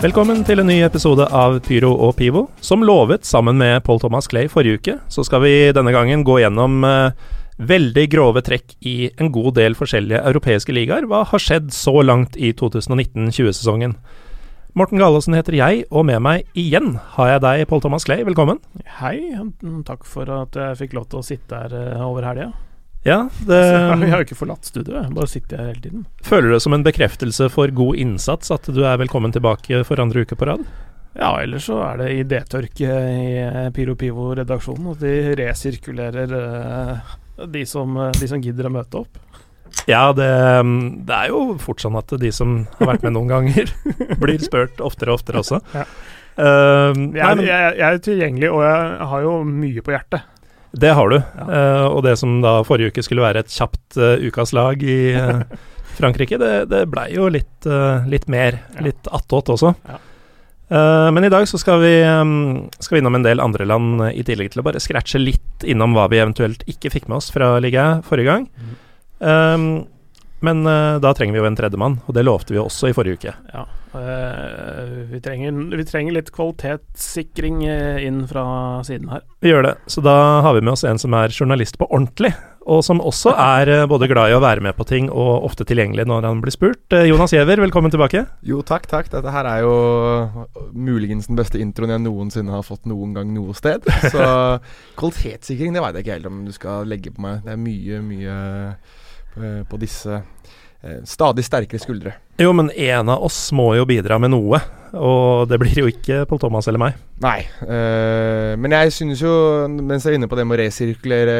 Velkommen til en ny episode av Pyro og Pivo. Som lovet sammen med Paul Thomas Clay forrige uke, så skal vi denne gangen gå gjennom eh, veldig grove trekk i en god del forskjellige europeiske ligaer. Hva har skjedd så langt i 2019-20-sesongen? Morten Galaasen heter jeg, og med meg igjen har jeg deg, Paul Thomas Clay. Velkommen. Hei, takk for at jeg fikk lov til å sitte her eh, over helga. Ja, det Jeg har jo ikke forlatt studioet, bare sitter her hele tiden. Føler du det som en bekreftelse for god innsats at du er velkommen tilbake for andre uke på rad? Ja, ellers så er det idétørke i eh, Piro Pivo-redaksjonen. At de resirkulerer uh, de, som, de, som, gidder å møte opp. Ja, det, det, er jo fort sånn at de som har vært med noen ganger, blir spurt oftere og oftere også. Ja. Uh, jeg, jeg, jeg, er tilgjengelig, og jeg har jo mye på hjertet. Det har du. Ja. Uh, og det som da forrige uke skulle være et kjapt uh, ukas lag i uh, Frankrike, det, det blei jo litt, litt mer. Ja. Litt attåt også. Ja. men i dag så skal vi, um, skal vi innom en del andre land, i tillegg til å bare scratche litt innom hva vi eventuelt ikke fikk med oss fra ligaen forrige gang. Mm. Um, men da trenger vi jo en tredjemann, og det lovte vi også i forrige uke. Ja. Uh, vi, trenger, vi, trenger, litt kvalitetssikring uh, inn fra siden her. Vi gjør det. Så da har vi med oss en som er journalist på ordentlig, og som også er uh, både glad i å være med på ting og ofte tilgjengelig når han blir spurt. Jonas Giæver, velkommen tilbake. Jo, takk, takk. Dette her er jo muligens den beste introen jeg noensinne har fått noen gang noe sted. Så kvalitetssikring, det veit jeg ikke helt om du skal legge på meg. Det er mye, mye på disse Eh, stadig sterkere skuldre. Jo, men en av oss må jo bidra med noe, og det blir jo ikke Pål Thomas eller meg. Nei, øh, men jeg synes jo, mens jeg er inne på det med å resirkulere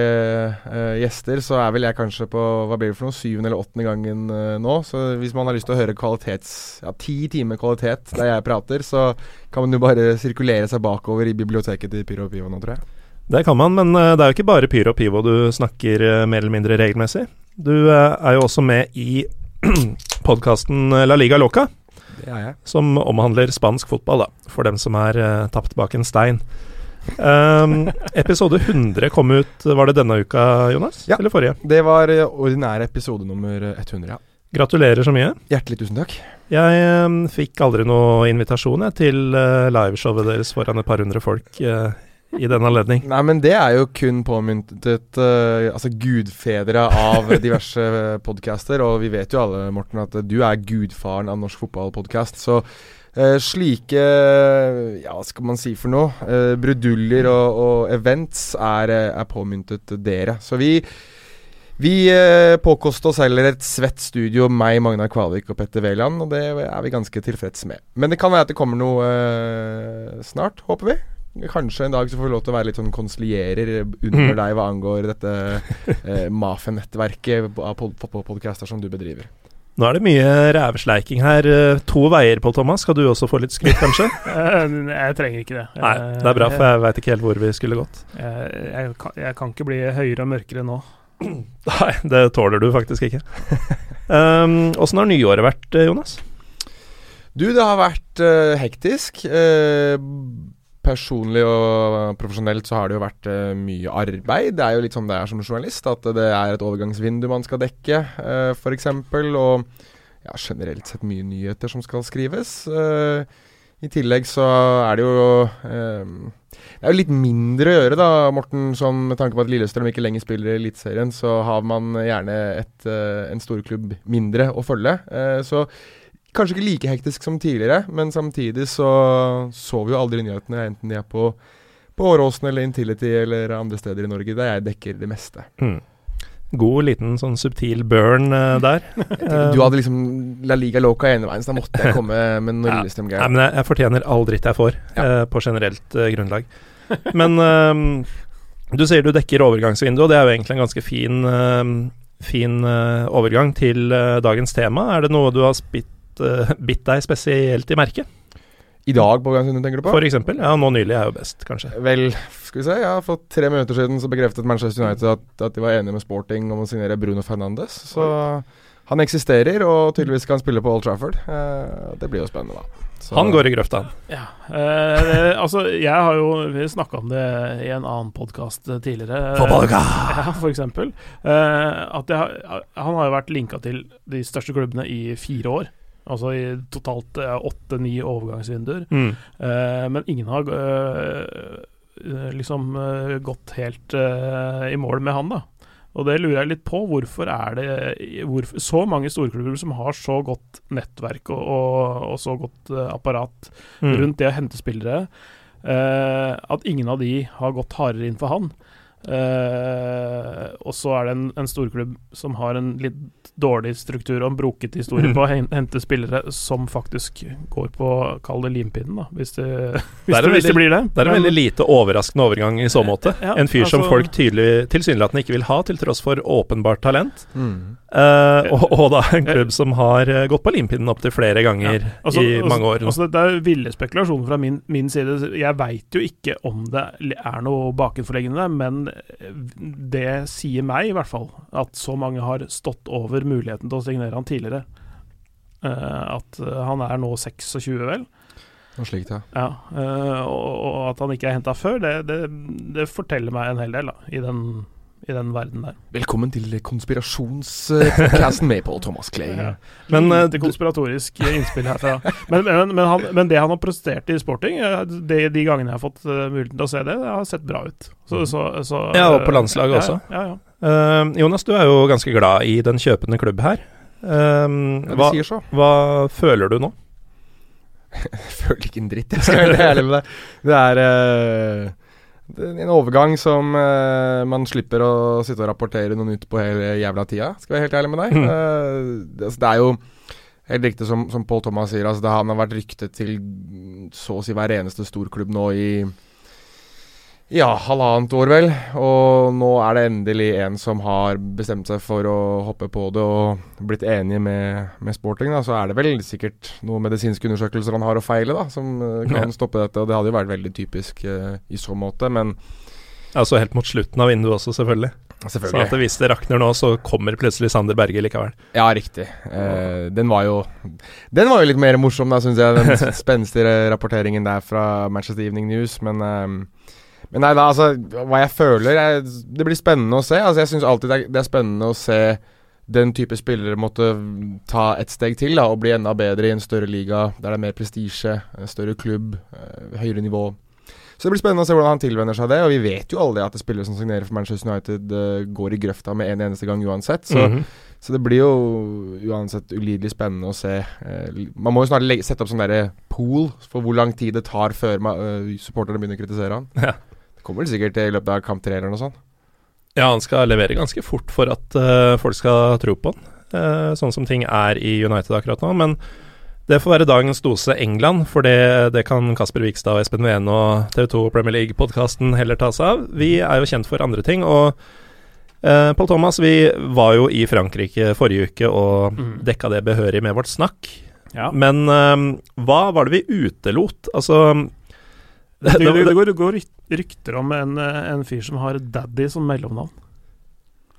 øh, gjester, så er vel jeg kanskje på hva blir det for noe, syvende eller åttende gangen øh, nå. Så hvis man har lyst til å høre kvalitets Ja, ti timer kvalitet der jeg prater, så kan man jo bare sirkulere seg bakover i biblioteket til Pyro og Pivo nå, tror jeg. Det kan man, men det er jo ikke bare Pyro og Pivo du snakker mer eller mindre regelmessig. Du eh, er jo også med i podkasten La Liga Loca. Som omhandler spansk fotball, da, for dem som er uh, tapt bak en stein. Um, episode 100 kom ut, var det denne uka, Jonas? Ja, Eller forrige? Det var ordinær episode nummer 100, ja. Gratulerer så mye. Hjertelig tusen takk. Jeg um, fikk aldri noe invitasjon jeg, til uh, liveshowet deres foran et par hundre folk uh, i den anledning. Nei, men det er jo kun påmyntet uh, altså gudfedre av diverse podcaster, og vi vet jo alle, Morten, at du er gudfaren av norsk fotballpodkast. Så uh, slike Ja, hva skal man si for noe? Uh, bruduljer og, og events er, er, påmyntet dere. Så vi vi eh, påkoster oss heller et svett studio, meg, Magnar Kvalvik og Petter Wæland, og det er vi ganske tilfreds med. Men det kan være at det kommer noe eh, snart, håper vi. Kanskje en dag så får vi lov til å være litt sånn konsulierer under mm. deg hva angår dette eh, mafia-nettverket av podcaster som du bedriver. Nå er det mye rævsleiking her. Eh, to veier, Pål Thomas. Skal du også få litt skryt, kanskje? Eh, jeg trenger ikke det. Nei, Det er bra, for jeg veit ikke helt hvor vi skulle gått. Jeg, jeg, kan, jeg kan ikke bli høyere og mørkere nå. Nei, det tåler du faktisk ikke. Åssen um, har nyåret vært, eh, Jonas? Du, det har vært uh, hektisk. Uh, personlig og profesjonelt så har det jo vært uh, mye arbeid. Det er jo litt sånn det er som journalist, at det er et overgangsvindu man skal dekke, uh, f.eks. Og ja, generelt sett mye nyheter som skal skrives. Uh, I tillegg så er det jo Det er jo litt mindre å gjøre, da, Morten. Sånn, med tanke på at Lillestrøm ikke lenger spiller i Eliteserien, så har man gjerne et, en storklubb mindre å følge. så Kanskje ikke like hektisk som tidligere, men samtidig så så vi jo aldri nyhetene, enten de er på, på Åråsen eller Intility eller andre steder i Norge, der jeg dekker det meste. Mm. God liten sånn subtil burn uh, der. du hadde liksom La Liga Loca ene veien, så da måtte jeg komme med noe ja. Lillestrøm-greier. men jeg, jeg, fortjener all dritt jeg får, ja. uh, på generelt uh, grunnlag. Men du sier du dekker overgangsvinduet, og det er jo egentlig en ganske fin, fin overgang til dagens tema. Er det noe du har spitt uh, bitt deg spesielt i merket? I dag, på Gansund, tenker du på? For eksempel. Ja, nå nylig er jo best, kanskje. Vel, skal vi se. Ja, for tre minutter siden så bekreftet Manchester United at, at de var enige med Sporting om å signere Bruno Fernandes. Så han eksisterer, og tydeligvis kan spille på Old Trafford. Eh, det blir jo spennende, da. Så. Han går i grøfta, han. Ja. Eh, altså, jeg har jo snakka om det i en annen podkast tidligere. Fotballga! Ja, for eksempel. Eh, at jeg, han har jo vært linka til de største klubbene i fire år. Altså i totalt åtte-ni overgangsvinduer. Mm. Uh, men ingen har uh, liksom uh, gått helt eh, i mål med han, da. Og det lurer jeg litt på. Hvorfor er det hvorfor, så mange storklubber som har så godt nettverk og, og, og så godt apparat Mm. rundt det å hente spillere, eh, at ingen av de har gått hardere inn for han? Eh, og så er det en, en storklubb som har en litt dårlig struktur og en broket historie Mm. på å hente spillere som faktisk går på, kall det limpinnen, da, hvis det, hvis det, det, hvis det blir det. Det er en veldig lite overraskende overgang i så måte. Ja, en fyr som altså- folk tydelig tilsynelatende ikke vil ha, til tross for åpenbart talent. Mm. Uh, og, og da en klubb som har eh, gått på limpinnen opptil flere ganger Altså, i mange år. Altså, det er ville spekulasjoner fra min, min side. Jeg veit jo ikke om det er noe bakenforleggende, der, men det sier meg i hvert fall at så mange har stått over muligheten til å signere han tidligere. Uh, at eh, han er nå 26, vel. Noe slikt, ja. Ja, uh, og, og at han ikke er henta før, det, det, det forteller meg en hel del da, i den, i den verden der. Velkommen til konspirasjonspodkasten med Paul Thomas Clay. Ja. Men, uh, Lite konspiratorisk innspill herfra. Men, men, men, han, men det han har prestert i sporting, eh, de, de gangene jeg har fått eh, muligheten til å se det, det har sett bra ut. Så, så, så, Ja, og på landslaget ja, også. Ja, ja. Eh, Jonas, du er jo ganske glad i den kjøpende klubb her. Eh, hva, hva føler du nå? Jeg føler ikke en dritt, jeg skal være ærlig med deg. Det er uh, det en overgang som uh, man slipper å sitte og rapportere noe nytt på hele jævla tida, skal jeg være helt ærlig med deg. Mm. Uh, det, altså, det er jo helt riktig som, som Paul Thomas sier, altså, det, han har vært ryktet til så å si hver eneste storklubb nå i ja, halvannet år, vel. Og nå er det endelig en som har bestemt seg for å hoppe på det og blitt enige med, med sporting. Da. Så er det vel sikkert noen medisinske undersøkelser han har å feile, da, som eh, kan stoppe dette. Og det hadde jo vært veldig typisk uh, i så måte, men Altså helt mot slutten av vinduet også, selvfølgelig. Sånn at hvis det rakner nå, så kommer plutselig Sander Berge likevel. Ja, riktig. Eh, den var jo Den var jo litt mer morsom, da, syns jeg. Den spenstige rapporteringen der fra Manchester Evening News. Men, eh, men nei da, altså Hva jeg føler jeg, Det blir spennende å se. Altså Jeg syns alltid det er, det er spennende å se den type spillere måtte ta et steg til da og bli enda bedre i en større liga der det er mer prestisje, større klubb, eh, høyere nivå. Så det blir spennende å se hvordan han tilvenner seg det. Og vi vet jo alle at spillere som signerer for Manchester United, eh, går i grøfta med en eneste gang uansett. Så Mhm. så det blir jo uansett ulidelig spennende å se. Eh, man må jo snart sette opp sånn derre pool for hvor lang tid det tar før supporterne begynner å kritisere han. Ja. Kommer vel sikkert i løpet av kamp tre eller noe sånt. Ja, han skal levere ganske fort for at uh, folk skal tro på han, uh, sånn som ting er i United akkurat nå. Men det får være dagens dose England, for det, det kan Kasper Vikstad og Espen Wene og TV2 Premier League-podkasten heller ta seg av. Vi er jo kjent for andre ting, og uh, Paul Thomas, vi var jo i Frankrike forrige uke og Mm. dekka det behørig med vårt snakk. Ja. Men uh, hva var det vi utelot? Altså Det, det, det- det, går, det går rykter om en, eh, en fyr som har Daddy som mellomnavn.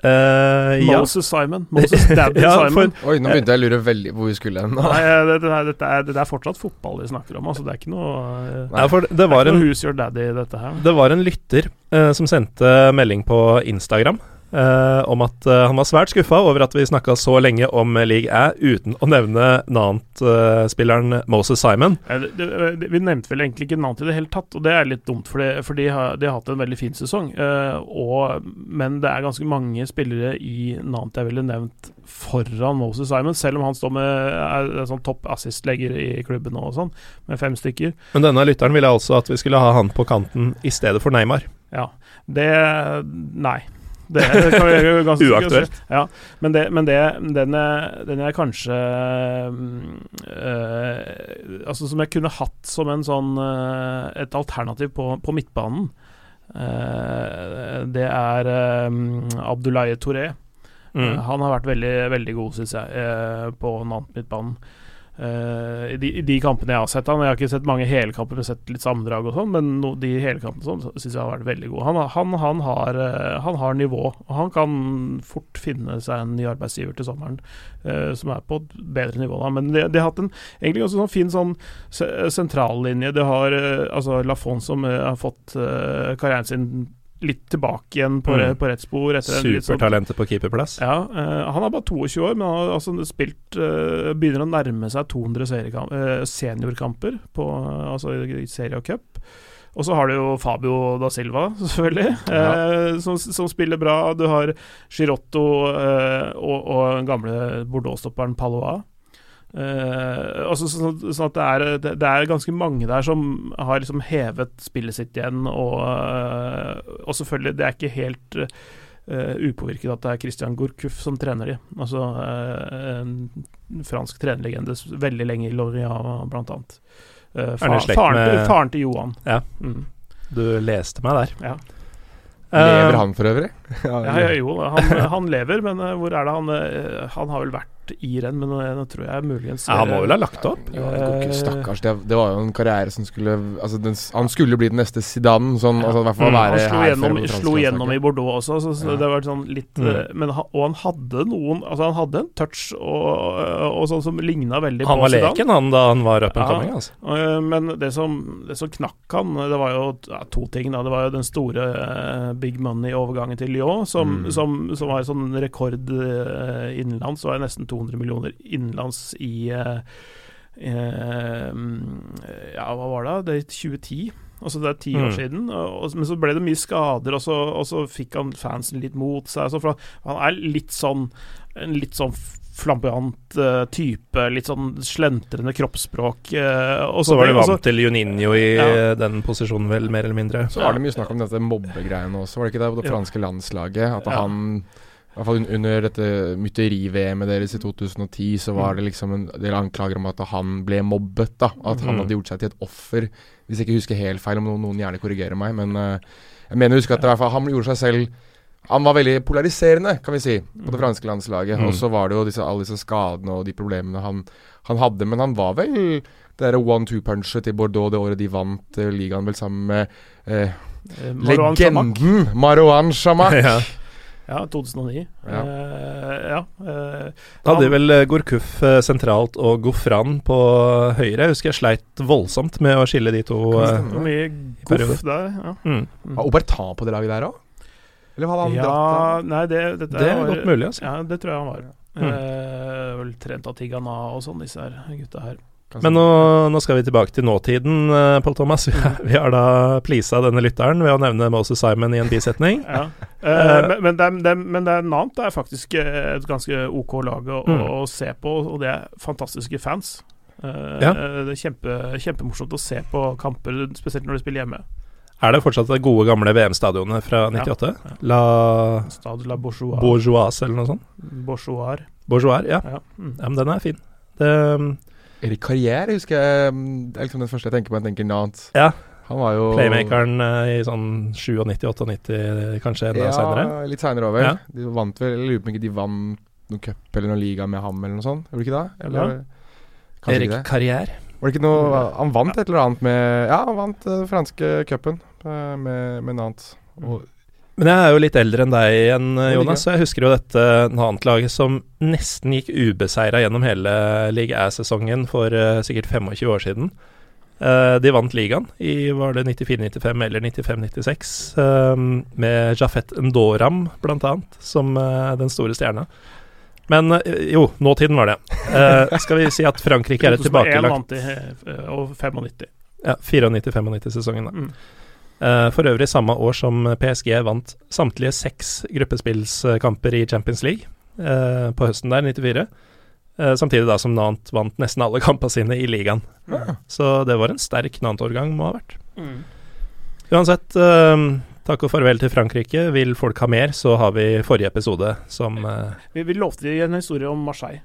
eh, ja. Moses Simon. Moses Daddy Ja, Simon. Oi, nå begynte jeg å lure veldig hvor vi skulle hen. Nei, det, det, det, er, det er fortsatt fotball vi snakker om. Altså, det er ikke noe, eh, det det var er ikke en noe Who's Your Daddy, dette her. Det var en lytter uh, som sendte melding på Instagram eh, om at uh, han var svært skuffa over at vi snakka så lenge om League Æ uten å nevne Nant-spilleren Moses Simon. Eh, det, det, det, vi nevnte vel egentlig ikke Nant i det hele tatt, og det er litt dumt, for, for de, har, de har hatt en veldig fin sesong. eh, og, men det er ganske mange spillere i Nant jeg ville nevnt foran Moses Simon, selv om han står med er, er sånn topp assist-legger i klubben og sånn, med fem stykker. Men denne lytteren ville altså at vi skulle ha han på kanten i stedet for Neymar. Ja. Det Nei. Det kan vi gjøre ganske Uaktuelt. Ja, men, det, men det, den, er, den er kanskje eh, Altså som jeg kunne hatt som en sånn eh, et alternativ på, på midtbanen. Uh, det er um, Abdoulaye Touré. Mm. Uh, Han har vært veldig, veldig god, syns jeg, uh, på Nant Eh, i, de, de kampene jeg har sett han Jeg har ikke sett mange helkamper, men sett litt sammendrag og sånn, men no, de helkampene sånn, syns jeg har vært veldig gode. Han, han, han, har, eh, han har nivå, og han kan fort finne seg en ny arbeidsgiver til sommeren uh, som er på et bedre nivå. Da. Men de, de har hatt en egentlig ganske sånn fin sånn sentrallinje. De har uh, altså Lafon som har fått karrieren sin litt tilbake igjen på, Mm. på rett spor. sånn- Supertalentet på keeperplass. Ja, uh, Han er bare 22 år, men han har altså spilt uh, begynner å nærme seg 200 seriekamp, eh, seniorkamper på, altså i Serie og cup. Og så har du jo Fabio da Silva, selvfølgelig, eh, som, som spiller bra. Du har Girotto eh, og, og gamle Bordeaux-stopperen Palois. Eh, altså sånn, sånn at det er, det, det er ganske mange der som har liksom hevet spillet sitt igjen, og, uh, og selvfølgelig, det er ikke helt uh, upåvirket at det er Christian Gourcuff som trener de. Altså en fransk trenerlegende veldig lenge i Loria, blant annet. Fa- faren, til, med- faren til Johan. Ja. Mm. Du leste meg der. Ja. Lever han for øvrig? Ja, ja, jo, han, han lever, men eh, hvor er det han eh, Han har vel vært i renn, men eh, nå tror jeg muligens Ja, han må vel ha lagt opp? Ja, ikke, stakkars. Det, det var jo en karriere som skulle altså den, Han skulle bli den neste Zidane, sånn, altså, hvert fall Mm. være Han slo her gjennom, slo gjennom i. Bordeaux også, så, så Ja. det var sånn litt Mm. men, Og han hadde noen Altså Han hadde en touch og, og sånn som ligna veldig Han på var leken, han, da han var up and Ja. coming, altså. Men det som, det som knakk han, det var jo ja, to ting. da Det var jo den store big money-overgangen til Lyon, som, Mm. som, som var sånn rekord uh, innenlands. Det var nesten 200 millioner innenlands i eh, eh, Ja, hva var det? Det er 2010. Altså Det er ti år Mm. siden. Og, men så ble det mye skader, og så, og så fikk han fansen litt mot seg. Altså han er litt sånn En litt sånn flamboyant uh, type, litt sånn slentrende kroppsspråk. Uh, og Så var de det- vant til Juninho i Ja. eh, den posisjonen, vel, mer eller mindre. Så var det mye snakk om dette mobbegreiene også, var det ikke det? På det Ja. franske landslaget. At Ja. han i hvert fall under dette mytteri-VM-et deres i 2010, så var Mm. det liksom en del anklager om at han ble mobbet. da At han Mm. hadde gjort seg til et offer. Hvis jeg ikke husker helt feil, om noen, noen gjerne korrigerer meg. Men uh, jeg mener å huske at det i hvert fall, han gjorde seg selv Han var veldig polariserende, kan vi si, på det Mm. franske landslaget. Mm. Og så var det jo disse, alle disse skadene og de problemene han, han hadde. Men han var vel det derre one-two-punchet til Bordeaux det året de vant uh, ligaen, vel sammen med uh, eh. Legenden Marwan Chamac ja. Ja, 2009. Ja. Uh, ja eh, Da hadde vel eh, sentralt og Gofran på høyre. Jeg husker jeg sleit voldsomt med å skille de to. Uh, mye goff der. Ja. Mm. Var Obertan på det laget der òg? Eller hadde han ja, dratt nei, det, dette Det er var- godt mulig, altså. Ja, det tror jeg han var. Mm. Eh, vel trent av Tigana og sånn, disse her gutta her. Men nå, nå skal vi tilbake til nåtiden, eh, Pål Thomas. Vi, har- vi har da pleasa denne lytteren ved å nevne Moses Simon i en bisetning. Ja. Eh, men, men, det er, det, er- men det er Nant er faktisk eh, et ganske OK lag å, Mm. å, å se på, og det er fantastiske fans. Eh, Ja. Det er kjempe, kjempemorsomt å se på kamper, spesielt når de spiller hjemme. Er det fortsatt det gode, gamle VM-stadionet fra 98? Ja. La Stade la Bourgeois. Bourgeois, eller noe sånt? Bourgeois. Bourgeois, ja. Ja. Mm. ja. Men den er fin. Det, Erik Karriere husker jeg mm, Det er liksom den første jeg tenker på. Jeg tenker Nant. Ja. Han var jo Playmakeren eh, i sånn 97-98, kanskje enda ja, senere. Ja, litt seinere over. Ja. De vant vel Jeg lurer på om ikke de vant noen cup eller noen liga med ham, eller noe sånt? Gjorde de ikke det? Eller, kanskje Erik. Karriere. Var det ikke noe Han vant et eller annet med Ja, han vant den franske cupen eh, med, med Nant. Og Men jeg er jo litt eldre enn deg igjen, eh, Jonas, så jeg husker jo dette Nant-laget som nesten gikk ubeseira gjennom hele League A-sesongen for uh, sikkert 25 år siden. Uh, de vant ligaen i var det 94-95 eller 95-96, uh, med Jafet Ndoram blant annet som eh, den store stjerna. Men eh, jo, nåtiden var det. Eh, skal vi si at Frankrike er et 2001 tilbakelagt vant de, eh, og 95. ja, 94-95-sesongen, da. Mm. Eh, for øvrig samme år som PSG vant samtlige seks gruppespillskamper i Champions League eh, på høsten der, 94. Eh, samtidig da som Nant vant nesten alle kampene sine i ligaen. Ja. Så det var en sterk Nant-årgang, må ha vært. Mm. Uansett, eh, takk og farvel til Frankrike. Vil folk ha mer, så har vi forrige episode som eh, Vi, vi lovte en historie om Marseille.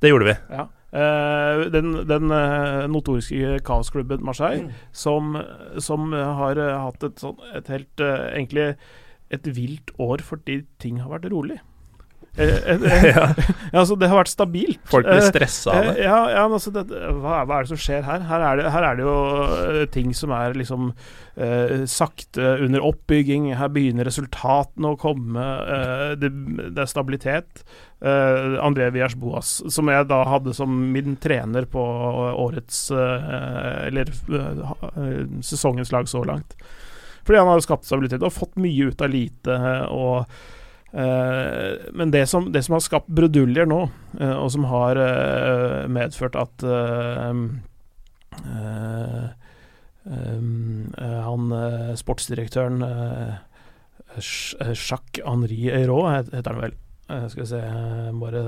Det gjorde vi. Ja. Eh, den den uh, notoriske kaosklubben Marseille, som, som har uh, hatt et sånt, et helt Egentlig et vilt år fordi ting har vært rolig. Eh, eh, eh, ja, altså, det har vært stabilt. folk blir stressa av det. Ja, ja men altså det, hva, hva er det som skjer her? Her er det, her er det jo ting som er liksom eh, sakte under oppbygging. Her begynner resultatene å komme. eh, det, det er stabilitet. Eh, André Vias Boas, som jeg da hadde som min trener på årets Eller sesongens lag så langt. Fordi han har skapt stabilitet og fått mye ut av lite. og men det som, det som, har skapt bruduljer nå, uh, og som har uh, medført at han sportsdirektøren Jacques Henri Eiraud, heter han vel. skal vi se Bare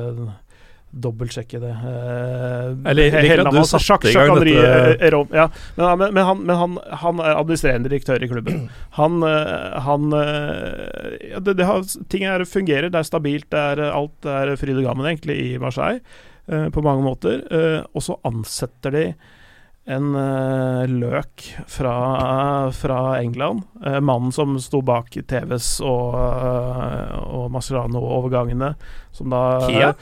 dobbeltsjekke det. Eh, Eller liker at du satte i gang dette eh, Rom, ja. men, men, men, han, men han, han, er administrerende direktør i klubben. Han, eh, han ja, det, det har, Ting er, fungerer, det er stabilt, det er, alt er fryd og gammen egentlig i Marseille eh, på mange måter. Eh, og så ansetter de en løk fra, fra England. Mannen som sto bak TVs og, uh, og Mascherano-overgangene. Som da Kia?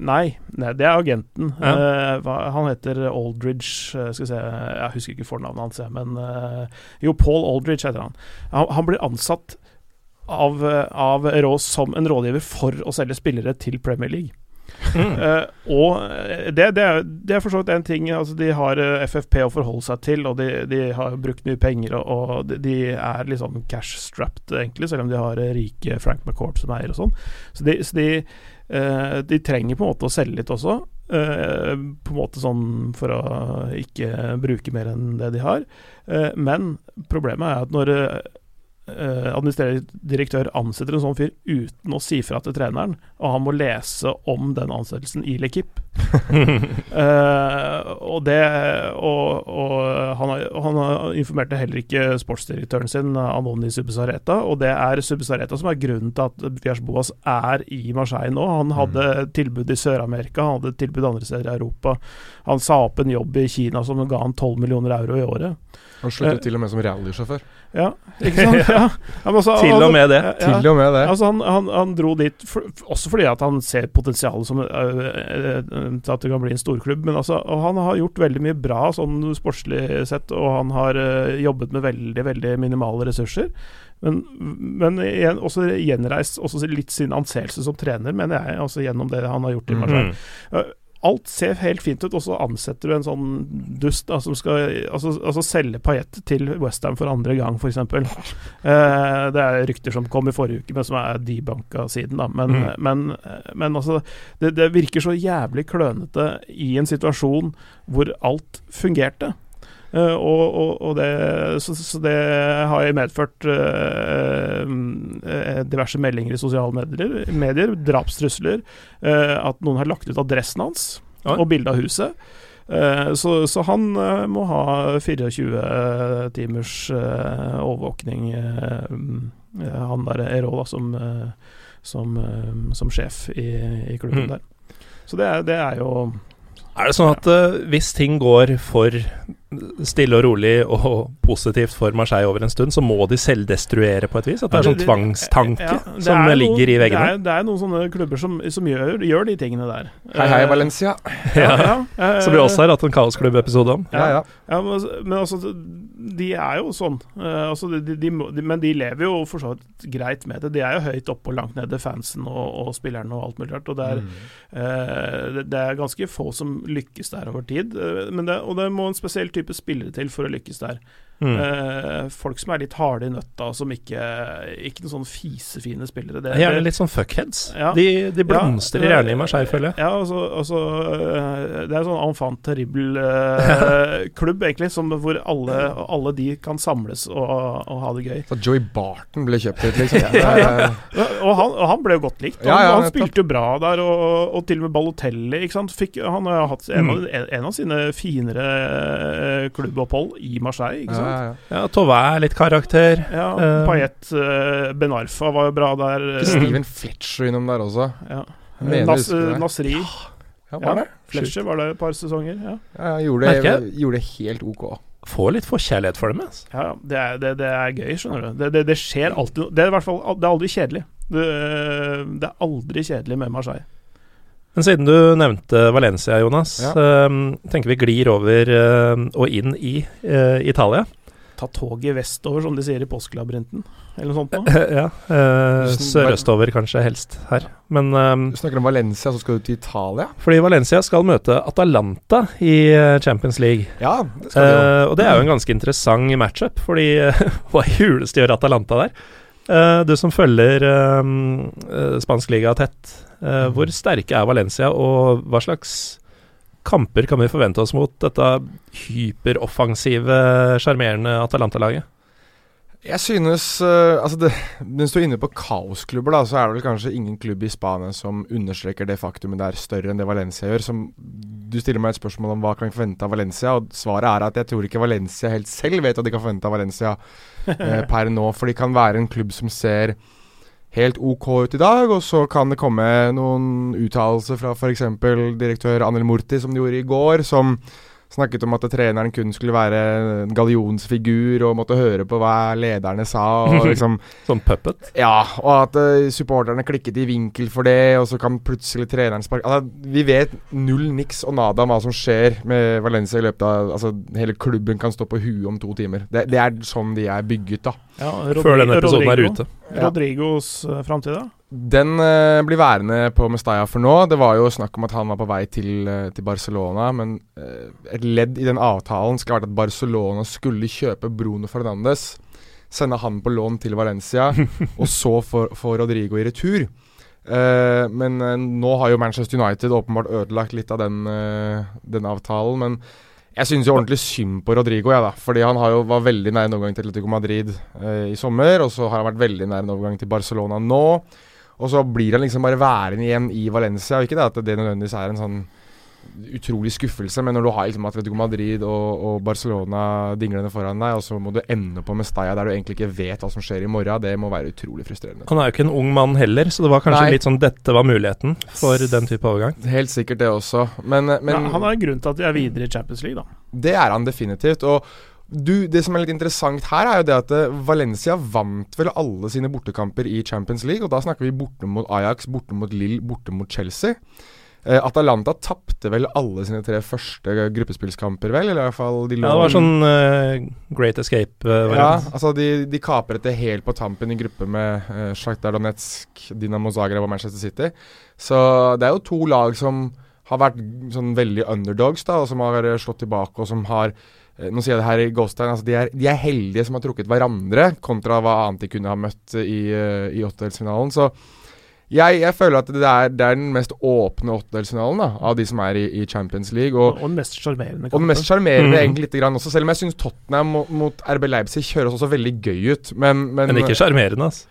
Nei, nei, det er agenten. Ja. Uh, han heter Aldridge uh, Skal vi se Jeg husker ikke fornavnet hans, men uh, Jo, Paul Aldridge heter han. Han, han blir ansatt av, av Rås som en rådgiver for å selge spillere til Premier League. Mm. og det, det, er, det er for så vidt en ting altså De har FFP å forholde seg til, og de, de har brukt mye penger, og, og de, de, er litt sånn cash-strapped, egentlig, selv om de har rike Frank McCourt som eier og sånn. Så de, så de de trenger på en måte å selge litt også. Uh, på en måte sånn for å ikke bruke mer enn det de har. Uh, men problemet er at når uh, administrerende direktør ansetter en sånn fyr uten å si fra til treneren, og han må lese om den ansettelsen i Lekip. eh, og det Og, og han, har, han informerte heller ikke sportsdirektøren sin, Anoni Subsareta, og det er Subsareta som er grunnen til at Vias Boas er i Marseille nå. Han hadde mm. tilbud i Sør-Amerika, han hadde tilbud andre steder i Europa. Han sa opp en jobb i Kina som ga han 12 millioner euro i året. Han sluttet uh, til og med som rallysjåfør. Ja, ikke sant? Ja. Altså, til og med det. Ja, til og med det. Altså, han, han, han dro dit for, også fordi at han ser potensialet som uh, til at det kan bli en storklubb. Men altså, og han har gjort veldig mye bra sånn sportslig sett, og han har uh, jobbet med veldig, veldig minimale ressurser. Men, men igjen, også gjenreist også litt sin anseelse som trener, mener jeg, altså gjennom det han har gjort i Marseille. Mm alt ser helt fint ut, og så ansetter du en sånn dust da, som skal altså, altså selge Paillette til Westham for andre gang, f.eks. Eh, det er rykter som kom i forrige uke, men som er debanka siden, da. Men, mm. men, men altså det, det, virker så jævlig klønete i en situasjon hvor alt fungerte. Uh, og, og, og det, så, så, det har medført uh, diverse meldinger i sosiale medier, medier drapstrusler, at noen har lagt ut adressen hans og bilde av huset. Så, så, han må ha 24 timers overvåkning, han der Erola som, som, som, sjef i, i klubben mm. der. Så det er, det er jo er det sånn at ja. hvis ting går for stille og rolig og positivt for Marseille over en stund, så må de selvdestruere på et vis? At det er sånn tvangstanke ja, som noen, ligger i veggene? Det er, det er, noen sånne klubber som, som gjør, gjør, de tingene der. Hei, hei, eh, Valencia. ja, ja, ja, som vi også har hatt en kaosklubbepisode om. Ja, men, men, altså, de er jo sånn. Uh, altså, de, de, de, men de lever jo for så vidt greit med det. De er jo høyt oppe og langt nede, fansen og, og spillerne og alt mulig rart. Og det er, mm. uh, det er ganske få som lykkes der over tid. Men det, og det må en spesiell type spillere til for å lykkes der. Mm. Uh, folk som er litt harde i nøtta, som ikke Ikke noen sånn fisefine spillere. Det, gjerne litt sånn fuckheads. Ja. De, de blomstrer ja, gjerne i Marseille, føler jeg. Ja, altså, altså Det er en sånn enfant terrible-klubb, uh, egentlig, som, hvor alle, alle, de kan samles og, og, ha det gøy. Så Joey Barton ble kjøpt ut, liksom? ja, og, han, og, han, ble jo godt likt. Han, han spilte jo bra der, og, og, til og med Balotelli. Ikke sant? Fikk, han har hatt en, mm. en, en av sine finere klubbopphold i Marseille. Ikke sant? Ja, ja. Tove er litt karakter. Ja, uh, Payet uh, Ben Arfa var jo bra der. Steven Fletcher innom der også. Ja. Nas Nasri. Ja, var det? Fletcher var der et par sesonger. Ja, ja gjorde, det, gjorde det helt ok. Får litt forkjærlighet for dem. Altså. Ja, det er, det, det er, gøy, skjønner du. Det, det, skjer alltid Det er i hvert fall Det er aldri kjedelig. Det, er aldri kjedelig med Marseille. Men siden du nevnte Valencia, Jonas, ja. uh, tenker vi glir over uh, og inn i uh, Italia. Ta toget vestover, som de sier i påskelabyrinten, eller noe sånt noe. ja. Eh, sørøstover kanskje helst her. Men eh, Du snakker om Valencia, så skal du til Italia? fordi Valencia skal møte Atalanta i eh, Champions League. Ja, det skal de jo. Eh, og det er jo en ganske interessant matchup, fordi eh, hva i huleste gjør Atalanta der? Eh, du som følger eh, eh, spansk liga tett, eh, Mm. hvor sterke er Valencia, og hva slags kamper kan vi forvente oss mot dette hyperoffensive, sjarmerende Atalanta-laget? Jeg synes eh, Altså, det, mens du er inne på kaosklubber, da, så er det vel kanskje ingen klubb i Spania som understreker det faktumet det er større enn det Valencia gjør. Som, du stiller meg et spørsmål om hva kan vi forvente av Valencia, og svaret er at jeg tror ikke Valencia helt selv vet hva de kan forvente av Valencia eh, per nå. For de kan være en klubb som ser helt OK ut i dag, og så kan det komme noen uttalelser fra f.eks. direktør Anel Murti, som de gjorde i går, som snakket om at treneren kun skulle være en gallionsfigur og måtte høre på hva lederne sa. Og liksom Sånn puppet? Ja, og at uh, supporterne klikket i vinkel for det, og så kan plutselig treneren sparke altså, Vi vet null niks og nada om hva som skjer med Valencia i løpet av Altså, hele klubben kan stå på huet om to timer. Det, det er sånn de er bygget, da. Ja, Før denne episoden er ute. Ja. Rodrigos uh, framtid, da? Den uh, blir værende på Mestalla for nå. Det var jo snakk om at han var på vei til, uh, til Barcelona, men uh, et ledd i den avtalen skal ha vært at Barcelona skulle kjøpe Bruno Fernandes, sende han på lån til Valencia, og så få Rodrigo i retur. Eh, men eh, nå har jo Manchester United åpenbart ødelagt litt av den, eh, den avtalen. Men jeg synes jo ordentlig synd på Rodrigo, jeg da. Fordi han har jo var veldig nær en overgang til Atletico Madrid eh, i sommer, og så har han vært veldig nær en overgang til Barcelona nå. Og så blir han liksom bare værende igjen i Valencia. Og ikke det at det nødvendigvis er en sånn utrolig skuffelse, men når du har liksom Atletico Madrid og, og Barcelona dinglende foran deg, og så må du ende på Mestalla der du egentlig ikke vet hva som skjer i morgen, det må være utrolig frustrerende. Han er jo ikke en ung mann heller, så det var kanskje Nei. litt sånn dette var muligheten for den type overgang. Helt sikkert det også, men, men ja, han er grunnen til at de er videre i Champions League, da. Det er han definitivt. Og du, det som er litt interessant her, er jo det at eh, Valencia vant vel alle sine bortekamper i Champions League. Og da snakker vi borte mot Ajax, borte mot Lill, borte mot Chelsea. Eh, Atalanta tapte vel alle sine tre første gruppespillskamper, vel? Eller i hvert fall de Ja, det var sånn uh, Great Escape-variant. altså de, de kapret det helt på tampen i gruppe med uh, Shakhtar Donetsk, Dinamo Zagreb og Manchester City. Så det er jo to lag som har vært sånn veldig underdogs, da, og som har slått tilbake, og som har nå sier jeg det her i Ghostein, altså de er, de er heldige som har trukket hverandre, kontra hva annet de kunne ha møtt i, i åttedelsfinalen. Så jeg, jeg føler at det er, det er den mest åpne åttedelsfinalen av de som er i, i Champions League. Og Og den mest sjarmerende og den mest sjarmerende mm. egentlig lite grann også, selv om jeg syns Tottenham mot, RB Leipzig høres også veldig gøy ut. Men, men, Men ikke sjarmerende, altså.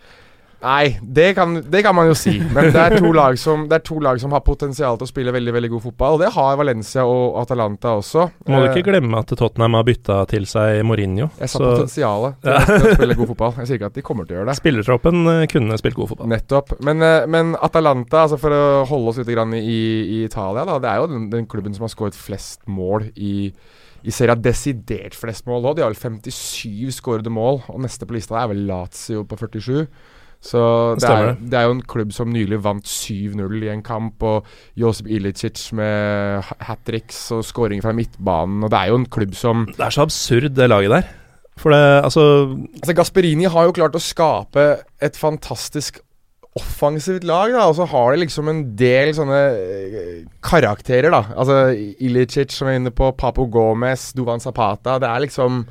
Nei, det kan, det kan man jo si. Men det er, to lag som, det er to lag som har potensial til å spille veldig veldig god fotball. Og det har Valencia og Atalanta også. Må du Eh, ikke glemme at Tottenham har bytta til seg Mourinho. Jeg sa Så potensialet til, til å spille god fotball. Jeg sier ikke at de kommer til å gjøre det. spillertroppen eh, kunne spilt god fotball. Nettopp. Men, eh, men Atalanta, altså for å holde oss litt grann i, i Italia, da, det er jo den, den klubben som har skåret flest mål i i serien desidert flest mål òg. De har vel 57 skårede mål, og neste på lista er vel Lazio på 47. Så Det er, det er jo en klubb som nylig vant 7-0 i en kamp, og Josip Ilicic med hat tricks og scoring fra midtbanen, og det er jo en klubb som Det er så absurd, det laget der. For det, altså Altså Gasperini har jo klart å skape et fantastisk offensivt lag, da, og så har de liksom en del sånne eh, karakterer, da. Altså Ilicic som er inne på, Papo Gomez, Duvan Zapata. Det er liksom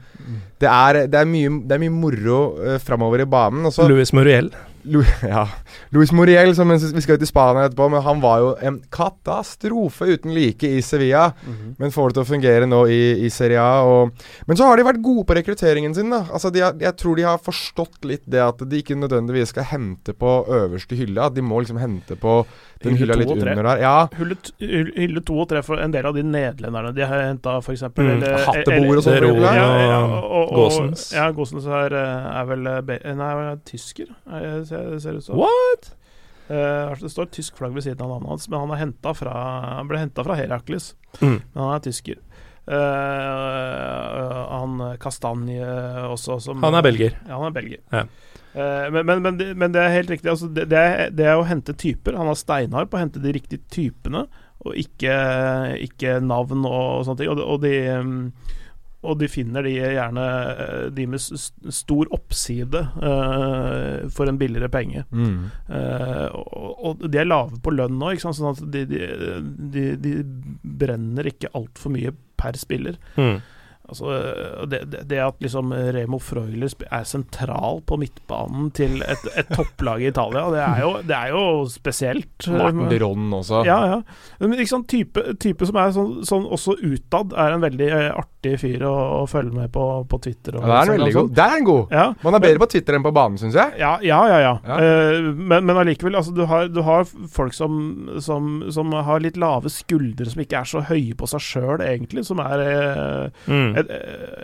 Det er, det er, mye, det er mye moro uh, framover i banen. Og så Luis Muriel. Ja. Luis Muriel, som vi skal ut i Spania etterpå, men han var jo en katastrofe uten like i Sevilla. Mhm. Men får det til å fungere nå i, i Serie A. Og, men så har de vært gode på rekrutteringen sin. da Altså de har, Jeg tror de har forstått litt det at de ikke nødvendigvis skal hente på øverste hylle. At de må liksom hente på den Hylle hylla litt under der. Ja, Hylle, to og tre for en del av de nederlenderne de har henta, f.eks. Mm, hattebord og sånn, Ron eksempel. ja, ja, og og, og, Gåsens. Ja, Gåsens er, eh, er vel eh, be- Nei, er tysker, er- ser, ser det ut som. What?! Uh, det står tysk flagg ved siden av navnet hans, men han, er fra, han ble henta fra Herakles. Mm. Men han er tysker. Eh, han Kastanje også som Han er belgier. Ja, han er belgier. Ja. Men, men, men, det, men det er helt riktig. Altså, det, det, er, det er å hente typer. Han har steinhard på å hente de riktige typene, og ikke, ikke navn og, og sånne ting. Og, og de um, og de finner de gjerne eh, de med stor oppside uh, for en billigere penge. Mm. Uh, og, og, de er lave på lønn nå, sånn at de, de, de, de brenner ikke altfor mye per spiller. Mm. Altså, det, det, at liksom Remo Freuler er sentral på midtbanen til et, et topplag i Italia, det er jo, det er jo spesielt. Martin Ron også. Ja, ja. Men liksom, type, type som er sånn, sånn, også utad, er en veldig eh, artig fyr å, å følge med på på Twitter. ja, det er veldig god. Det er en god! Ja. Man er bedre på Twitter enn på banen, syns jeg. Ja, ja, ja. ja. ja. Uh, men, men allikevel, altså, du har, du har folk som, som, som, har litt lave skuldre, som ikke er så høye på seg sjøl, egentlig, som er uh, mm et,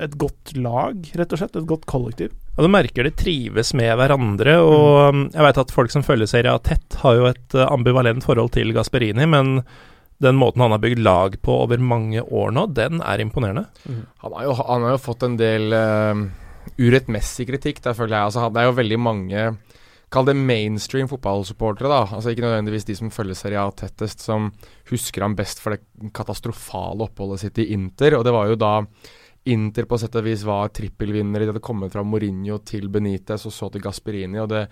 et, godt lag, rett og slett. Et godt kollektiv. Ja, Du merker de trives med hverandre. og mm. Um, jeg vet at Folk som følger serien A tett, har jo et uh, ambivalent forhold til Gasperini, men den måten han har bygd lag på over mange år nå, den er imponerende. Mm. Han, har jo, han, har jo, fått en del uh, urettmessig kritikk, der føler jeg. Altså, det er jo veldig mange Kall det mainstream fotballsupportere, da. Altså Ikke nødvendigvis de som følger Serie A tettest, som husker ham best for det katastrofale oppholdet sitt i Inter. Og det var jo da Inter på sett og vis var trippelvinner. De hadde kommet fra Mourinho til Benitez og så til Gasperini. og det,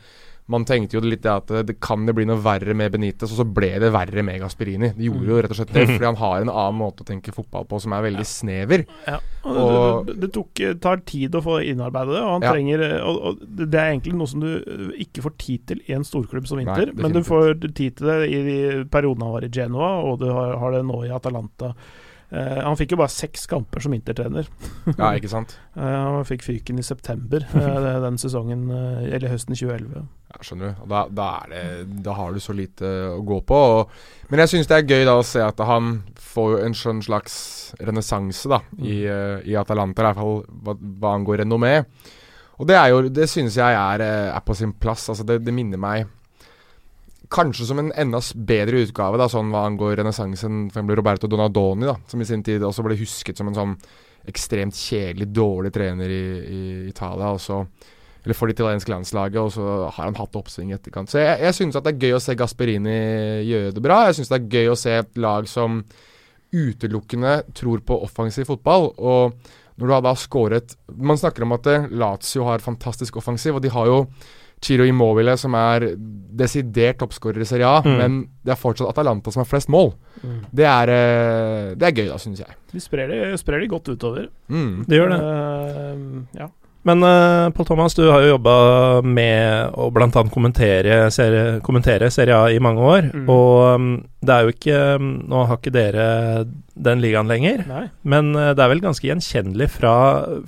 Man tenkte jo litt at det, det kan det bli noe verre med Benitez, og så ble det verre med Gasperini. De gjorde jo rett og slett det, fordi han har en annen måte å tenke fotball på som er veldig snever. Ja, og, og det, det, tok, tar tid å få innarbeidet det, og han ja. trenger og, og, det er egentlig noe som du ikke får tid til i en storklubb som Inter, Nei, men du får tid til det i de periodene han var i Genoa, og du har, har det nå i Atalanta. Uh, han fikk jo bare seks kamper som intertrener. ja, ikke sant? Uh, han fikk fyken i september uh, den sesongen, eller høsten 2011. Ja, skjønner du. Da, da, det, da, har du så lite å gå på. Og, men jeg syns det er gøy da å se at han får en slags renessanse da, mm. i, i, Atalanta, i hvert fall hva, hva angår renommé. Og det, er jo, det synes jeg er, er på sin plass. Altså det, det minner meg Kanskje som en enda bedre utgave, da, sånn hva angår renessansen for Roberto Donadoni, da, som i sin tid også ble husket som en sånn ekstremt kjedelig, dårlig trener i, i Italia. Også, eller for det italienske landslaget, og så har han hatt oppsving i etterkant. Så jeg, jeg synes at det er gøy å se Gasperini gjøre det bra. Jeg synes det er gøy å se et lag som utelukkende tror på offensiv fotball. og når du har da skåret Man snakker om at Lazio har fantastisk offensiv, og de har jo Chiro Immobile, som er desidert toppskårer i Serie A, mm. men det er fortsatt Atalanta som har flest mål. Mm. Det, er, eh, det, er, gøy, da, syns jeg. De sprer de, sprer de godt utover. Mm. Det gjør det. Uh, ja. Men uh, Paul Thomas, du har jo jobba med å bl.a. Kommentere, serie, kommentere Serie A i mange år. Mm. Og um, det er jo ikke Nå har ikke dere den ligaen lenger, Nei. men uh, det er vel ganske gjenkjennelig fra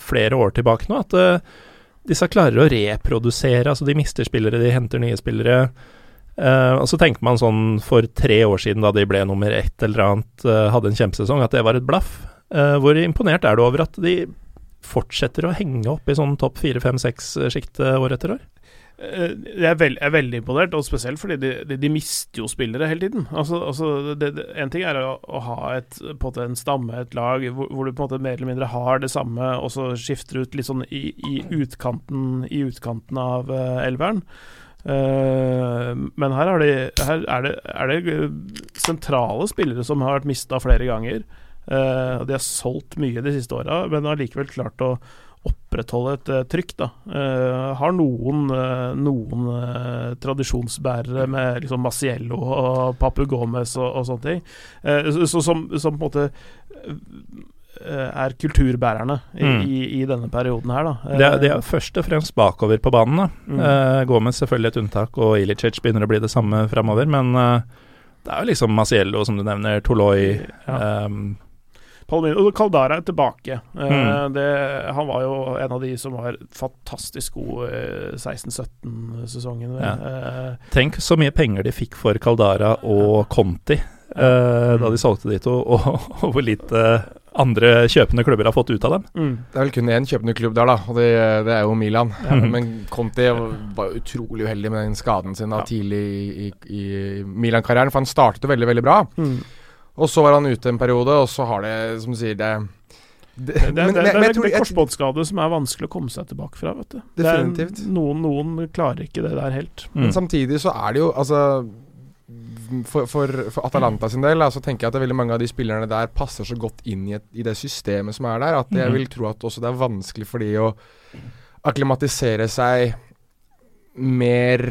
flere år tilbake nå at uh, disse klarer å reprodusere. Altså, de mister spillere, de henter nye spillere. Uh, og så tenker man sånn for tre år siden, da de ble nummer ett eller annet, uh, hadde en kjempesesong, at det var et blaff. Uh, hvor imponert er du over at de fortsetter å henge opp i sånn topp fire, fem, seks-sjiktet år etter år? Eh, jeg er, veld, jeg er, veldig imponert, og spesielt fordi de, de, de mister jo spillere hele tiden. Altså, altså det, det, En ting er å, å ha et, på en, en stamme, et lag, hvor, hvor, du på en måte mer eller mindre har det samme, og så skifter ut litt sånn i, i, utkanten, i utkanten av uh, elveren. Uh, men her, de, her er, det, er, det, sentrale spillere som har vært mista flere ganger. Uh, de har solgt mye de siste åra, men har likevel klart å opprettholde et uh, trykk. da. Uh, har noen, uh, noen tradisjonsbærere med liksom Maciello og Papu Gomez og, og sånne ting, så, som, som, på en måte er kulturbærerne i, mm. i, i, denne perioden her, da. Det det er, først og fremst bakover på banen, da. Mm. Gomez selvfølgelig et unntak, og Ilicic begynner å bli det samme framover, men det er jo liksom Maciello, som du nevner, Toloi ja. um, Palomino. Og Caldara er tilbake. Eh, mm. Det, han var jo en av de som var fantastisk god i 16-17-sesongen. Ja. Uh, Tenk så mye penger de fikk for Caldara og Conti uh, da de solgte de to, og, og, hvor lite andre kjøpende klubber har fått ut av dem. Mm. Det er vel kun én kjøpende klubb der, da, og det, det er jo Milan. Ja. Men Conti var utrolig uheldig med den skaden sin da, ja. tidlig i, i, i Milan-karrieren, for han startet veldig, veldig bra. Mm. Og så var han ute en periode, og så har det, som du sier, det det, det, men, det, det, det, det er korsbåndskade som er vanskelig å komme seg tilbake fra. vet du. Definitivt. noen, noen klarer ikke det der helt. Mm. Men samtidig så er det jo altså for, for, for Atalanta sin del så tenker jeg at veldig mange av de spillerne der passer så godt inn i, et, i det systemet som er der, at jeg Mhm. vil tro at også det er vanskelig for de å akklimatisere seg mer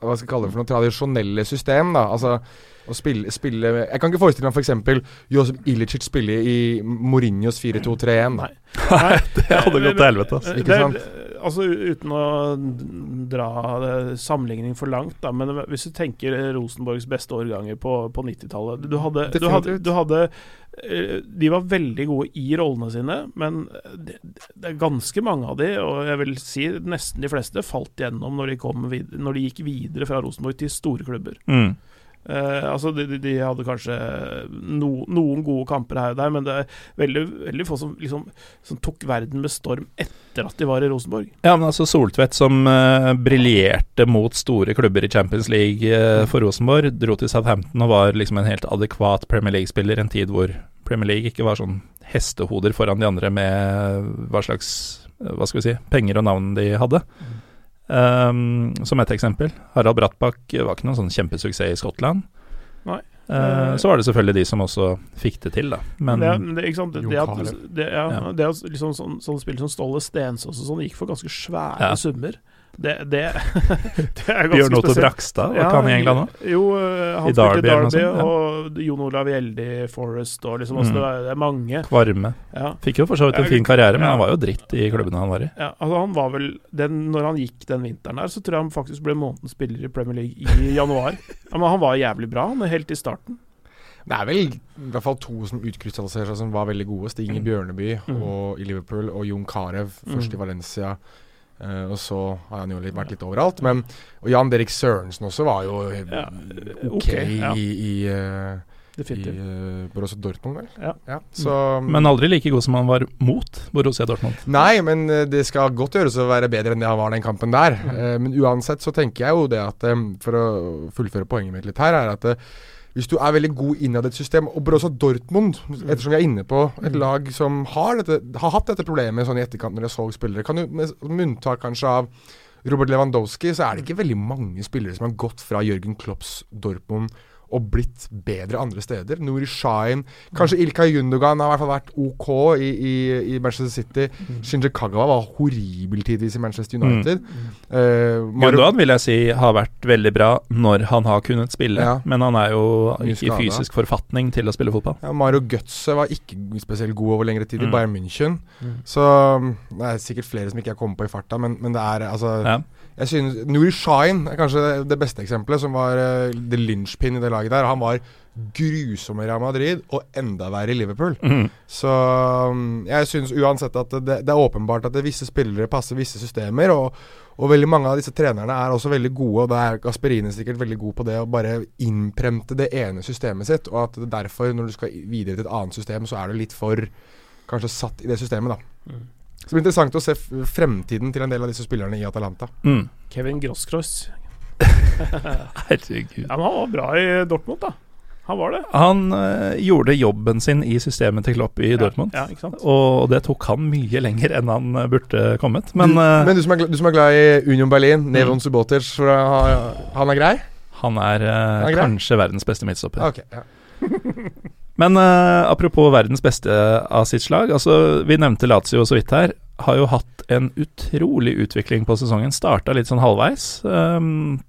Hva skal jeg kalle det for noe tradisjonelle system, da. Altså å spille, spille Jeg kan ikke forestille meg f.eks. Josip Ilicic spille i Mourinhos 4-2-3-1. Nei. Nei, Det hadde gått til helvete, Altså. Ikke sant? Altså Uten å dra det sammenligning for langt, da, men hvis du tenker Rosenborgs beste årganger på, på 90-tallet du, du, du hadde eh, De var veldig gode i rollene sine, men det, det er ganske mange av de, og jeg vil si nesten de fleste, falt gjennom når de, kom vid når de gikk videre fra Rosenborg til store klubber. Mm. Eh, altså de, de, de hadde kanskje no, noen gode kamper her og der, men det er veldig, veldig få som, liksom, som tok verden med storm etter at de var i Rosenborg. Ja, men altså Soltvedt som uh, briljerte mot store klubber i Champions League eh, for Rosenborg, dro til Southampton og var liksom en helt adekvat Premier League-spiller en tid hvor Premier League ikke var sånn hestehoder foran de andre med hva slags eh, hva skal vi si, penger og navn de hadde. Um, som et eksempel. Harald Brattbakk var ikke noen sånn kjempesuksess i Skottland. Nei. Uh, så var det selvfølgelig de som også fikk det til, da. Men det, det, ikke sant? Det, det, at, det, ja, Ja. det at liksom sånn, sånne spillere som Ståle Stensås og sånn gikk for ganske svære Ja. summer. Det, det, det er ganske Bjørn Otto spesielt. Brakstad, var ja, han i England òg? Jo, eh, han I Darby Derby sånt, ja. og Jon Olav Gjeldi, Forest og liksom også, Mm. det, er, det er mange. Kvarme. Ja. Fikk jo for så vidt en fin karriere, men ja. han var jo dritt i klubbene han var i. Ja, altså han var vel den, Når han gikk den vinteren der, så tror jeg han faktisk ble månedens spiller i Premier League i januar. Ja, men han var jævlig bra, han, helt i starten. Det er vel i hvert fall to som utkrystalliserer seg som var veldig gode. Stig Inge Mm. Bjørneby Mm. og, i Liverpool, og Jon Carew først Mm. i Valencia. Eh, og så har han jo litt, vært litt overalt. Men, og Jan Derek Sørensen også var jo eh, Ja, ok, ja. i, i, eh, i uh, Borussia Dortmund, vel. Ja. Så Men aldri like god som han var mot Borussia Dortmund. Nei, men eh, det skal godt gjøres å være bedre enn det han var den kampen der. Eh, men uansett så tenker jeg jo det at um, For å fullføre poenget mitt litt her, er at eh, hvis du er veldig god innad et system Og Borussia Dortmund, ettersom vi er inne på et lag som har, dette, har hatt dette problemet sånn i etterkant når de så spillere kan du, med unntak kanskje av Robert Lewandowski, så er det ikke veldig mange spillere som har gått fra Jørgen Klopps Dortmund og blitt bedre andre steder. Nuri Shahin, kanskje Ilkay Jundogan har i hvert fall vært OK i, i, i Manchester City. Shinji Kagawa var horribel tidvis i Manchester United. Mm. Uh, Gundogan vil jeg si har vært veldig bra når han har kunnet spille, Ja. men han er jo ikke i fysisk forfatning til å spille fotball. ja, Mario Götze var ikke spesielt god over lengre tid i Mm. Bayern München. Mm. Så um, det er sikkert flere som ikke jeg kommer på i farta, men, men det er altså Ja. Jeg synes Nuri Shine er kanskje det beste eksempelet, som var uh, the linchpin i det laget der. Han var grusom i Real Madrid, og enda verre i Liverpool. Mm. Så um, jeg syns uansett at det, det er åpenbart at visse spillere passer visse systemer. Og, og veldig mange av disse trenerne er også veldig gode, og da er Gasperini sikkert veldig god på det å bare innprente det ene systemet sitt. Og at derfor, når du skal videre til et annet system, så er du litt for kanskje satt i det systemet, da. Mm. Så det blir interessant å se f fremtiden til en del av disse spillerne i Atalanta. Mm. Kevin Grosskross. Herregud. Ja, men han var bra i Dortmund, da. Han var det. Han eh, gjorde jobben sin i systemet til Klopp i Dortmund. Ja, ja, ikke sant? Og det tok han mye lenger enn han eh, burde kommet. Men, du, eh, men du, som er, du som er glad i Union Berlin, Nevon Subotic, for han, han er grei? han er, eh, Han er grei. kanskje verdens beste midtstopper. Ok, ja. Men uh, apropos verdens beste av sitt slag. Altså, vi nevnte Lazio så vidt her. Har jo hatt en utrolig utvikling på sesongen. Starta litt sånn halvveis. Um,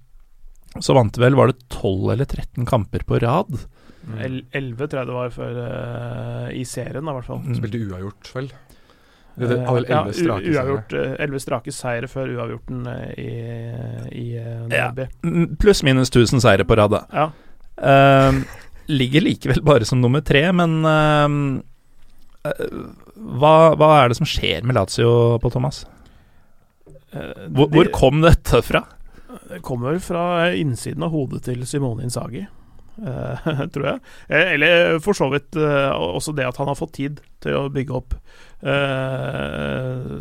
så vant vel, var det 12 eller 13 kamper på rad. Mm. 11 tror jeg det var før uh, i serien, da, i hvert fall. Mm. Spilte uavgjort, vel? Det, det, vel 11 ja, strake seire. uavgjort, eh, Elleve strake seire før uavgjorten i, i eh, Ja. Mm, Pluss minus 1000 seire på rad, da. Ja. Um, ligger likevel bare som nummer tre, men eh, hva, hva er det som skjer med Lazio på Thomas? Eh, Hvor, hvor kom dette fra? Det kommer fra innsiden av hodet til Simone Insagi, uh, tror jeg. Eh, Eller for så vidt uh, også det at han har fått tid. til å bygge opp. Uh,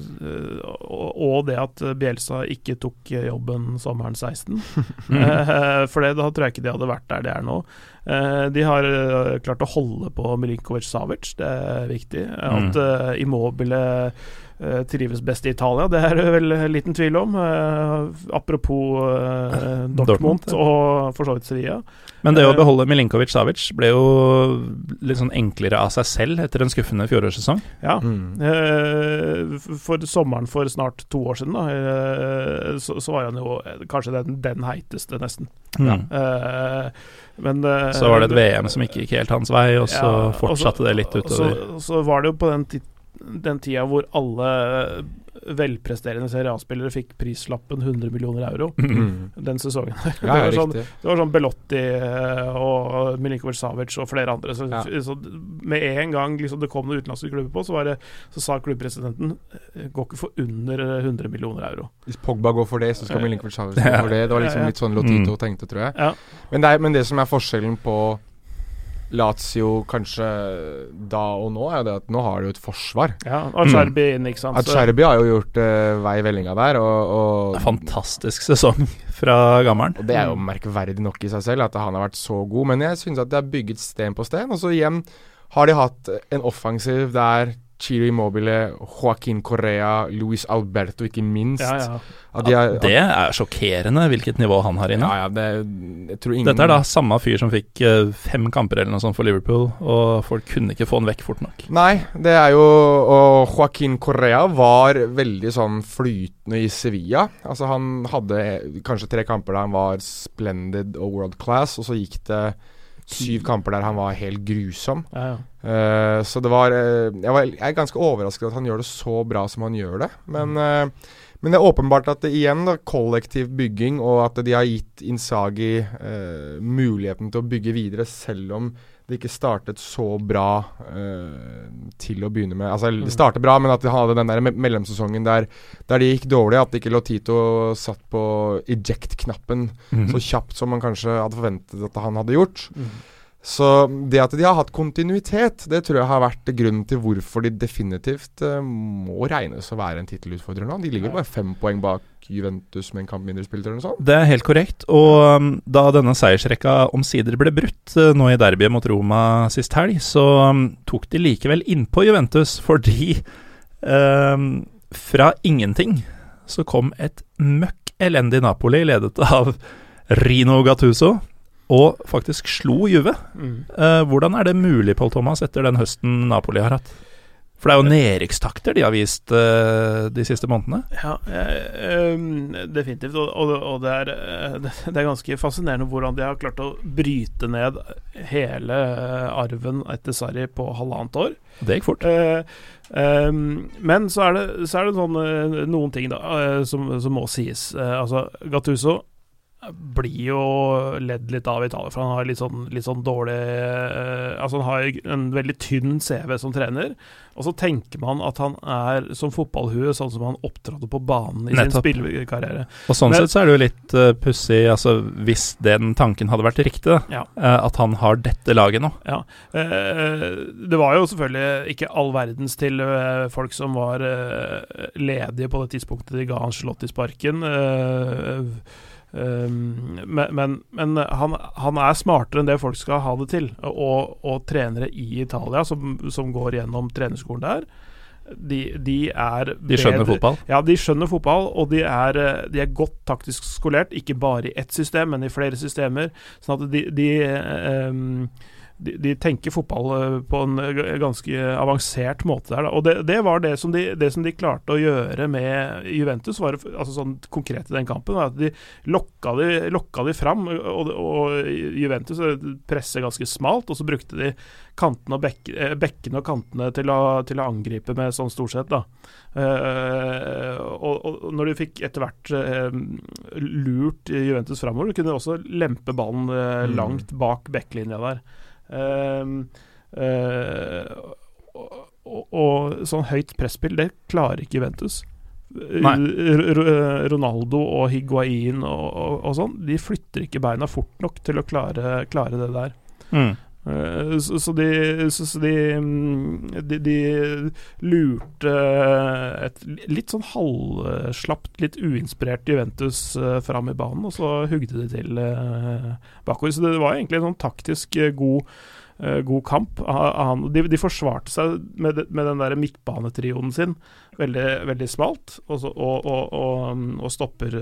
og, det at Bjelsa ikke tok jobben sommeren 16. Mm. Eh, for det, da tror jeg ikke de hadde vært der de er nå. Eh, de har eh, klart å holde på Milinkovic Savic, det er viktig. At mm. Immobile trives best i Italia, det er det vel liten tvil om. Apropos Dortmund, Dortmund ja. og for så vidt Sevilla. Men det å beholde Milinkovic Savic ble jo litt sånn enklere av seg selv etter en skuffende fjorårssesong. Ja. Mm. for sommeren for snart to år siden, da, så, var han jo kanskje den, den heiteste, nesten. Mm. Men Så var det et VM som ikke gikk helt hans vei, og så ja, fortsatte det litt utover. Så, så var det jo på den, den tida hvor alle velpresterende Serie A-spillere fikk prislappen 100 millioner euro mm. den sesongen. Ja, det, var sånn, det, var sånn, Belotti eh, og Milinkovic Savic og flere andre. Så, ja. så med en gang liksom, det kom noen utenlandske klubber på, så, det, så sa klubbpresidenten eh, går ikke for under 100 eh, millioner euro. Hvis Pogba går for det, så skal Milinkovic Savic gå for det. Det var liksom litt sånn Lotito mm. tenkte, tror jeg. Men det, er, men det som er forskjellen på Lazio kanskje da og nå, er det at nå har de jo et forsvar. Ja, Acerbi mm. inn, ikke sant. Acerbi har jo gjort uh, vei i vellinga der. Og, og Fantastisk sesong fra gammelen. Og Det er jo merkverdig nok i seg selv at han har vært så god, men jeg synes at det er bygget sten på sten. Og så igjen har de hatt en offensiv der Chiro Immobile, Joaquin Correa, Luis Alberto, ikke minst. Ja, ja. De er, det er sjokkerende hvilket nivå han har inne. Ja, det, ingen... Dette er da samme fyr som fikk uh, fem kamper eller noe sånt for Liverpool, og folk kunne ikke få han vekk fort nok. Nei, det er jo Og Joaquin Correa var veldig sånn flytende i Sevilla. Altså Han hadde kanskje tre kamper der han var splendid og world class, og så gikk det syv kamper der han var helt grusom. Ja, ja. Uh, så det var, uh, jeg var Jeg er ganske overrasket at han gjør det så bra som han gjør det. Men, uh, men det er åpenbart at det igjen da, kollektiv bygging, og at de har gitt Insagi muligheten til å bygge videre, selv om det ikke startet så bra uh, til å begynne med. Altså, det mm. startet bra, men at de hadde den der mellomsesongen der, der det gikk dårlig. At ikke Lotito satt på eject-knappen mm. så kjapt som man kanskje hadde forventet at han hadde gjort. Mm. Så det at de har hatt kontinuitet, det tror jeg har vært grunnen til hvorfor de definitivt uh, må regnes å være en tittelutfordrer nå. De ligger bare fem poeng bak Juventus med en kamp mindre spilt eller noe sånt. Det er helt korrekt. Og um, da denne seiersrekka omsider ble brutt uh, nå i derbyet mot Roma sist helg, så um, tok de likevel innpå Juventus fordi um, fra ingenting så kom et møkk elendig Napoli ledet av Rino Gattuso og faktisk slo Juve. Mm. Uh, hvordan er det mulig, Paul Thomas, etter den høsten Napoli har hatt? For det er jo nedrykkstakter de har vist uh, de siste månedene. Ja, um, definitivt. Og, og, og det, er, det, er, ganske fascinerende hvordan de har klart å bryte ned hele arven etter Sarri på halvannet år. Det gikk fort. Uh, men så er det, så er det sånn, noen ting da, som, som, må sies. altså, Gattuso blir jo ledd litt av i Italia, for han har litt sånn, litt sånn dårlig uh, Altså Han har en veldig tynn CV som trener, og så tenker man at han er som fotballhue, sånn som han opptrådte på banen i Nettopp. sin spillekarriere. Og sånn Men, sett så er det jo litt uh, pussig, altså hvis den tanken hadde vært riktig, ja. uh, at han har dette laget nå. Ja. Uh, det var jo selvfølgelig ikke all verdens til folk som var ledige på det tidspunktet de ga han slått i sparken. Uh, Um, men, men, han, han, er smartere enn det folk skal ha det til. Og, og trenere i Italia som, som, går gjennom trenerskolen der, de, de er De skjønner bedre, fotball? Ja, de skjønner fotball, og de er, de er, godt taktisk skolert. Ikke bare i ett system, men i flere systemer. Sånn at de, de um, de, de, tenker fotball eh, på en ganske avansert måte der. Da. Og det, det var det som, de, det som, de, klarte å gjøre med Juventus, var altså sånn konkret i den kampen. Var at de lokka de, lokka de fram, og, og, Juventus presser ganske smalt. Og så brukte de kantene og bek, eh, bekkene og kantene til å, til å, angripe med sånn stort sett. da. Og, og, når de fikk etter hvert lurt Juventus framover, kunne de også lempe ballen uh, langt bak bekklinja der. Uh, uh, og, og, sånn høyt presspill, det klarer ikke Juventus. Ronaldo og Higuain og, og, og, sånn, de flytter ikke beina fort nok til å klare, klare det der. Mm. Eh, så, så, de, så, de, mm, de, de, lurte et litt sånn halvslapt, litt uinspirert Juventus uh, fram i banen, og så hugde de til uh, bakover. Så det var egentlig en sånn taktisk god god kamp. Han, de, de, forsvarte seg med, med den der midtbanetrioen sin veldig, veldig smalt, og, så, og, og, og, og stopper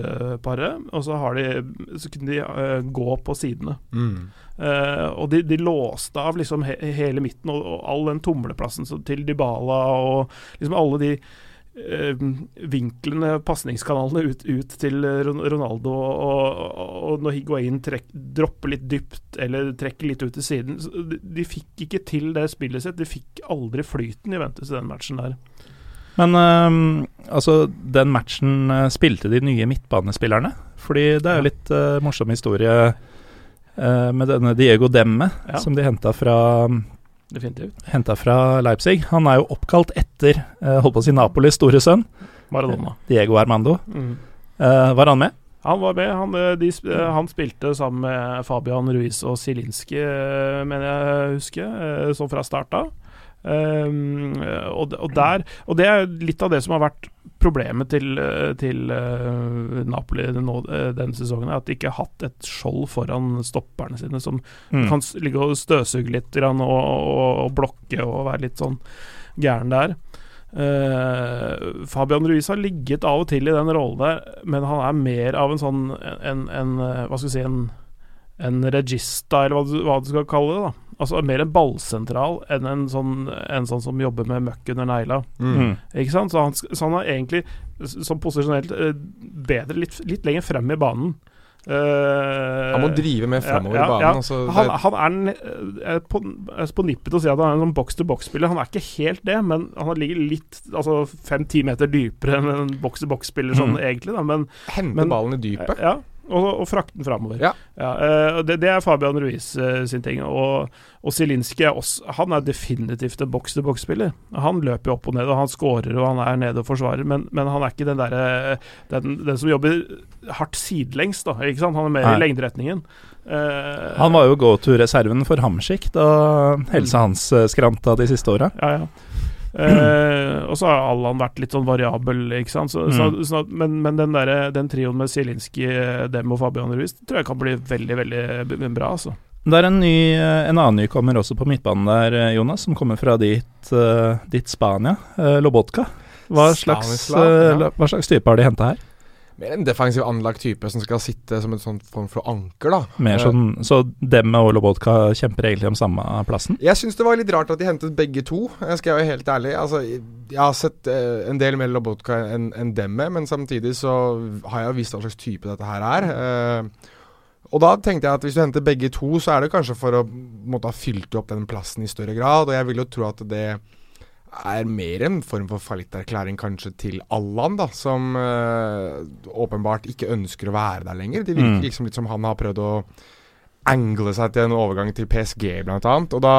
paret. Og så, har de, så kunne de uh, gå på sidene. Mm. Uh, og de, de, låste av liksom he, hele midten og, all den tumleplassen til Dybala og liksom alle de vinklene, pasningskanalene ut, ut, til Ronaldo, og, og når Higuain trekk, dropper litt dypt eller trekker litt ut til siden de, de, fikk ikke til det spillet sitt. De fikk aldri flyten i Ventus i den matchen der. Men uh, altså, den matchen uh, spilte de nye midtbanespillerne? Fordi det er jo litt uh, morsom historie med denne Diego Demme, ja. som de henta fra Definitivt. Henta fra Leipzig. Han er jo oppkalt etter uh, holdt på å si Napolis store sønn. Maradona. Diego Armando. Mm. Uh, var han med? Han var med. Han, eh, de, han, spilte sammen med Fabian Ruiz og Zielinski, mener jeg husker, sånn fra start av. Um, og, og, der, og det er litt av det som har vært problemet til, til uh, Napoli nå, uh, denne sesongen, at de ikke har hatt et skjold foran stopperne sine som mm. kan ligge og støvsuge litt og, og, blokke og være litt sånn gæren der. Uh, Fabian Ruiz har ligget av og til i den rollen der, men han er mer av en sånn en, en, Hva skal vi si en, en regista, eller hva du, hva du skal kalle det. da Altså mer en ballsentral enn en sånn, en sånn som jobber med møkk under negla. Mm. mm. Ikke sant? Så han, så han, er egentlig, sånn posisjonelt, eh, bedre litt, litt lenger frem i banen. Uh, han må drive mer framover ja, ja, i banen. Ja. Altså, han, han, er på, på, nippet til å si at han er en sånn box-to-box-spiller. Han er ikke helt det, men han ligger litt altså fem-ti meter dypere enn en box-to-box-spiller sånn mm. egentlig. Da, men, Hente ballen i dypet? Ja, og, og frakte den framover. Ja. Ja, uh, det, det, er Fabian Ruiz uh, sin ting. Og, og Zielinski er også Han er definitivt en boks-til-boks-spiller. Han løper opp og ned, og han scorer og han er nede og forsvarer, men, men han er ikke den derre den, den, som jobber hardt sidelengs, da. Ikke sant? Han er mer Nei. i lengderetningen. Uh, han var jo go-to-reserven for Hamsik da helsa mm. hans skranta de siste åra. Ja, ja. Uh, og så har Allan vært litt sånn variabel, ikke sant. Så, mm. så, så, men, men, den, der, den trioen med Zielinski, Dem og Fabian Ruiz tror jeg kan bli veldig, veldig bra, altså. Det er en, ny, en annen nykommer også på midtbanen der, Jonas, som kommer fra ditt, ditt Spania, Lobotka. Hva slags, hva slags type har de henta her? Mer en defensiv anlagt type som skal sitte som en sånn form for anker, da. Mer sånn, Så Demme og Lobotka kjemper egentlig om samme plassen? Jeg syns det var litt rart at de hentet begge to, jeg skal være helt ærlig. Altså, jeg har sett uh, en del mer Lobotka enn en Demme, men samtidig så har jeg jo visst hva slags type dette her er. Og da tenkte jeg at hvis du henter begge to, så er det kanskje for å måtte ha fylt opp den plassen i større grad, og jeg vil jo tro at det er mer en form for fallitterklæring kanskje til Allan, da, som øh, åpenbart ikke ønsker å være der lenger. Det virker mm. liksom litt som han har prøvd å angle seg til en overgang til PSG, blant annet. Og da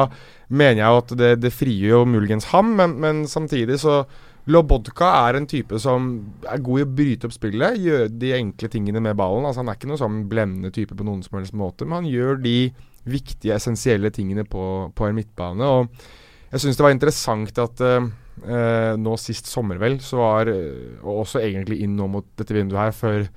mener jeg at det, det frigjør jo muligens ham, men, men, samtidig så Lobodka er en type som er god i å bryte opp spillet, gjøre de enkle tingene med ballen. Altså Han er ikke noen sånn blendende type på noen som helst måte, men han gjør de viktige, essensielle tingene på, på en midtbane. og jeg syns det var interessant at uh, nå sist sommer, vel, så var uh, Og også egentlig inn nå mot dette vinduet her, før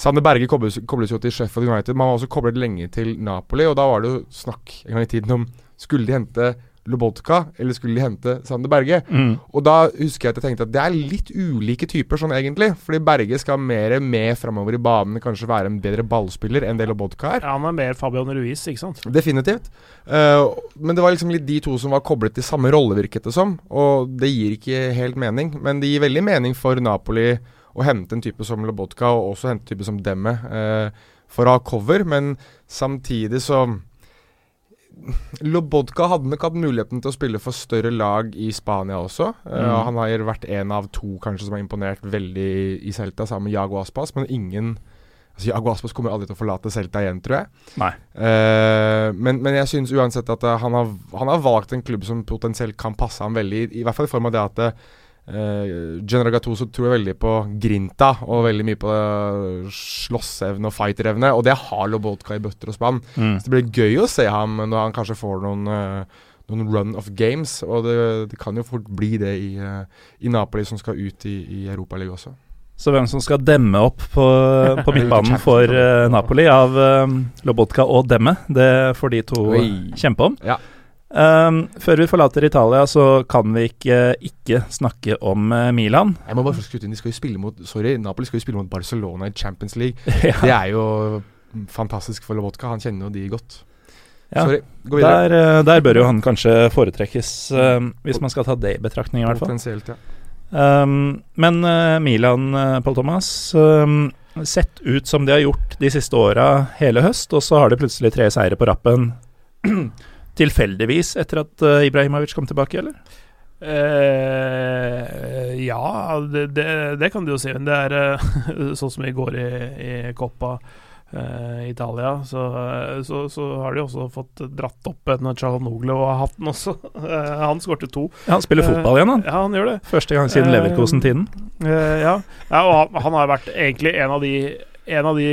Sander Berge kobles, kobles, jo til Sheffield United. Man var også koblet lenge til Napoli, og da var det jo snakk en gang i tiden om skulle de hente Lobotka, eller skulle de hente Sander Berge? Mm. Og da husker jeg at jeg tenkte at det er litt ulike typer sånn egentlig. Fordi Berge skal mer med framover i banen, kanskje være en bedre ballspiller enn det Lobotka er. Ja, han er mer Fabian Ruiz, ikke sant? Definitivt. Uh, men det var liksom litt de to som var koblet til samme rolle, virket det som. Og det gir ikke helt mening. Men det gir veldig mening for Napoli å hente en type som Lobotka, og også hente en type som Demme, uh, for å ha cover. Men samtidig så Lobodka hadde nok hatt muligheten til å spille for større lag i Spania også. Eh, mm. Uh, han har vært en av to kanskje som har imponert veldig i Celta, sammen med Jago Aspas, men ingen altså Jago Aspas kommer aldri til å forlate Celta igjen, tror jeg. Nei. Uh, men, men, jeg synes uansett at uh, han, har, han, har, valgt en klubb som potensielt kan passe ham veldig, i, i hvert fall i form av det at Uh, General Gattuso tror jeg veldig på grinta og veldig mye på uh, slåssevne og fighterevne, og det har Lobotka i bøtter og spann. Mm. Så det blir gøy å se ham når han kanskje får noen, uh, noen run of games, og det, det, kan jo fort bli det i, uh, i Napoli, som skal ut i, i Europaligaen også. Så hvem som skal demme opp på, på midtbanen for Napoli av Lobotka og Demme, det får de to Oi. kjempe om. Ja. Um, før vi forlater Italia, så kan vi ikke ikke snakke om uh, Milan. Jeg må bare skutte inn, de skal jo spille mot Sorry, Napoli skal jo spille mot Barcelona i Champions League. ja. Det er jo fantastisk for Lobotka. Han kjenner jo de godt. Ja. Sorry, gå videre. Der, uh, der, bør jo han kanskje foretrekkes, uh, hvis man skal ta det i betraktning, i hvert fall. Potensielt, ja. Um, men Milan, Paul Thomas um, Sett ut som de har gjort de siste åra hele høst, og så har de plutselig tre seire på rappen. tilfeldigvis etter at uh, Ibrahimovic kom tilbake, eller? Uh, ja, det, det, det, kan du jo si. Men det er uh, sånn som i går i, i Coppa uh, Italia, så, så, så, har de også fått dratt opp en Chalanoglu og hatten også. også. han skårte to. Ja, han spiller fotball igjen, han. Ja, han gjør det. Første gang siden Leverkosen-tiden. ja. ja, og han, han har vært egentlig en av de en av de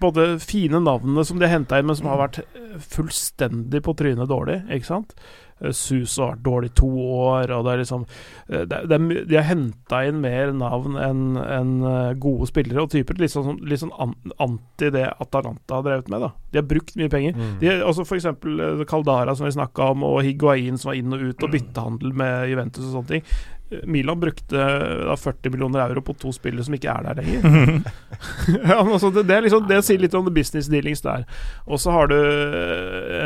både fine navnene som de har henta inn, men som har vært fullstendig på trynet dårlig, ikke sant? Eh, Sus har vært dårlig to år, og det er liksom eh, det, det, De har henta inn mer navn enn en eh, gode spillere og typer. Litt sånn, litt sånn anti det Atalanta har drevet med. da De har brukt mye penger. Mm. De, altså F.eks. Caldara, som vi snakka om, og Higuain, som var inn og ut, og byttehandel med Juventus og sånne ting. Milan brukte da 40 millioner euro på to spillere som ikke er der lenger. ja, altså det, det, liksom, det, sier litt om the business dealings der. Og så har du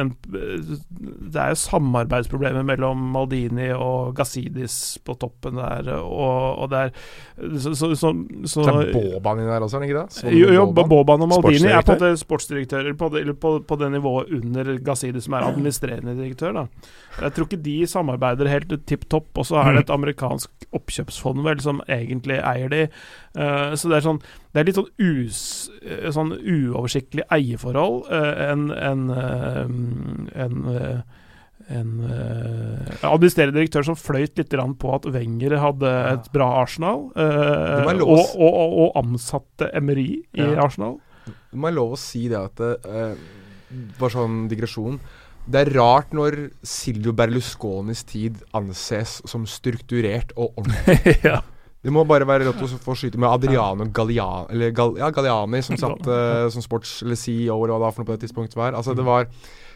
en Det er jo samarbeidsproblemer mellom Maldini og Gazidis på toppen der, og, og det er så, så, så, så er Boban inni der også, er det ikke det? Jo, jo Boban og Maldini er på det sportsdirektører på det, på, på det nivået under Gazidis, som er administrerende direktør. da Jeg tror ikke de samarbeider helt tipp topp, og så er det et amerikansk amerikansk oppkjøpsfond vel som egentlig eier de. Uh, så det er sånn Det er litt sånn, us, eh, sånn uoversiktlig eierforhold. En, en, uh, en en uh, administrerende direktør som fløyt litt på at Wenger hadde et bra Arsenal, og, og, og, og, ansatte Emery i ja. Arsenal. Det må være lov å si det at Bare sånn digresjon. Det er rart når Silvio Berlusconis tid anses som strukturert og ordentlig. ja. Det må bare være til å få skyte med Adriano Galliani, eller Gal, ja, Galliani som satt uh, som sports- eller CEO eller hva det var for noe på det tidspunktet var. Altså, det var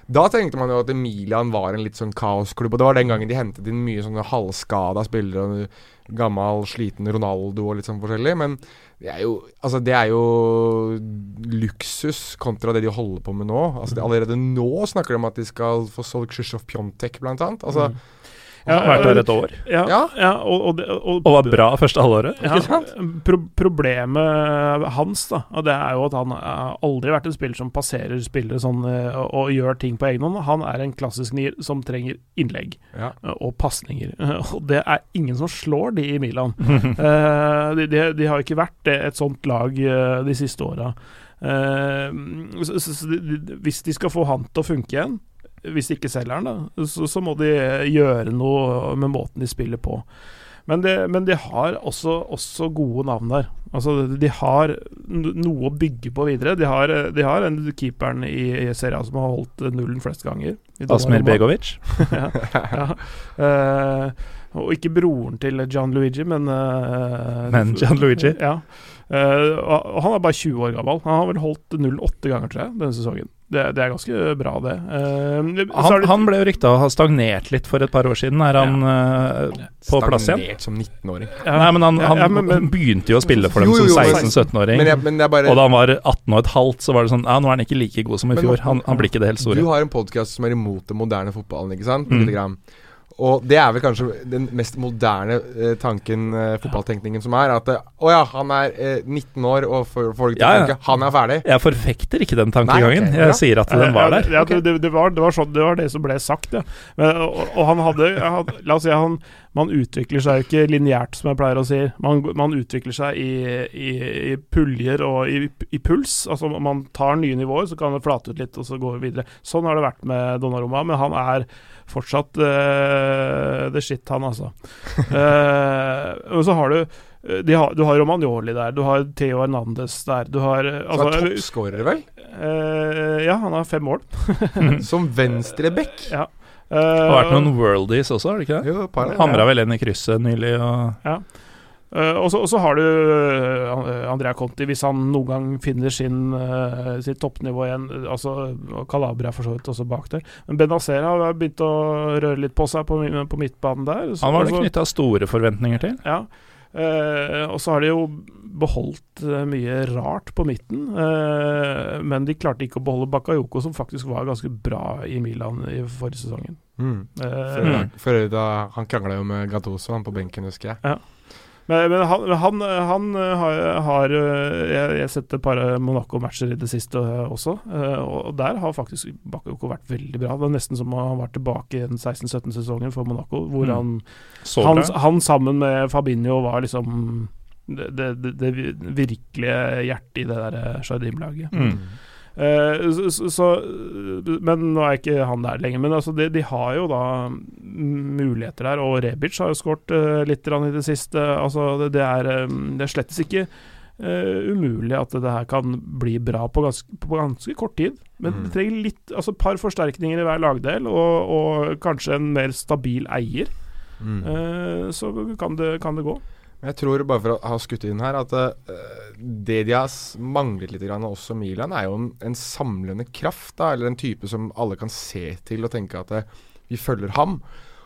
da tenkte man jo at Emilian var en litt sånn kaosklubb. Og det var den gangen de hentet inn mye sånne halvskada spillere. Gammel, sliten Ronaldo og litt sånn forskjellig. Men det er jo, altså det er jo luksus kontra det de holder på med nå. Altså det, allerede nå snakker de om at de skal få solgt Krzysztof Pjontek, blant annet. Altså mm. Ja, vært der et år. Ja, ja. ja og, og, og, og, var bra første halvåret. Ja, pro problemet hans da Og det er jo at han har aldri vært en spiller som passerer spillere sånn eh, og, gjør ting på egen hånd. Han er en klassisk nier som trenger innlegg ja. Eh, og pasninger. Og det er ingen som slår de i Milan. de, de, de, har ikke vært et sånt lag de siste åra. Hvis de skal få han til å funke igjen hvis de ikke selger den, da, så, så, må de gjøre noe med måten de spiller på. Men, det, men de har også, også, gode navn der. Altså, de har noe å bygge på videre. De har, de har en keeperen i, i serien som har holdt nullen flest ganger. Asmer Begovic? ja. ja. Uh, og ikke broren til John Luigi, men uh, Men John Luigi? Ja. Uh, han er bare 20 år gammel. Han har vel holdt nullen åtte ganger, tror jeg, denne sesongen. Det, det, er ganske bra, det. Uh, han, han, ble jo rykta å ha stagnert litt for et par år siden. Er han ja. uh, på stagnert plass igjen? Stagnert som 19-åring. Ja. Nei, men han, han ja, men, men, begynte jo å spille for dem jo, jo, som 16-17-åring. Og da han var 18 og et halvt, så var det sånn Ja, nå er han ikke like god som i fjor. Han, han blir ikke det helt store. Du har en podkast som er imot den moderne fotballen, ikke sant? Mm. Og det er vel kanskje den mest moderne eh, tanken, eh, fotballtenkningen, som er at eh, å ja, han er eh, 19 år og får folk til ja, ja. tenke han er ferdig. Jeg forfekter ikke den tankegangen. Okay, ja. Jeg sier at den var der. Ja, det, det, det, var, det, var sånn, det, var, det som ble sagt, ja. Men, og, og, han hadde, hadde La oss si han man utvikler seg jo ikke lineært, som jeg pleier å si. Man, man utvikler seg i, i, i puljer og i, i, puls. Altså Man tar nye nivåer, så kan det flate ut litt, og så går vi videre. Sånn har det vært med Donnarumma, men han er fortsatt uh, the shit, han altså. uh, og så har du de har, Du har Romagnoli der, du har Theo Hernandez der, du har altså, Så er toppskårer, vel? ja, han har fem mål. Som venstreback? Ja. det har vært noen worldies også, har det ikke det? Jo, par, Hamra vel inn i krysset nylig. Og ja. Uh, og så har du uh, Andrea Conti, hvis han noen gang finner sin, uh, sitt toppnivå igjen. Altså Calabria for så vidt også bak der. Men Benazera har begynt å røre litt på seg på, på midtbanen der. Så, han var det knytta store forventninger til. Ja. og så har de jo beholdt mye rart på midten. men de klarte ikke å beholde Bakayoko, som faktisk var ganske bra i Milan i forrige sesongen. Mm. Før, for da, han krangla jo med Gattoso, han på benken, husker jeg. Ja. Men, men han, han, han, har, har Jeg har sett et par Monaco-matcher i det siste også, og der har faktisk Bakayoko vært veldig bra. Det var nesten som han var tilbake i den 16-17-sesongen for Monaco, hvor mm. han, han, sammen med Fabinho var liksom det, det, det, det virkelige hjertet i det der Jardim-laget. Mm. Uh, så, så, men nå er ikke han der lenger. Men altså, de, de har jo da muligheter der, og Rebic har jo skåret uh, litt i det siste. Altså, det, det, er, um, det er slettes ikke uh, umulig at det her kan bli bra på ganske, på ganske kort tid. Men mm. det trenger litt Altså et par forsterkninger i hver lagdel, og, og kanskje en mer stabil eier. Mm. så kan det, kan det gå. Jeg tror, bare for å ha skutt inn her, at uh, det de har manglet litt, grann, også Milan, er jo en, en, samlende kraft. da, Eller en type som alle kan se til og tenke at uh, vi følger ham.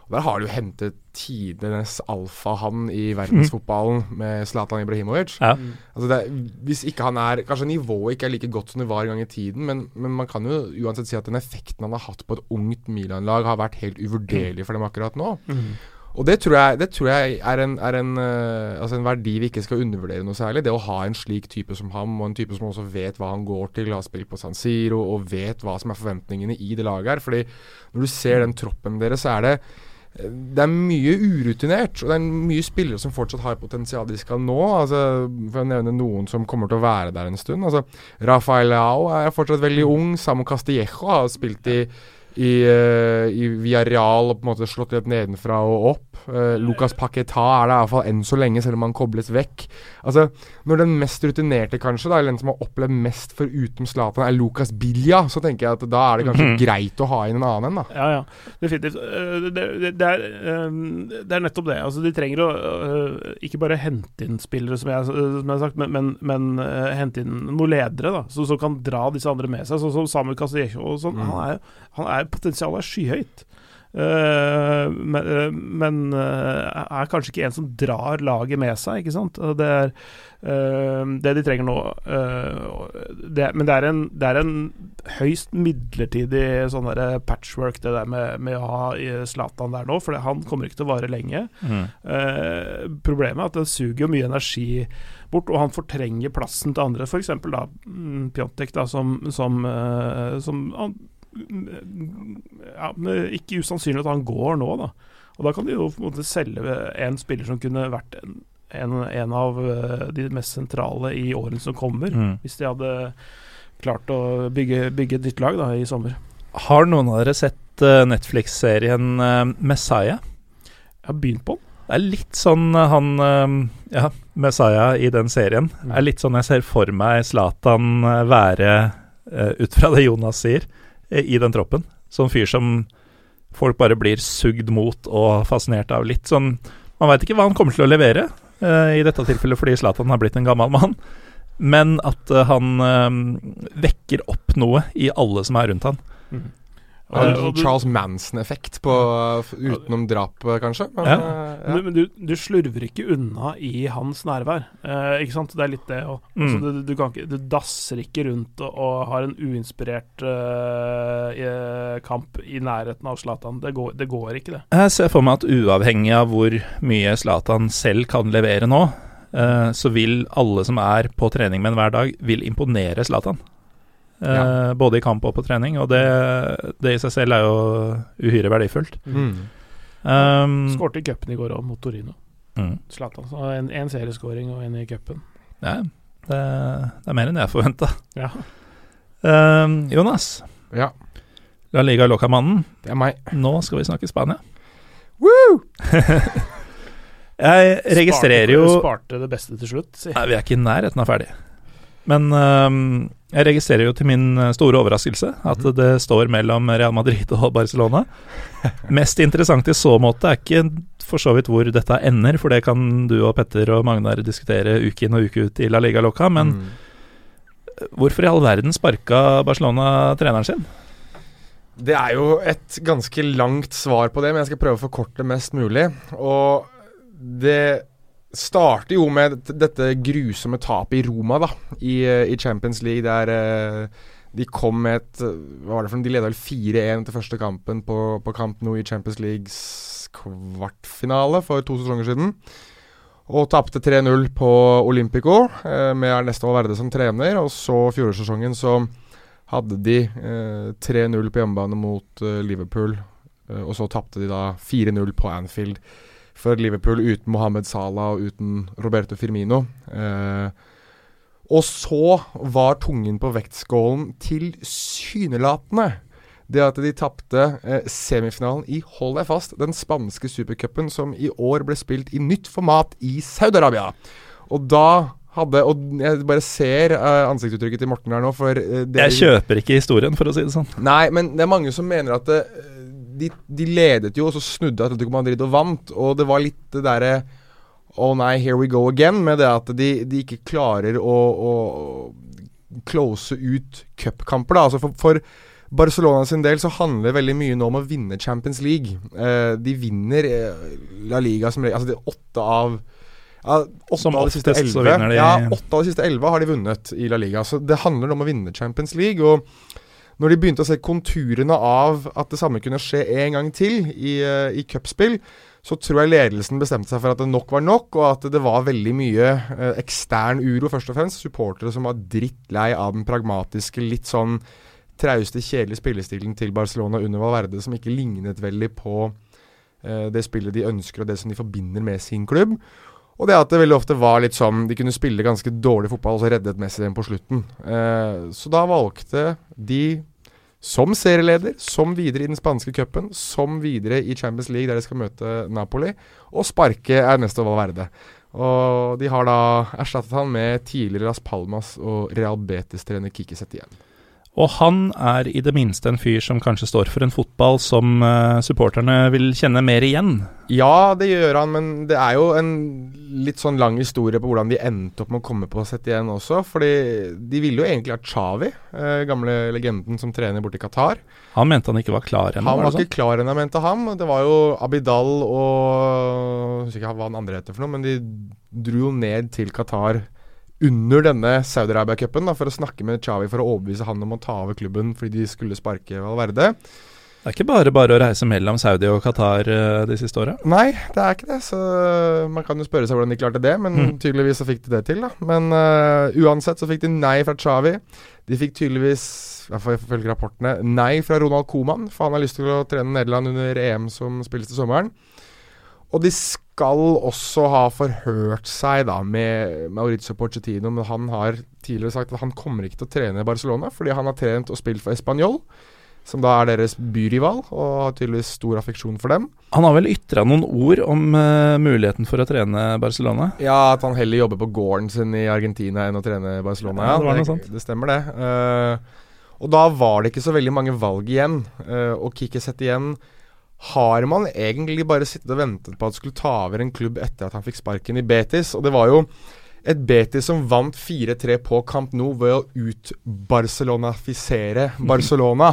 Og Der har de jo hentet tidenes alfahann i verdensfotballen mm. med Zlatan Ibrahimovic. Ja. Altså det, hvis ikke han er Kanskje nivået ikke er like godt som det var en gang i tiden, men, men man kan jo uansett si at den effekten han har hatt på et ungt Milan-lag, har vært helt uvurderlig for dem akkurat nå. Mm. Og det tror jeg, det tror jeg er, en, er en, uh, altså en, verdi vi ikke skal undervurdere noe særlig. Det å ha en slik type som ham, og en type som også vet hva han går til, har spilt på San Siro og vet hva som er forventningene i det laget her. Fordi når du ser den troppen deres, så er det det er mye urutinert, og det er mye spillere som fortsatt har potensial de skal nå. Altså, for å nevne noen som kommer til å være der en stund. Altså, Rafael Leao er fortsatt veldig ung. Samu Castillejo har spilt i i, uh, i Villarreal og på en måte slått litt nedenfra og opp. Uh, Lucas Paqueta er det iallfall enn så lenge, selv om han kobles vekk. Altså, Når den mest rutinerte, kanskje, da, eller den som har opplevd mest foruten Zlatan, er Lucas Bilja, så tenker jeg at da er det kanskje mm -hmm. greit å ha inn en annen en, da. Ja, ja. Definitivt. Uh, det, det, er, det, er, nettopp det. Altså, de trenger å ikke bare hente inn spillere, som jeg, som jeg har sagt, men, men, men hente inn noen ledere da, som, kan dra disse andre med seg. Sånn som Samuel Castillejo og sånn. Mm. Han er, han er potensialet er skyhøyt. Uh, men, uh, men uh, er kanskje ikke en som drar laget med seg, ikke sant. Det er det de trenger nå. Det, men det er, en, det er en høyst midlertidig sånn der patchwork, det der med, med å ha Zlatan der nå, for han kommer ikke til å vare lenge. Mm. problemet er at det suger jo mye energi bort, og han fortrenger plassen til andre, f.eks. mm, Pjontek, da, som, som, som ja, ikke usannsynlig at han går nå, da. Og da kan de jo på en måte selge en spiller som kunne vært en, en, en av eh, de mest sentrale i årene som kommer, mm. hvis de hadde klart å bygge, bygge et nytt lag da, i sommer. Har noen av dere sett uh, Netflix-serien uh, Messiah? Jeg har begynt på den. Det er litt sånn han Ja, Messiah i den serien. Det er litt sånn jeg ser for meg Zlatan være, ut fra det Jonas sier i den troppen. Sånn fyr som folk bare blir sugd mot og fascinert av. Litt sånn Man veit ikke hva han kommer til å levere, uh, i dette tilfellet fordi Zlatan har blitt en gammel mann. Men at uh, han vekker opp noe i alle som er rundt han. Mm. Uh, Charles Manson-effekt utenom drap, kanskje. Men, ja. uh, ja. men du, du, slurver ikke unna i hans nærvær. Eh, ikke sant? Det er litt det òg. Mm. Altså, du, du, ikke, du, dasser ikke rundt og, og har en uinspirert kamp i nærheten av Zlatan. Det, det, går ikke, det. Jeg ser for meg at uavhengig av hvor mye Zlatan selv kan levere nå, så vil alle som er på trening med en hver dag, vil imponere Zlatan. Ja. Eh, både i kamp og på trening, og det, det, i seg selv er jo uhyre verdifullt. Mm. Um, Skårte i cupen i går òg, mot Torino. Mm. Zlatan. Så en, en serieskåring og en i cupen. Ja, det, det, er mer enn jeg forventa. Ja. Um, Jonas, ja. La Liga Loca-mannen. Det er meg. Nå skal vi snakke Spania. Woo! Jeg registrerer jo Sparte, sparte det beste til slutt, si. Nei, vi er ikke i nærheten av ferdig. Men øhm, jeg registrerer jo til min øh, store overraskelse at Mhm. det står mellom Real Madrid og Barcelona. Mest interessant i så måte er ikke for så vidt hvor dette ender, for det kan du og Petter og Magnar diskutere uke inn og uke ut i La Liga Loca, men Mm. hvorfor i all verden sparka Barcelona treneren sin? Det er jo et ganske langt svar på det, men jeg skal prøve å forkorte mest mulig. Og det starter jo med dette- grusomme tapet i Roma, da, i, eh, i Champions League, der eh, de kom med et Hva var det for noe? De leda vel 4-1 til første kampen på, på kamp nå i Champions Leagues kvartfinale for to sesonger siden. Og tapte 3-0 på Olympico, eh, med Ernesto Valverde som trener. Og så fjorårssesongen så hadde de eh, 3-0 på hjemmebane mot eh, Liverpool, eh, og så tapte de da 4-0 på Anfield for Liverpool uten Mohammed Salah og uten Roberto Firmino. Eh, og så var tungen på vektskålen tilsynelatende det at de tapte eh, semifinalen i, hold deg fast, den spanske supercupen som i år ble spilt i nytt format i Saudi-Arabia. Og da hadde Og jeg bare ser eh, ansiktsuttrykket til Morten her nå, for eh, det Jeg kjøper ikke historien, for å si det sånn. Nei, men det er mange som mener at det, de, de ledet jo, og så snudde Atletico Madrid og vant. Og det var litt det derre Å nei, here we go again, med det at de, de ikke klarer å, å close ut cupkamper, da. Altså for, for Barcelona sin del så handler veldig mye nå om å vinne Champions League. Eh, de vinner eh, La Liga som regel Altså det er åtte av ja, åtte Som av de siste elleve. de- Ja, de har de vunnet i La Liga. Så det handler om å vinne Champions League. Og når de begynte å se konturene av at det samme kunne skje en gang til i, uh, i cupspill, så tror jeg ledelsen bestemte seg for at det nok var nok, og at det var veldig mye eh, ekstern uro, først og fremst. Supportere som var drittlei av den pragmatiske, litt sånn trauste, kjedelige spillestilen til Barcelona under Valverde, som ikke lignet veldig på eh, det spillet de ønsker, og det som de forbinder med sin klubb. Og det at det veldig ofte var litt sånn De kunne spille ganske dårlig fotball og så reddet Messi den på slutten. Eh, så da valgte de, som serieleder, som videre i den spanske cupen, som videre i Champions League, der de skal møte Napoli, og sparke Ernesto Valverde. Og de har da erstattet han med tidligere Las Palmas og Real Betis-trener Kiki Setien. Og han er i det minste en fyr som kanskje står for en fotball som uh, supporterne vil kjenne mer igjen. Ja, det gjør han, men det er jo en litt sånn lang historie på hvordan de endte opp med å komme på sett igjen også. Fordi de ville jo egentlig ha Chavi, eh, gamle legenden som trener borte i Qatar. Han mente han ikke var klar ennå. Han var var ikke klar ennå, mente han. Det var jo Abidal og Jeg husker ikke hva han andre heter for noe, men de dro jo ned til Qatar under denne Saudi-Arabia-cupen for å snakke med Chavi for å overbevise han om å ta over klubben fordi de skulle sparke Valverde. Det er ikke bare bare å reise mellom Saudi og Qatar uh, de siste åra. Nei, det er ikke det. Så man kan jo spørre seg hvordan de klarte det, men Mm. tydeligvis så fikk de det til, da. Men uh, uansett så fikk de nei fra Chavi. De fikk tydeligvis, i hvert fall ifølge rapportene, nei fra Ronald Coman, for han har lyst til å trene Nederland under EM som spilles til sommeren. Og de skal også ha forhørt seg da med Maurizio Pochettino, men han har tidligere sagt at han kommer ikke til å trene i Barcelona, fordi han har trent og spilt for Español, som da er deres byrival, og har tydeligvis stor affeksjon for dem. Han har vel ytra noen ord om uh, muligheten for å trene Barcelona? Ja, at han heller jobber på gården sin i Argentina enn å trene Barcelona. Ja, det var noe sånt. det stemmer, det. Uh, og da var det ikke så veldig mange valg igjen. Uh, og Kikki sett igjen har man egentlig bare sittet og ventet på at skulle ta over en klubb etter at han fikk sparken i Betis. Og det var jo et Betis som vant 4-3 på Camp Nou ved å ut-barcelonafisere Barcelona.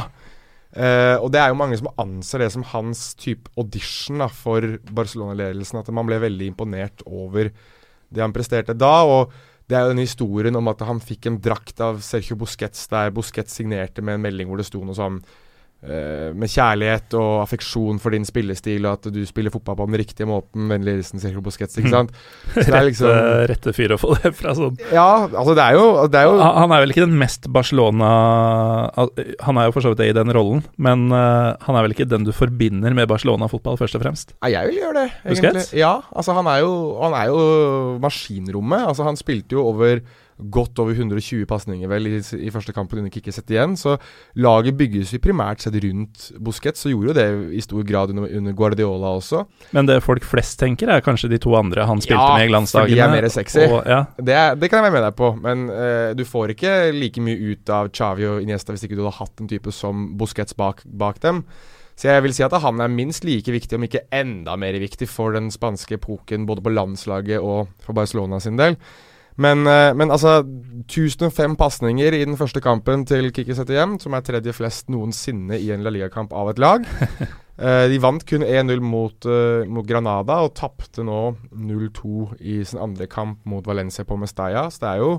Uh, og det er jo mange som anser det som hans type audition da, for Barcelona-ledelsen. At man ble veldig imponert over det han presterte da. Og det er jo denne historien om at han fikk en drakt av Sergio Busquets, der Busquets signerte med en melding hvor det sto noe sånn med kjærlighet og affeksjon for din spillestil, og at du spiller fotball på den riktige måten. Vennlig hilsen Sergio Busquets, ikke sant? Så det er liksom Rette, rette fyr å få det fra sånn. Ja, altså det er jo, det er jo Han er vel ikke den mest Barcelona Han er jo for så vidt det i den rollen, men eh, han er vel ikke den du forbinder med Barcelona-fotball, først og fremst. Nei, jeg vil gjøre det, Busquets? egentlig. Ja, altså han er jo, han er jo maskinrommet. Altså Han spilte jo over godt over 120 pasninger vel i, i, første kampen under Kikki igjen. Så laget bygges jo primært sett rundt Busquets, og gjorde jo det i stor grad under, under, Guardiola også. Men det folk flest tenker, er kanskje de to andre han spilte ja, med i glansdagene. Ja, for de er mer sexy. Og, ja. det, er, det, kan jeg være med deg på, men uh, du får ikke like mye ut av Chavi og Iniesta hvis ikke du hadde hatt en type som Busquets bak, bak dem. Så jeg vil si at han er minst like viktig, om ikke enda mer viktig, for den spanske epoken, både på landslaget og for Barcelona sin del. Men, eh, men altså 1005 pasninger i den første kampen til Kiki Setiem, som er tredje flest noensinne i en La Liga-kamp av et lag. uh, de vant kun 1-0 mot, uh, mot, Granada og tapte nå 0-2 i sin andre kamp mot Valencia på Mestalla. Så det er jo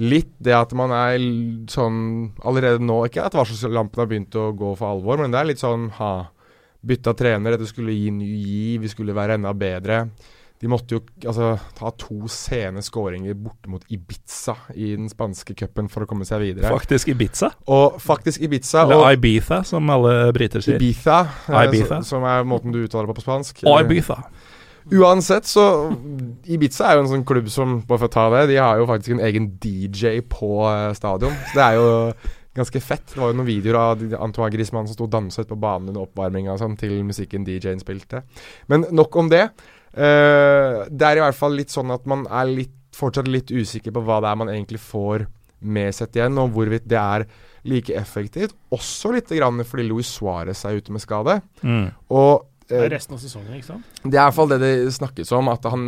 litt det at man er sånn allerede nå Ikke at varsellampen har begynt å gå for alvor, men det er litt sånn ha, bytta trener, dette skulle gi ny giv, vi skulle være enda bedre. De måtte jo altså, ta to sene skåringer borte mot Ibiza i den spanske cupen for å komme seg videre. Faktisk Ibiza? Og faktisk Ibiza Eller Ibiza, som alle briter sier. Ibiza, eh, Ibiza. som er måten du uttaler på på spansk. Ibiza. Uansett, så Ibiza er jo en sånn klubb som Bare for å ta det, de har jo faktisk en egen DJ på uh, stadion. Så det er jo ganske fett. Det var jo noen videoer av Antoine Griezmann som sto og danset på banen under oppvarminga sånn, til musikken DJ-en spilte. Men nok om det. Uh, det er i hvert fall litt sånn at man er litt, fortsatt litt usikker på hva det er man egentlig får med sett igjen, og hvorvidt det er like effektivt. Også litt grann fordi Louis Suárez er ute med skade. Mm. Og det er resten av sesongen, ikke sant? Det er i hvert fall det det snakkes om, at han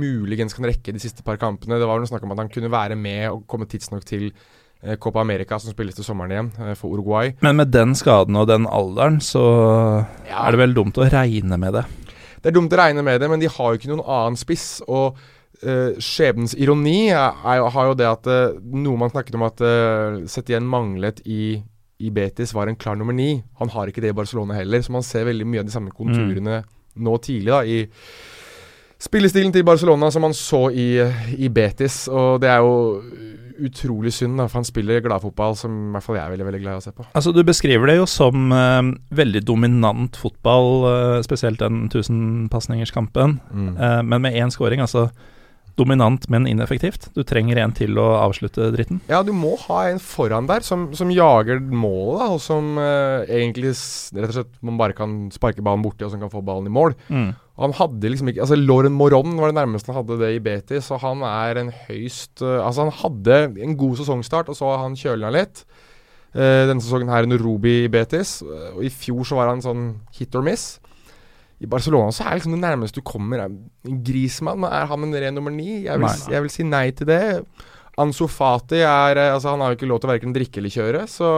muligens kan rekke de siste par kampene. Det var noe snakk om at han kunne være med og komme tidsnok til eh, Copa America, som spilles til sommeren igjen, eh, for Uruguay. Men med den skaden og den alderen, så ja. er det vel dumt å regne med det. Det er dumt å regne med det, men de har jo ikke noen annen spiss. Og uh, skjebnens ironi er, er, har jo det at uh, noe man snakket om at uh, Setien manglet i, i, Betis, var en klar nummer ni. Han har ikke det i Barcelona heller, så man ser veldig mye av de samme konturene mm. nå tidlig. da, i Spillestilen til Barcelona som man så i, i Betis, og det er jo utrolig synd, da, for han spiller gladfotball som i hvert fall jeg er veldig veldig glad i å se på. Altså Du beskriver det jo som uh, veldig dominant fotball, uh, spesielt den tusenpasningerskampen, mm. uh, men med én scoring. Altså dominant, men ineffektivt. Du trenger en til å avslutte dritten. Ja, du må ha en foran der som, som jager målet, og som egentlig rett og slett man bare kan sparke ballen borti, og som kan få ballen i mål. Mm. Han hadde liksom ikke Altså Lauren Moron var det nærmeste han hadde det i Betis, og han er en høyst uh, Altså, han hadde en god sesongstart, og så har han kjølna litt. Uh, denne sesongen her under Ruby i Betis. Uh, og I fjor så var han sånn hit or miss. I Barcelona så er liksom det nærmeste du kommer en Grismann. Er han en ren nummer ni? Jeg, jeg, vil si nei til det. Anso Fati er Altså, han har jo ikke lov til å verken drikke eller kjøre, så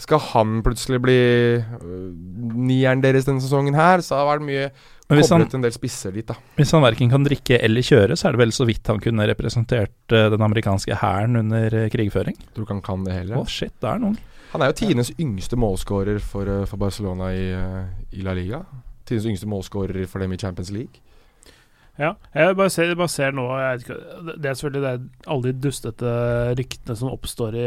skal han plutselig bli nieren deres denne sesongen her, så har det vært mye koblet en del spisser dit, da. Hvis han verken kan drikke eller kjøre, så er det vel så vidt han kunne representert uh, den amerikanske hæren under krigføring? krigføring? Tror ikke han kan det heller? Å, oh, shit, det er noen. Han er jo tidenes yngste målskårer for, for Barcelona i, i, La Liga. Tidenes yngste målskårer for dem i Champions League. Ja, jeg bare ser, bare ser nå ikke, Det er selvfølgelig det, alle de dustete ryktene som oppstår i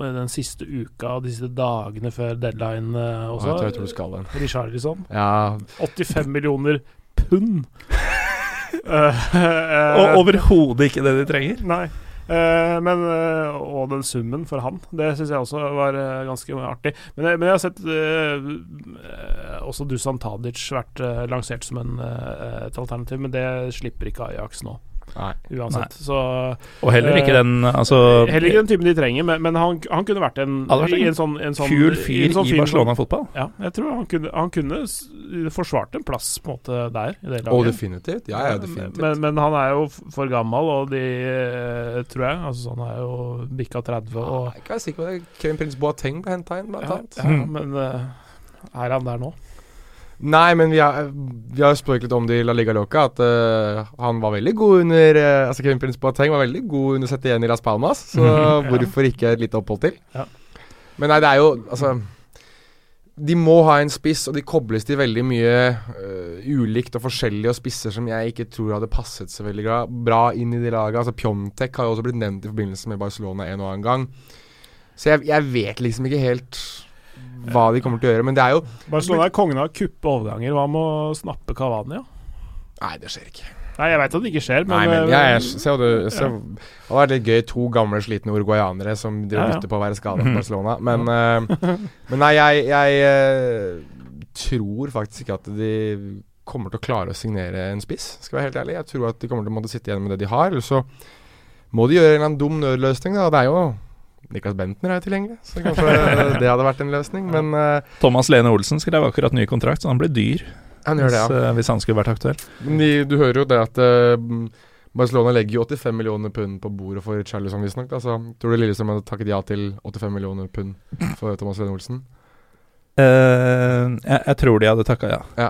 den siste uka og de siste dagene før deadline uh, også. Jeg tror, jeg tror du skal den. Richarlison. Ja. 85 millioner pund. uh, uh, og overhodet ikke det de trenger. Nei. Uh, men, uh, og den summen for han, det syns jeg også var uh, ganske artig. Men, men, jeg har sett også Dusan Tadic vært lansert som en, et alternativ, men det slipper ikke Ajax nå. Nei. Uansett. Nei. Så, og heller ikke den altså, Heller ikke den typen de trenger, men, men han, han, kunne vært en, vært en, en, sånn, en sånn, kul fyr sånn i Barcelona-fotball. Ja, jeg tror han kunne, han kunne forsvart en plass på en måte der. I det laget. Oh, definitivt. Ja, ja, definitivt. Men, men, han er jo for gammel, og de eh, tror jeg Altså Han er jo bikka 30. Og, jeg er ikke sikker på det. Kevin Prince Boateng ble henta inn, blant ja, annet. Ja, men uh, er han der nå? Nei, men vi har, vi har spøkt litt om det i La Liga Loca. At uh, han var veldig god under uh, Altså Kevin Prince Boateng var veldig god under sett igjen i Las Palmas. Så ja. hvorfor ikke et lite opphold til? Ja. Men nei, det er jo Altså De må ha en spiss, og de kobles til veldig mye uh, ulikt og forskjellig, og spisser som jeg ikke tror hadde passet så veldig bra inn i de laget. Altså Pjontek har jo også blitt nevnt i forbindelse med Barcelona en og annen gang. Så jeg, jeg vet liksom ikke helt hva de kommer til å gjøre. Men det er jo Barcelona er kongen av kuppe overganger. Hva med å snappe Cavani? Ja? Nei, det skjer ikke. Nei, jeg veit at det ikke skjer, men, Nei, men ja, jeg, se, det jeg Det hadde vært litt gøy, to gamle, slitne uruguayanere som driver Ja, ja. på å være skada for Barcelona. Men, eh, men nei, jeg, jeg eh, tror faktisk ikke at de kommer til å klare å signere en spiss, skal være helt ærlig. Jeg tror at de kommer til å måtte sitte igjen med det de har. Eller så må de gjøre en eller annen dum nødløsning, da. Det er jo Niklas Bentner er jo tilgjengelig, så kanskje det hadde vært en løsning. Men uh, Thomas Lene Olsen skrev akkurat ny kontrakt, så han blir dyr han gjør det, hvis, ja. eh, hvis han skulle vært aktuell. Men de, du hører jo det at uh, Barcelona legger jo 85 millioner pund på bordet for Charlison, visstnok. Altså, Så tror du Lillestrøm hadde takket ja til 85 millioner pund for Thomas Lene Olsen? Eh, jeg, jeg tror de hadde takka ja. Ja.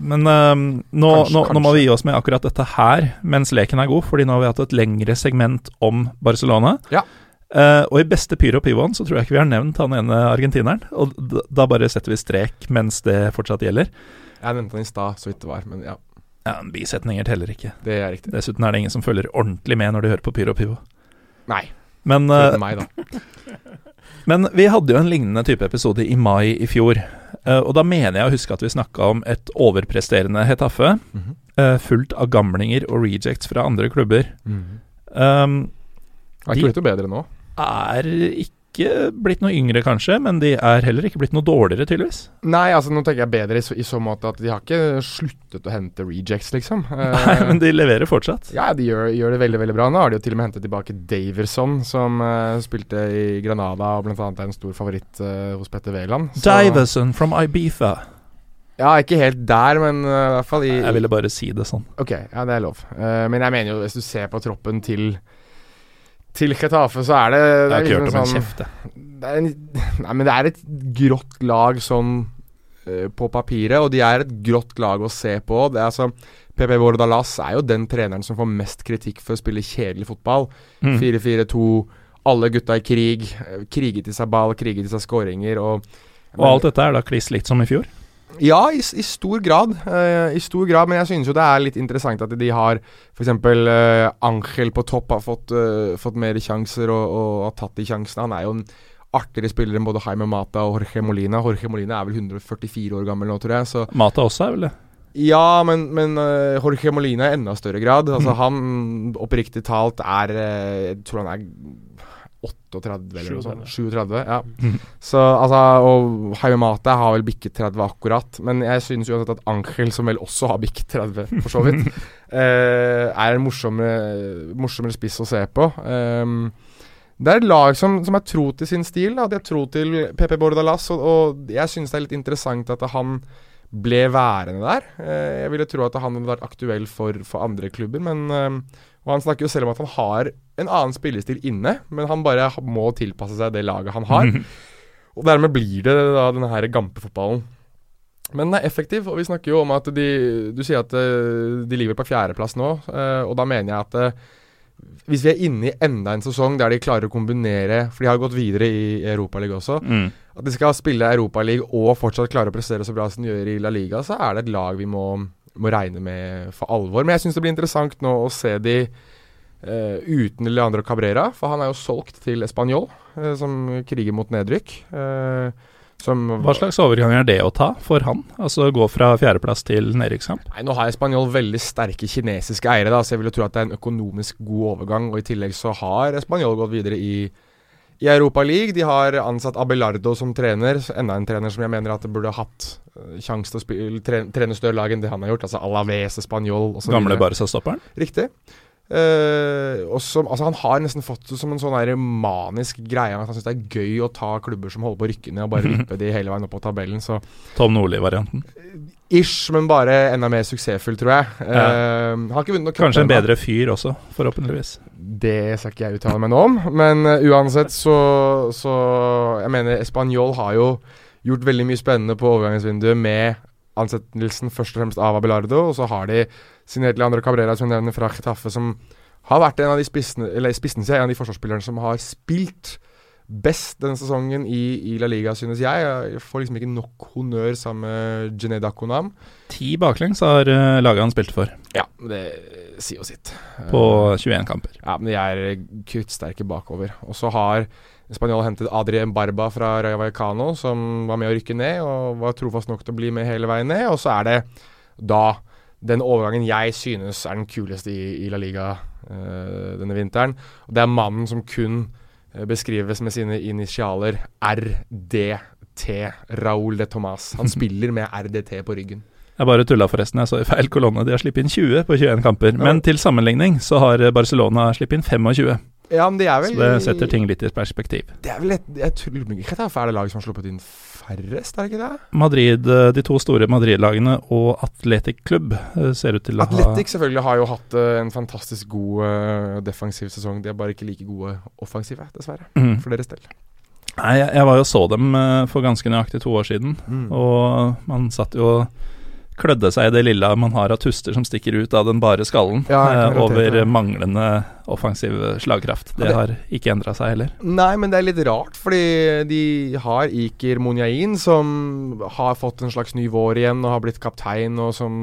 Men eh, nå, Kanskje- nå, nå må vi gi oss med akkurat dette her mens leken er god, fordi nå har vi hatt et lengre segment om Barcelona. Ja. Eh, og i beste Pyro Pivoen så tror jeg ikke vi har nevnt han ene argentineren. Og da bare setter vi strek mens det fortsatt gjelder. Jeg nevnte han i stad, så vidt det var, men ja, Ja, Bisetninger teller ikke. det er riktig. Dessuten er det ingen som følger ordentlig med når de hører på Pyro Pivo. Nei, Men, uh, meg, da. men vi hadde jo en lignende type episode i mai i fjor. Uh, og da mener jeg å huske at vi snakka om et overpresterende Hetaffe, Mm -hmm. uh, fullt av gamlinger og rejects fra andre klubber. Mhm. Um, Er ikke blitt noe bedre nå? Er ikke blitt noe yngre, kanskje, men de er heller ikke blitt noe dårligere, tydeligvis. Nei, altså nå tenker jeg bedre i så, i så måte at de har ikke sluttet å hente rejects, liksom. Nei, men de leverer fortsatt. Ja, de gjør, gjør det veldig veldig bra. Nå har de jo til og med hentet tilbake Daverson, som uh, spilte i Granada og annet er en stor favoritt uh, hos Petter Wæland. Daverson Diverson from Ibiza. Ja, ikke helt der, men uh, i hvert fall i Jeg ville bare si det sånn. Ok, ja, det er lov. Uh, men jeg mener jo, hvis du ser på troppen til til Chetafe så er det, det er liksom sånn- kjeft, det en, Nei, men det er et grått lag sånn uh, på papiret, og de er et grått lag å se på. Det er altså PP Bordalas er jo den treneren som får mest kritikk for å spille kjedelig fotball. Mm. 4-4-2, alle gutta i krig. eh, Kriget i seg ball, kriget i seg skåringer og Og alt dette er da kliss likt som i fjor. Ja, i, i stor grad. Uh, I stor grad, men jeg synes jo det er litt interessant at de har f.eks. Uh, Angel på topp har fått, uh, fått mer sjanser og, og har tatt de sjansene. Han er jo en artigere spiller enn både Jaime Mata og Jorge Molina. Jorge Molina er vel 144 år gammel nå, tror jeg. Så Mata også er vel det. ja, men, men uh, Jorge Molina i enda større grad. Altså Han oppriktig talt er eh, Jeg tror han er 38 eller noe sånt. 37. Ja. Mhm. Så altså Og Haimata har vel bikket 30 akkurat. Men jeg synes uansett at Angel, som vel også har bikket 30, for så vidt, uh, er en morsommere, morsommere spiss å se på. Um, det er et lag som, som er tro til sin stil. Da. De er tro til PP Bordalas, og, og jeg synes det er litt interessant at han ble værende der. Uh, jeg ville tro at han hadde vært aktuell for, for andre klubber, men uh, Og han snakker jo selv om at han har en annen spillestil inne, men han bare må tilpasse seg det laget han har. Og dermed blir det da denne her gampefotballen. Men den er effektiv, og vi snakker jo om at de Du sier at eh, de ligger på fjerdeplass nå, eh, og da mener jeg at eh, hvis vi er inne i enda en sesong der de klarer å kombinere For de har gått videre i Europaligaen også. Mm. At de skal spille Europaligaen og fortsatt klare å prestere så bra som de gjør i La Liga, så er det et lag vi må, må regne med for alvor. Men jeg syns det blir interessant nå å se de eh, uten Leandro Cabrera, for han er jo solgt til Español, uh, som kriger mot nedrykk. Uh, som Hva slags overgang er det å ta for han? Altså gå fra fjerdeplass til nedrykkskamp? Nei, Nå har Español veldig sterke kinesiske eiere, da, så jeg vil jo tro at det er en økonomisk god overgang. Og I tillegg så har Español gått videre i, i Europa League. De har ansatt Abelardo som trener, enda en trener som jeg mener at det burde hatt uh, sjanse til å spille, tre, trene større lag enn det han har gjort. Altså Alaves, Español osv. Gamle Barca-stopperen? Riktig. Eh, også, altså han har nesten fått det som en sånn manisk greie. At han syns det er gøy å ta klubber som holder på å rykke ned, og bare vippe de hele veien opp på tabellen. Så Tom Nordli-varianten. ish, men bare enda mer suksessfull, tror jeg. Eh, han har ikke vunnet noe Kanskje en bedre fyr også, forhåpentligvis. Det skal ikke jeg uttale meg nå om, men uh, uansett så, så Jeg mener Español har jo gjort veldig mye spennende på overgangsvinduet med ansettelsen først og fremst av Abelardo, og så har de signert Leandro Cabrera, som jeg nevner, fra Getafe, som har vært en av de spissene, eller spissen, en av de forsvarsspillerne som har spilt best denne sesongen i, i La Liga, synes jeg. Jeg får liksom ikke nok honnør sammen med Jened Akonam. Ti baklengs har uh, laget han spilte for, Ja, det sier jo sitt. på Eh, 21 kamper. Ja, men de er kuttsterke bakover. Og så har Spanjol hentet Adrien Barba fra Rayo Vallecano, som var med å rykke ned, og var trofast nok til å bli med hele veien ned. Og så er det da den overgangen jeg synes er den kuleste i, i La Liga uh, denne vinteren. Og det er mannen som kun uh, beskrives med sine initialer RDT, Raúl de Tomàs. Han spiller med RDT på ryggen. Jeg bare tulla forresten, jeg så i feil kolonne. De har sluppet inn 20 på 21 kamper. Men til sammenligning så har Barcelona sluppet inn 25. Ja, men det er vel Så det setter ting litt i perspektiv. Det er vel et, Jeg tror ikke det er det laget som har sluppet inn færrest, er det ikke det? Madrid, eh, De to store Madrid-lagene og Atletic Klubb eh, ser ut til å Atletic ha Atletic selvfølgelig har jo hatt uh, en fantastisk god defensiv sesong. De er bare ikke like gode offensive, dessverre. Mm. For deres del. Nei, jeg, jeg, var jo så dem for ganske nøyaktig to år siden, mm. og man satt jo klødde seg i det lilla man har av tuster som stikker ut av den bare skallen, ja, eh, over manglende offensiv slagkraft. Det, ja, det har ikke endra seg heller. Nei, men det er litt rart, fordi de har Iker Monjain, som har fått en slags ny vår igjen og har blitt kaptein, og som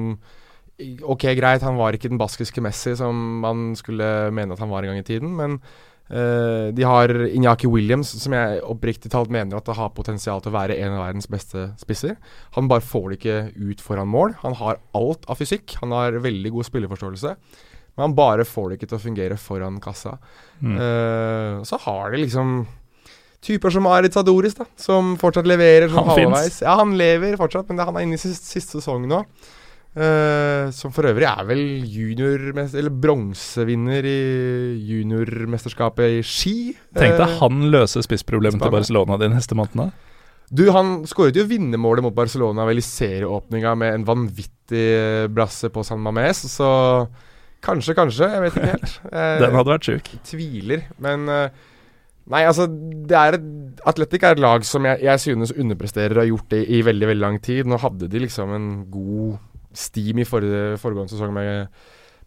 Ok, greit, han var ikke den baskiske Messi som man skulle mene at han var en gang i tiden, men Uh, de har Inyaki Williams, som jeg oppriktig talt mener at det har potensial til å være en av verdens beste spisser. Han bare får det ikke ut foran mål. Han har alt av fysikk. Han har veldig god spilleforståelse. Men han bare får det ikke til å fungere foran kassa. Mm. Uh, så har de liksom typer som Aritz Sadoris, da, som fortsatt leverer som halvveis. Ja, han lever fortsatt, men det, han er inne i siste, siste sesong nå. Uh, som for øvrig er vel junior Eller bronsevinner i juniormesterskapet i ski. Tenk deg uh, han løser spissproblemet til Barcelona de neste månedene. Du, Han skåret jo vinnermålet mot Barcelona vel i serieåpninga med en vanvittig brasse på San Mames, så kanskje, kanskje. Jeg vet ikke helt. Den hadde vært sjuk. Tviler. Men uh, Nei, altså det er et, Atletic er et lag som jeg, jeg synes underpresterer og har gjort det i veldig veldig lang tid. Nå hadde de liksom en god steam i forrige, foregående sesong med,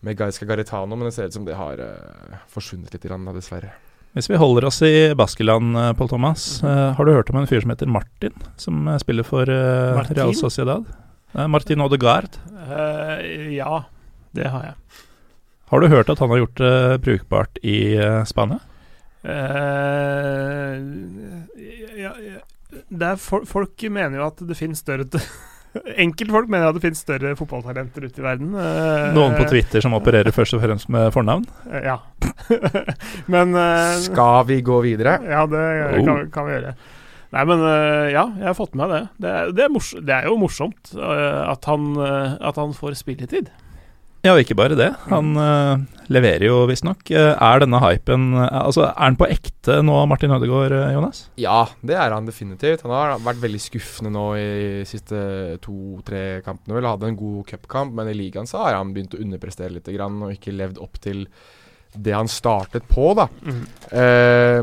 med Gaisca Garitano, men det ser ut som det har uh, forsvunnet litt, grann, dessverre. Hvis vi holder oss i Baskeland, uh, Pål Thomas. Uh, har du hørt om en fyr som heter Martin, som spiller for Real Sociedad? Martin Odegaard? ja, det har jeg. Har du hørt at han har gjort det brukbart i Spania? ja, ja. For, folk mener jo at det finnes større Enkeltfolk mener at det finnes større fotballtalenter ute i verden. Eh, Noen på Twitter som opererer først og fremst med fornavn? Eh, ja. men uh, Skal vi gå videre? Ja, det kan, oh. kan vi gjøre. Nei, men uh, ja, jeg har fått med meg det. Det er, det er, det er jo morsomt uh, at, han, at han får spilletid. Ja, og ikke bare det. Han uh, leverer jo visstnok. Uh, er denne hypen uh, Altså, Er han på ekte nå, Martin Ødegaard, Jonas? Ja, det er han definitivt. Han har vært veldig skuffende nå i de siste to-tre kampene. Vel hadde en god cupkamp, men i ligaen så har han begynt å underprestere litt grann, og ikke levd opp til det han startet på, da. Mm.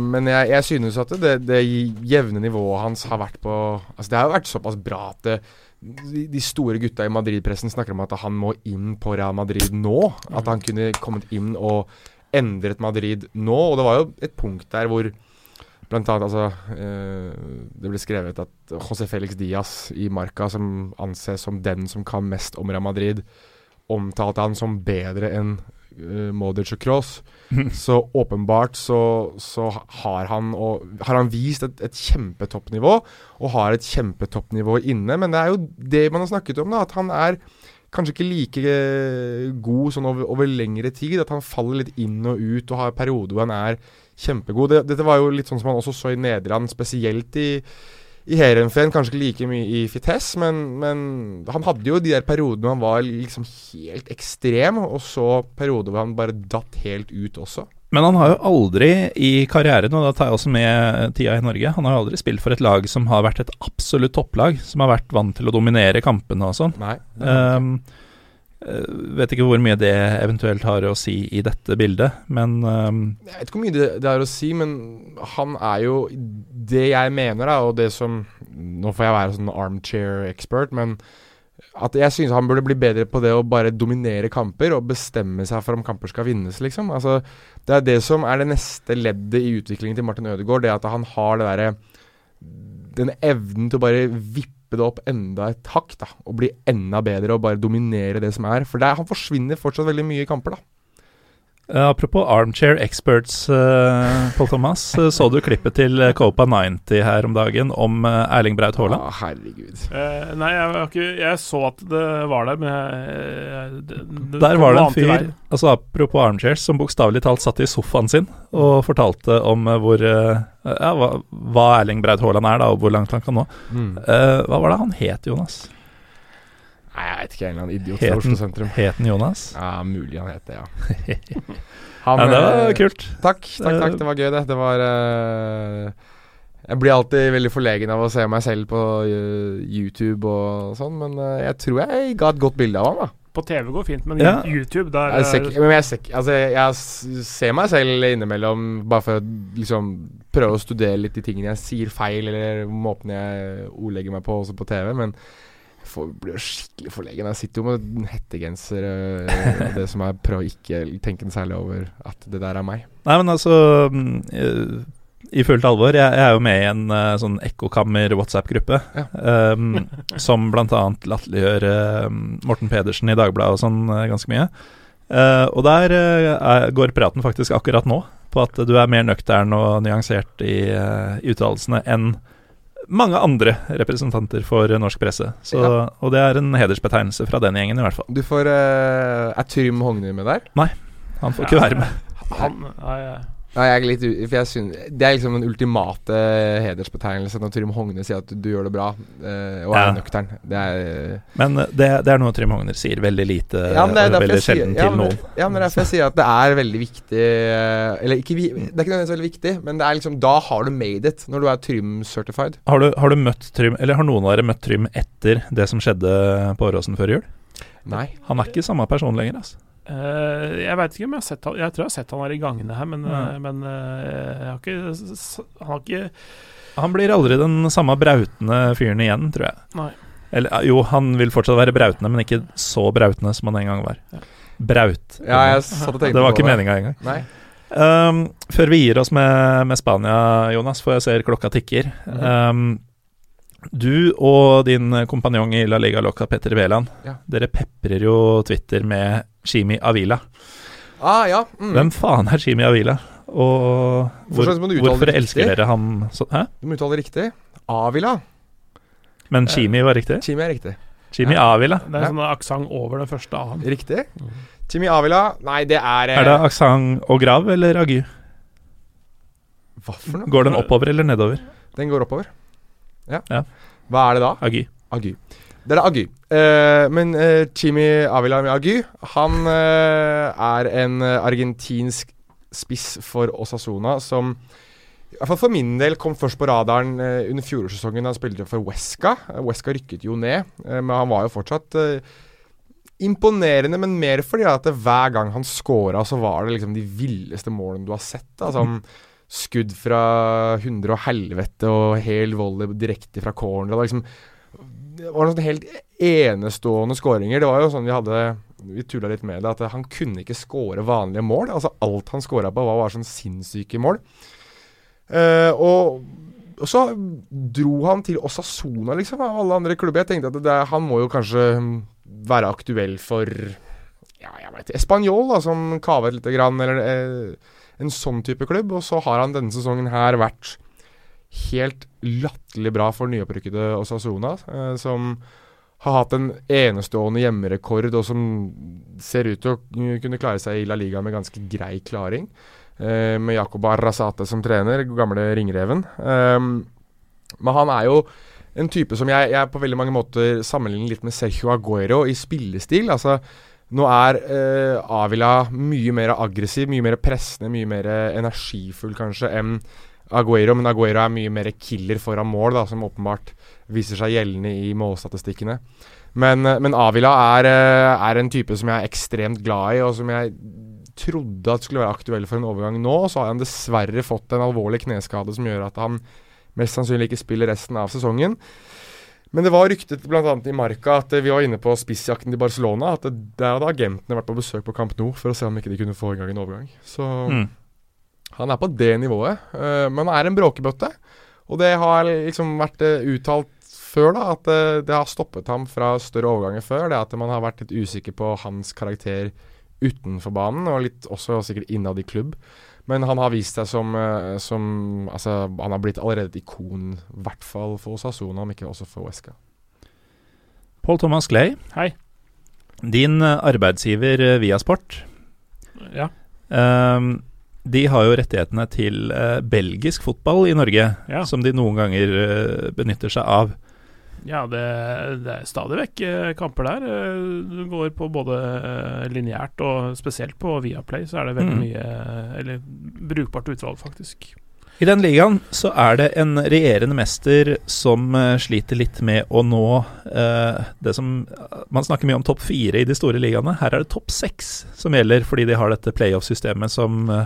men jeg, jeg, synes at det, det jevne nivået hans har vært på Altså, det har jo vært såpass bra at det de, store gutta i Madrid-pressen snakker om at han må inn på Real Madrid nå. At han kunne kommet inn og endret Madrid nå. Og det var jo et punkt der hvor blant annet altså, eh, Det ble skrevet at José Felix Diaz i Marca, som anses som den som kan mest om Real Madrid, omtalte han som bedre enn uh, og Cross. så åpenbart så, så har, han og, har han vist et, et kjempetoppnivå, og har et kjempetoppnivå inne. Men det er jo det man har snakket om, da, at han er kanskje ikke like eh, god sånn over, over, lengre tid. At han faller litt inn og ut og har perioder hvor han er kjempegod. Det, dette var jo litt sånn som han også så i Nederland, spesielt i i Heerenveen, kanskje ikke like mye i Fites, men, men, han hadde jo de der periodene hvor han var liksom helt ekstrem, og så perioder hvor han bare datt helt ut også. Men han har jo aldri i karrieren, og da tar jeg også med tida i Norge, han har aldri spilt for et lag som har vært et absolutt topplag, som har vært vant til å dominere kampene og sånn. Nei, um, Eh, vet ikke hvor mye det eventuelt har å si i dette bildet, men um Jeg vet ikke hvor mye det, det, har å si, men han er jo Det jeg mener, da, og det som Nå får jeg være sånn armchair expert, men at jeg synes han burde bli bedre på det å bare dominere kamper og bestemme seg for om kamper skal vinnes, liksom. Altså, det er det som er det neste leddet i utviklingen til Martin Ødegaard, det at han har det derre Den evnen til å bare vippe steppe det opp enda et hakk da, og bli enda bedre og bare dominere det som er. For er, han forsvinner fortsatt veldig mye i kamper, da. Eh, apropos armchair experts, uh, Pål Thomas. Uh, så du klippet til Copa 90 her om dagen om Erling Braut Haaland? Ah, herregud. nei, jeg, jeg, så at det var der, men jeg, det, det Der var det en fyr, altså apropos armchairs, som bokstavelig talt satt i sofaen sin og fortalte om hvor ja, hva, hva, Erling Braut Haaland er, da, og hvor langt han kan nå. Mm. hva var det han het, Jonas? Nei, jeg vet ikke. En eller annen idiot fra Oslo sentrum. Het han Jonas? Ja, mulig han het det, ja. Han, ja, det var eh, kult. Takk, takk, takk. Det var gøy, det. Det var uh, Jeg blir alltid veldig forlegen av å se meg selv på uh, YouTube og sånn, men uh, jeg tror jeg ga et godt bilde av han, da. På TV går fint, men ja. YouTube der jeg ser, men jeg, ser, altså, jeg ser meg selv innimellom bare for å liksom prøve å studere litt de tingene jeg sier feil, eller måten jeg ordlegger meg på også på TV, men jeg blir jo skikkelig forlegen. Jeg sitter jo med hettegenser og uh, det som jeg prøver å ikke tenke noe særlig over at det der er meg. Nei, men altså uh, I fullt alvor, jeg, jeg, er jo med i en uh, sånn ekkokammer-WhatsApp-gruppe ja. um, som bl.a. latterliggjør Morten Pedersen i Dagbladet og sånn ganske mye. og der er, går praten faktisk akkurat nå på at du er mer nøktern og nyansert i, i uttalelsene enn mange andre representanter for norsk presse. Så, ja. Og det er en hedersbetegnelse fra den gjengen, i hvert fall. Du får uh, Er Trym Hogner med der? Nei, han får ikke være med. Han, ja, ja. Ja, jeg er litt for jeg synes, Det er liksom den ultimate hedersbetegnelse når Trym Hogner sier at du gjør det bra, uh, og er ja. nøktern. Det er, uh, men det, det, er noe Trym Hogner sier veldig lite ja, og veldig sjelden ja, til noen. Ja, men det er derfor jeg sier at det er veldig viktig Eller ikke, det er ikke nødvendigvis veldig viktig, men det er liksom da har du made it, når du er Trym-certified. Har, har, du møtt Trym, eller har noen av dere møtt Trym etter det som skjedde på Åråsen før jul? Nei. Han er ikke samme person lenger, altså. Uh, jeg veit ikke om jeg har sett han Jeg tror jeg har sett han her i gangene her, men, uh, men uh, jeg har ikke Han har ikke Han blir aldri den samme brautende fyren igjen, tror jeg. Nei. Eller jo, han vil fortsatt være brautende, men ikke så brautende som han en gang var. Ja. Braut. Ja, jeg satt og tenkte det var ikke meninga engang. Nei. Um, før vi gir oss med, med, Spania, Jonas, for jeg ser klokka tikker. Mm -hmm. um, du og din kompanjong i La Liga Loca, Petter Wæland, ja. dere peprer jo Twitter med Shimi Avila. Ah, ja. Mm. Hvem faen er Shimi Avila? Og hvor, hvorfor elsker dere ham sånn? Hæ? Du må uttale det riktig. Avila. Men Shimi var riktig? Chimi er riktig. Chimi ja. Avila. Det er sånn aksent over den første A-en. Riktig. Mm. Chimi Avila Nei, det er Er det eh, aksent og grav eller agu? Hva for noe? Går den oppover eller nedover? Den går oppover. Ja. ja. Hva er det da? Agy. Agy. Det er Agy. Uh, men uh, Chimi Avila Agy, han uh, er en argentinsk spiss for Osasona som i hvert fall for min del kom først på radaren under fjorårssesongen da han spilte for Wesca. Wesca rykket jo ned, men han var jo fortsatt imponerende, men mer fordi at hver gang han scora, så var det liksom de villeste målene du har sett. Altså, som skudd fra hundre og helvete og hel volley direkte fra corner. Og liksom det var noen helt enestående skåringer. Det var jo sånn vi hadde Vi tulla litt med det, at han kunne ikke skåre vanlige mål. Altså Alt han skåra på, var var sånn sinnssyke mål. Uh, og, og, så dro han til Osasona, liksom, av alle andre klubber. Jeg tenkte at det, han må jo kanskje være aktuell for ja, jeg veit Spanjol, da, som kavet lite grann, eller uh, en sånn type klubb. Og så har han denne sesongen her vært helt latterlig bra for nyopprykkede Osasona, eh, som har hatt en enestående hjemmerekord, og som ser ut til å kunne klare seg i La Liga med ganske grei klaring. Eh, med Jacob Arrazate som trener, gamle ringreven. Eh, men han er jo en type som jeg, jeg på veldig mange måter sammenligner litt med Sergio Aguero i spillestil. Altså, nå er eh, Avila mye mer aggressiv, mye mer pressende, mye mer energifull kanskje enn Aguero, men Aguero er mye mer killer foran mål, da, som åpenbart viser seg gjeldende i målstatistikkene. Men, eh, men Avila er, eh, er, en type som jeg er ekstremt glad i, og som jeg trodde at skulle være aktuell for en overgang nå. Så har han dessverre fått en alvorlig kneskade som gjør at han mest sannsynlig ikke spiller resten av sesongen. Men det var ryktet bl.a. i Marca at vi var inne på spissjakten til Barcelona. At det, der hadde agentene vært på besøk på Camp Nou for å se om ikke de kunne få i gang en overgang. Så mm. Han er på det nivået, uh, men han er en bråkebøtte. Og det har liksom vært uh, uttalt før, da, at uh, det har stoppet ham fra større overganger før. Det at man har vært litt usikker på hans karakter utenfor banen, og litt også sikkert innad i klubb. Men han har vist seg som, eh, som Altså, han har blitt allerede et ikon, i hvert fall for Osasona, om ikke også for Wesca. Paul Thomas Clay, Hei. din eh, arbeidsgiver via Sport. Ja. Um, de har jo rettighetene til uh, belgisk fotball i Norge, Ja. som de noen ganger uh, benytter seg av. Ja, det, det er stadig vekk eh, kamper der. Eh, Du går på både eh, lineært og spesielt på Viaplay, så er det veldig Mm. mye Eller brukbart utvalg, faktisk. I den ligaen så er det en regjerende mester som sliter litt med å nå eh, det som Man snakker mye om topp fire i de store ligaene. Her er det topp seks som gjelder, fordi de har dette playoff-systemet som eh,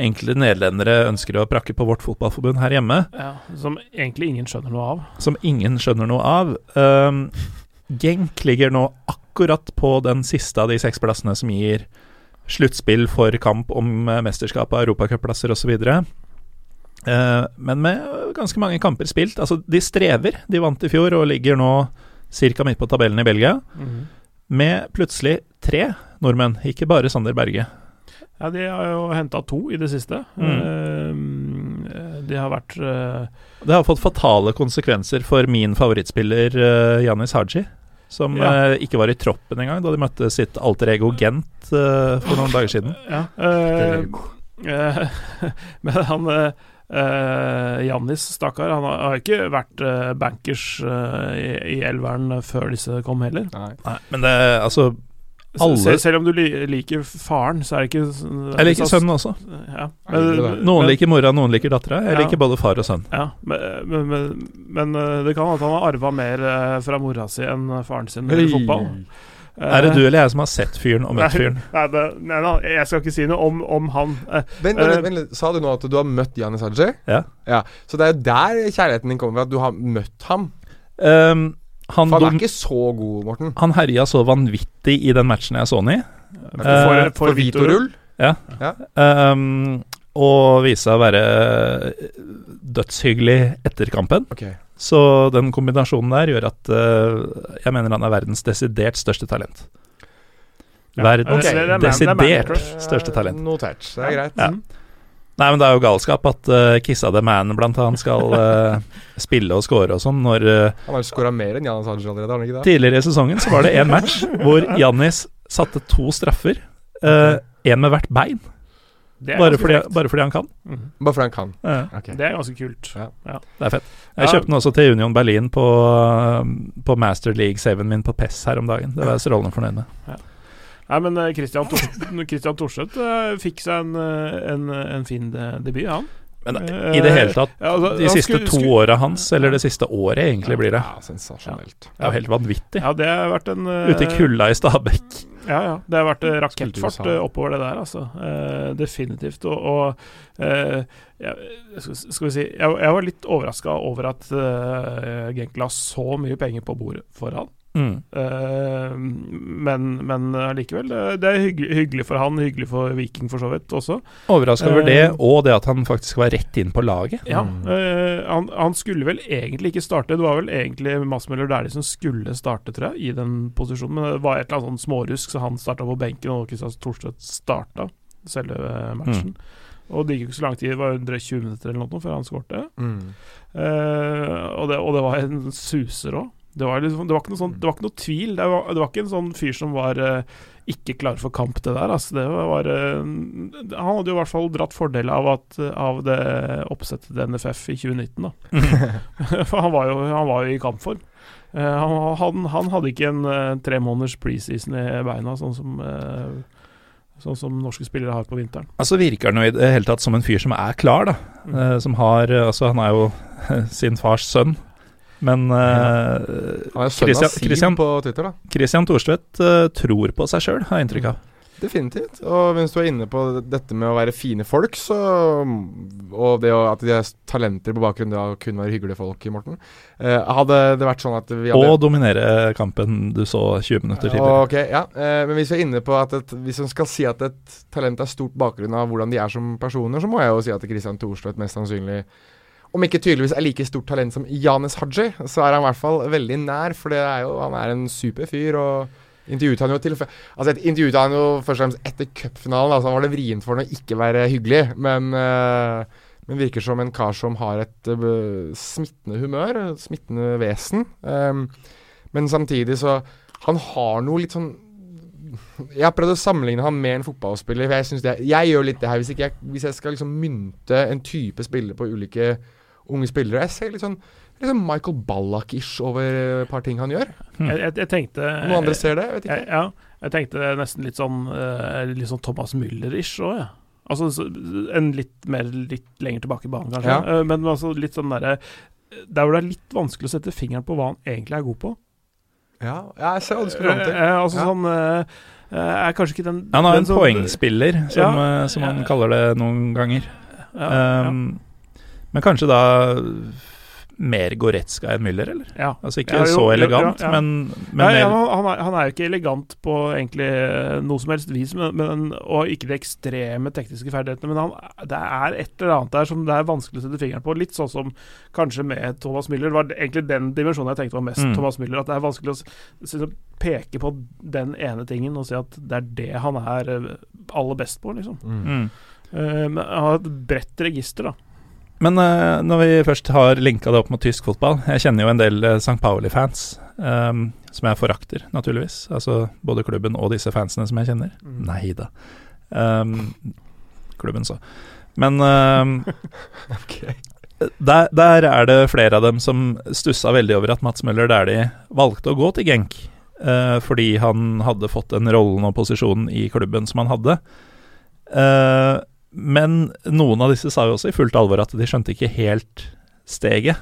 enkelte nederlendere ønsker å prakke på vårt fotballforbund her hjemme, Ja, Som egentlig ingen skjønner noe av. som ingen skjønner noe av. Um, Genk ligger nå akkurat på den siste av de seks plassene som gir sluttspill for kamp om mesterskapet, mesterskap av europacupplasser osv. Uh, men med ganske mange kamper spilt. Altså, de strever. De vant i fjor og ligger nå ca. midt på tabellen i Belgia. Med plutselig tre nordmenn, ikke bare Sander Berge. Ja, de har jo henta to i det siste. Mm. Eh, de har vært eh, Det har fått fatale konsekvenser for min favorittspiller uh, Janis Haji. Som Ja. eh, ikke var i troppen engang da de møtte sitt alter ego Gent eh, for noen dager siden. Ja. Uh, eh, men han eh, eh, Jannis, stakkar, han har, har ikke vært eh, bankers eh, i, i elveren før disse kom heller. Nei. Nei, men det altså Alle- Sel, selv om du liker faren, så er det ikke Jeg liker sønnen også. Ja. Men. Noen men- liker mora, noen liker dattera. Jeg Ja. liker både far og sønn. Ja, men, men, men, men eh, det kan at han har arva mer eh, fra mora si enn faren sin i fotball. Er det Eh, du eller jeg som har sett fyren og møtt fyren? Nei, det, nei, nei, jeg skal ikke si noe om, om han. Vent, vent, vent, litt. Sa du nå at du har møtt Janis Haji? Ja. ja. Så det er jo der kjærligheten din kommer fra, at du har møtt ham. Um, han, For han er ikke så god, Morten. han herja så vanvittig i den matchen jeg så han i. for, for, For Vitorull? Um, og viste seg å være dødshyggelig etter kampen. Okay. Så den kombinasjonen der gjør at uh, jeg mener han er verdens desidert største talent. Ja, Verdens er er desidert største talent. Notert. Det er greit. Ja. Nei, men det er jo galskap at uh, Kissa the Man blant annet skal uh, spille og score og sånn, når uh, Han har jo skåra mer enn Janis Haji allerede, har han ikke det? tidligere i sesongen så var det en match hvor Janis satte to straffer. Én med hvert bein, bare fordi, bare fordi han kan. Mhm. Bare fordi han kan. Ja, Okay. Det er ganske kult. Ja. det er fett. Jeg Ja. kjøpte den også til Union Berlin på, på Master League-saven min på PES her om dagen. Det var jeg strålende fornøyd med. Nei, men eh, Christian, Tor Christian Thorseth eh, fikk seg en, eh, en, en fin debut, han. Men i det hele tatt, Ja, altså, de siste skulle- to skulle- åra hans, eller det siste året egentlig, blir det. Ja, sensasjonelt. Det er jo helt vanvittig. Ja, det har vært en uh... Ute i kulda i Stabekk. Ja, ja. Det har vært rakettfart oppover det der, altså. Uh, definitivt. Og, og uh, jeg, skal, skal vi si Jeg, jeg var litt overraska over at uh, Genk la så mye penger på bordet for han. Mm. Uh, men men allikevel, det, det er hyggelig, hyggelig for han, hyggelig for Viking for så vidt også. Overraska over det, Eh, og det at han faktisk var rett inn på laget. Ja, Mm. uh, han, han skulle vel egentlig ikke starte. Det var vel egentlig Masmøller Dæhlie som skulle starte, tror jeg, i den posisjonen. Men det var et eller annet sånn smårusk, så han starta på benken, og Kristian Thorstvedt starta selve matchen. matchen. Og det gikk jo ikke så lang tid, det var 120 minutter eller noe før han skårte. Mm. Eh, og, det, og det var en suser òg. Det var, liksom, det, var ikke noe sånn, det var ikke noe tvil. Det var, det var ikke en sånn fyr som var uh, ikke klar for kamp, det der. Altså, det var, uh, han hadde jo i hvert fall dratt fordel av, at, av det oppsettet til NFF i 2019, da. For han var jo, han var jo i kampform. Uh, han, han, han hadde ikke en uh, tre måneders preseason i beina, sånn som Sånn som norske spillere har på vinteren. Altså virker han jo i det hele tatt som en fyr som er klar, da. Mm. Som har Altså, han er jo sin fars sønn. Men uh, Christian- Christian- på Twitter, da. Christian Thorstvedt uh, tror på seg sjøl, har jeg inntrykk av. Definitivt. Og hvis du er inne på dette med å være fine folk, så Og det at de er talenter på bakgrunn av å kun være hyggelige folk, Morten. Eh, hadde det vært sånn at vi hadde Og dominere kampen du så 20 minutter tidligere. Ok, ja. Eh, men hvis vi er inne på at et, hvis man skal si at et talent er stort bakgrunn av hvordan de er som personer, så må jeg jo si at Christian Thorstvedt mest sannsynlig om ikke tydeligvis er like stort talent som Janes Haji, så er han i hvert fall veldig nær. For er jo, han er en super fyr. Og Intervjuet han jo til Altså Intervjuet han jo først og fremst etter cupfinalen. Altså han var det vrient for han å ikke være hyggelig, men, uh, men virker som en kar som har et uh, smittende humør, smittende vesen. Um, men samtidig så Han har noe litt sånn jeg har prøvd å sammenligne han med en fotballspiller. For jeg, det, jeg gjør litt det her. Hvis, jeg, hvis jeg skal liksom mynte en type spiller på ulike unge spillere Jeg ser litt sånn liksom Michael Ballack-ish over et par ting han gjør. Hmm. Jeg, jeg, jeg, tenkte Noen andre ser det? Jeg vet ikke. Jeg, ja, jeg tenkte nesten litt sånn, uh, litt sånn Thomas Müller-ish òg, ja. Altså en litt mer litt lenger tilbake i banen, kanskje. Ja. Uh, men altså litt sånn derre Der hvor det er litt vanskelig å sette fingeren på hva han egentlig er god på. Ja, jeg ser hva du skal fram til. Altså ja. sånn er kanskje ikke den Han har en som, poengspiller, som, ja, som han kaller det noen ganger. Um, men kanskje da mer Goretzka enn Müller, eller? Ja. Altså ikke ja, jo, så elegant, ja, men, men han, er, han, er, jo ikke elegant på egentlig eh, noe som helst vis, men, men, og ikke de ekstreme tekniske ferdighetene. Men han, det er et eller annet der som det er vanskelig å sette fingeren på. Litt sånn som kanskje med Thomas Müller. Det var egentlig den dimensjonen jeg tenkte var mest mm. Thomas Müller. At det er vanskelig å peke på den ene tingen og si at det er det han er eh, aller best på, liksom. Mm. Uh, men han har et bredt register, da. Men uh, når vi først har linka det opp mot tysk fotball Jeg kjenner jo en del uh, St. Pauli-fans um, som jeg forakter, naturligvis. Altså både klubben og disse fansene som jeg kjenner. Mm. Nei da. Um, klubben, så. Men um, okay. der, der, er det flere av dem som stussa veldig over at Mats Møller Dæhlie valgte å gå til Genk. Uh, fordi han hadde fått den rollen og posisjonen i klubben som han hadde. Uh, men noen av disse sa jo også i fullt alvor at de skjønte ikke helt steget.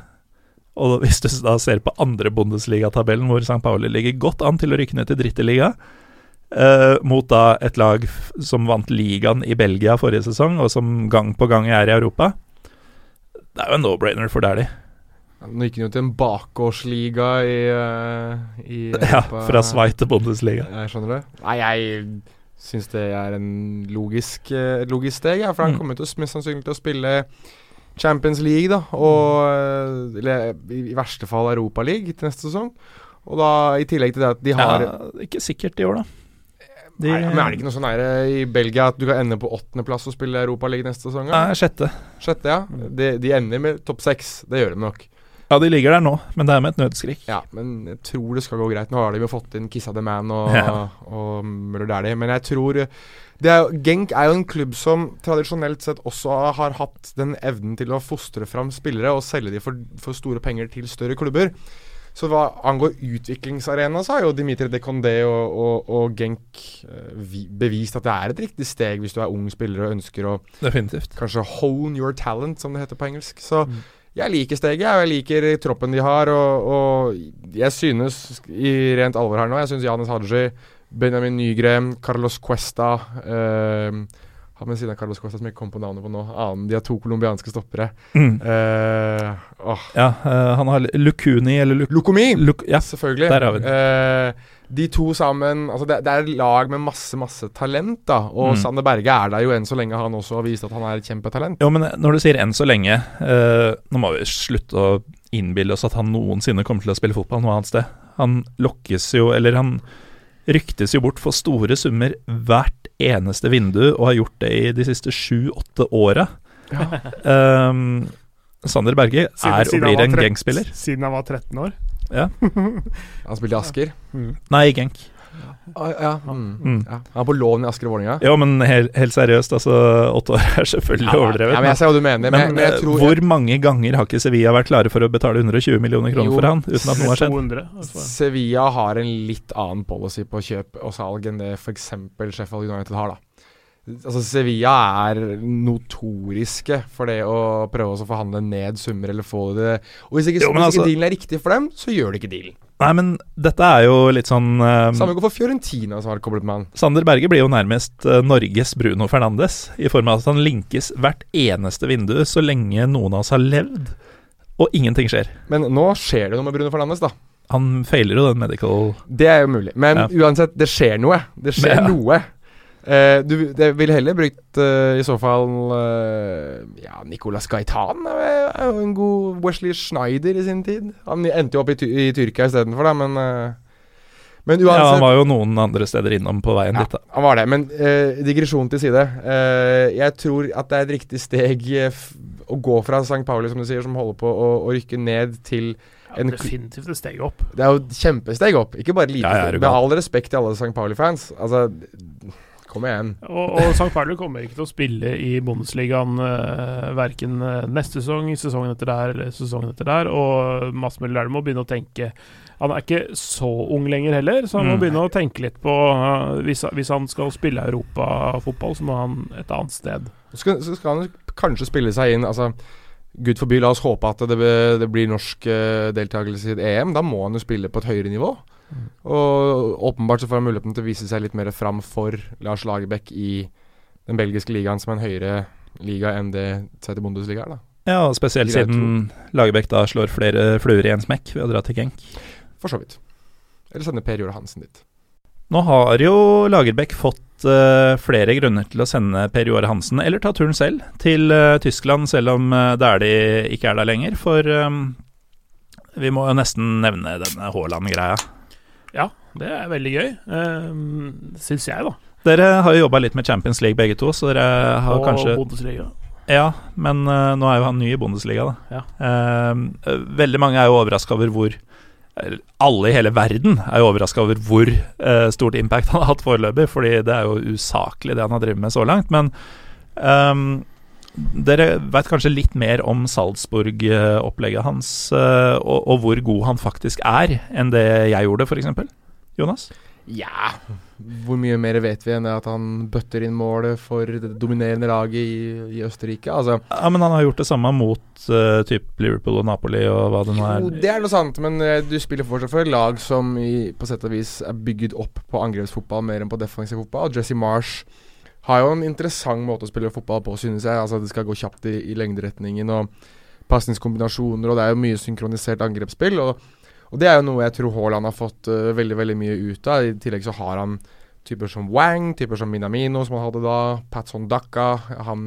Og hvis du da ser på andre Bundesliga-tabellen, hvor St. Pauli ligger godt an til å rykke ned til dritteliga, eh, mot da et lag som vant ligaen i Belgia forrige sesong, og som gang på gang er i Europa Det er jo en no-brainer for Dæhlie. Nå gikk han jo til en bakgårdsliga i, uh, i Ja, fra Sveits til Bundesliga. Jeg skjønner det. Nei, jeg syns det er en logisk, uh, logisk steg, ja, for han mm. kommer til å, mest sannsynlig til å spille Champions League, da, og mm. eller, i, verste fall Europa League til neste sesong. Og da, i tillegg til det at de har ja, Ikke sikkert i år, da. De, Nei, men Er det ikke noe sånn nære i Belgia at du kan ende på åttendeplass og spille Europa League neste sesong? Nei, sjette. Sjette, ja. Mm. De, de ender med topp seks. Det gjør de nok. Ja, de ligger der nå, men det er med et nødskrik. Ja, men jeg tror det skal gå greit. Nå har de jo fått inn Kissa the Man og, ja. og Møller Dæhlie, men jeg tror er, Genk er jo en klubb som tradisjonelt sett også har hatt den evnen til å fostre fram spillere og selge dem for, for store penger til større klubber. Så hva angår utviklingsarena, så har jo Dimitri de Condé og, og, og Genk uh, bevist at det er et riktig steg hvis du er ung spiller og ønsker å Definitivt. kanskje hone your talent, som det heter på engelsk. Så mm jeg liker steget, og jeg liker troppen de har. Og, og jeg synes, i rent alvor her nå, jeg synes Janis Haji, Benjamin Nygren, Carlos Cuesta uh, Han ved siden av Carlos Costa som jeg kom på navnet på nå. Annen, de har to colombianske stoppere. Mm. Uh, ja, uh, han har Lukuni eller Luk Lukomi! Luk ja, selvfølgelig. Der har vi det de to sammen Altså, det, det, er et lag med masse, masse talent, da. Og mm. Sander Berge er der jo enn så lenge han også har vist at han er et kjempetalent. Jo, men når du sier enn så lenge uh, Nå må vi slutte å innbille oss at han noensinne kommer til å spille fotball noe annet sted. Han lokkes jo, eller han ryktes jo bort for store summer hvert eneste vindu, og har gjort det i de siste sju-åtte åra. Ja. um, Sander Berge er siden, og blir en gangspiller. Siden han var 13 år? Ja. han spilte i Asker? Mm. Nei, i Genk. Ah, ja. Mm. Mm. ja. Han er på lån i Asker og Vålerenga? Ja, men helt, helt, seriøst, altså Åtte år er selvfølgelig ja, overdrevet. Ja, men jeg ser hva du mener. Men, men, men tror, hvor jeg... mange ganger har ikke Sevilla vært klare for å betale 120 millioner kroner jo, for han, uten at noe har skjedd? 200, altså. Sevilla har en litt annen policy på kjøp og salg enn det f.eks. Sheffield United har, da. Altså Sevilla er notoriske for det å prøve å forhandle ned summer eller få det Og hvis ikke, jo, hvis altså, ikke dealen er riktig for dem, så gjør de ikke dealen. Nei, men dette er jo litt sånn um, Samme går for Fiorentina, som har koblet med han. Sander Berge blir jo nærmest uh, Norges Bruno Fernandes, i form av at han linkes hvert eneste vindu så lenge noen av oss har levd, og ingenting skjer. Men nå skjer det noe med Bruno Fernandes, da. Han feiler jo den medical Det er jo mulig. Men ja. uansett, det skjer noe. Det skjer ja. noe. Eh, du det ville heller brukt uh, i så fall uh, Ja, Nicolas Gaitan er jo en god Wesley Schneider i sin tid. Han endte jo opp i, i Tyrkia istedenfor, da, men uh, Men Ja, han var jo noen andre steder innom på veien Ja, dit, da. han var det. Men digresjon til side. Eh, jeg tror at det er et riktig steg f å gå fra St. Pauli, som du sier, som holder på å, å rykke ned, til Ja, En- definitivt et steg opp. Det er jo et kjempesteg opp. Ikke bare lite Ja, Med all respekt til alle St. Pauli-fans. Altså, kom igjen. Og, og St. Pauli kommer ikke til å spille i Bundesligaen uh, verken eh, neste sesong, sesongen etter der eller sesongen etter der. Og Mads Møller må begynne å tenke Han er ikke så ung lenger heller, så han må Mm. begynne å tenke litt på uh, hvis, hvis han skal spille europafotball, så må han et annet sted. Så skal, så skal han kanskje spille seg inn Altså, Gud forby, la oss håpe at det, det blir norsk uh, deltakelse i et EM. Da må han jo spille på et høyere nivå. Og åpenbart så får han muligheten til å vise seg litt mer fram for Lars Lagerbäck i den belgiske ligaen, som er en høyere liga enn det Zweite Bundesliga er, da. Ja, og spesielt siden Lagerbäck da slår flere fluer i en smekk ved å dra til Genk. For så vidt. Eller sende Per Jore Hansen dit. Nå har jo Lagerbäck fått uh, flere grunner til å sende Per Joar Hansen, eller ta turen selv, til uh, Tyskland, selv om uh, de ikke er der lenger. For um, vi må jo nesten nevne denne Haaland-greia. Ja, det er veldig gøy, uh, syns jeg, da. Dere har jo jobba litt med Champions League begge to, så dere har Og kanskje Bundesliga. Ja, men uh, nå er jo han ny i Bundesliga, da. Ja. Eh, veldig mange er jo overraska over hvor Alle i hele verden er jo overraska over hvor uh, stort impact han har hatt foreløpig, fordi det er jo usaklig det han har drevet med så langt. Men ehm, dere veit kanskje litt mer om Salzburg-opplegget hans, eh, og, og hvor god han faktisk er, enn det jeg gjorde, f.eks. Jonas? Ja Hvor mye mer vet vi enn at han bøtter inn målet for det dominerende laget i, i Østerrike? Altså, Ja, men han har gjort det samme mot uh, typ Liverpool og Napoli og hva det nå er. jo, det er noe sant, men uh, du spiller fortsatt for et lag som i, på sett og vis er bygget opp på angrepsfotball mer enn på defensiv fotball. Jesse Marsh har jo en interessant måte å spille fotball på, synes jeg. Altså Det skal gå kjapt i, i lengderetningen og pasningskombinasjoner, og det er jo mye synkronisert angrepsspill. Og, og det er jo noe jeg tror Haaland har fått uh, veldig veldig mye ut av. I tillegg så har han typer som Wang, typer som Minamino, som han hadde da, Patson Dacca, han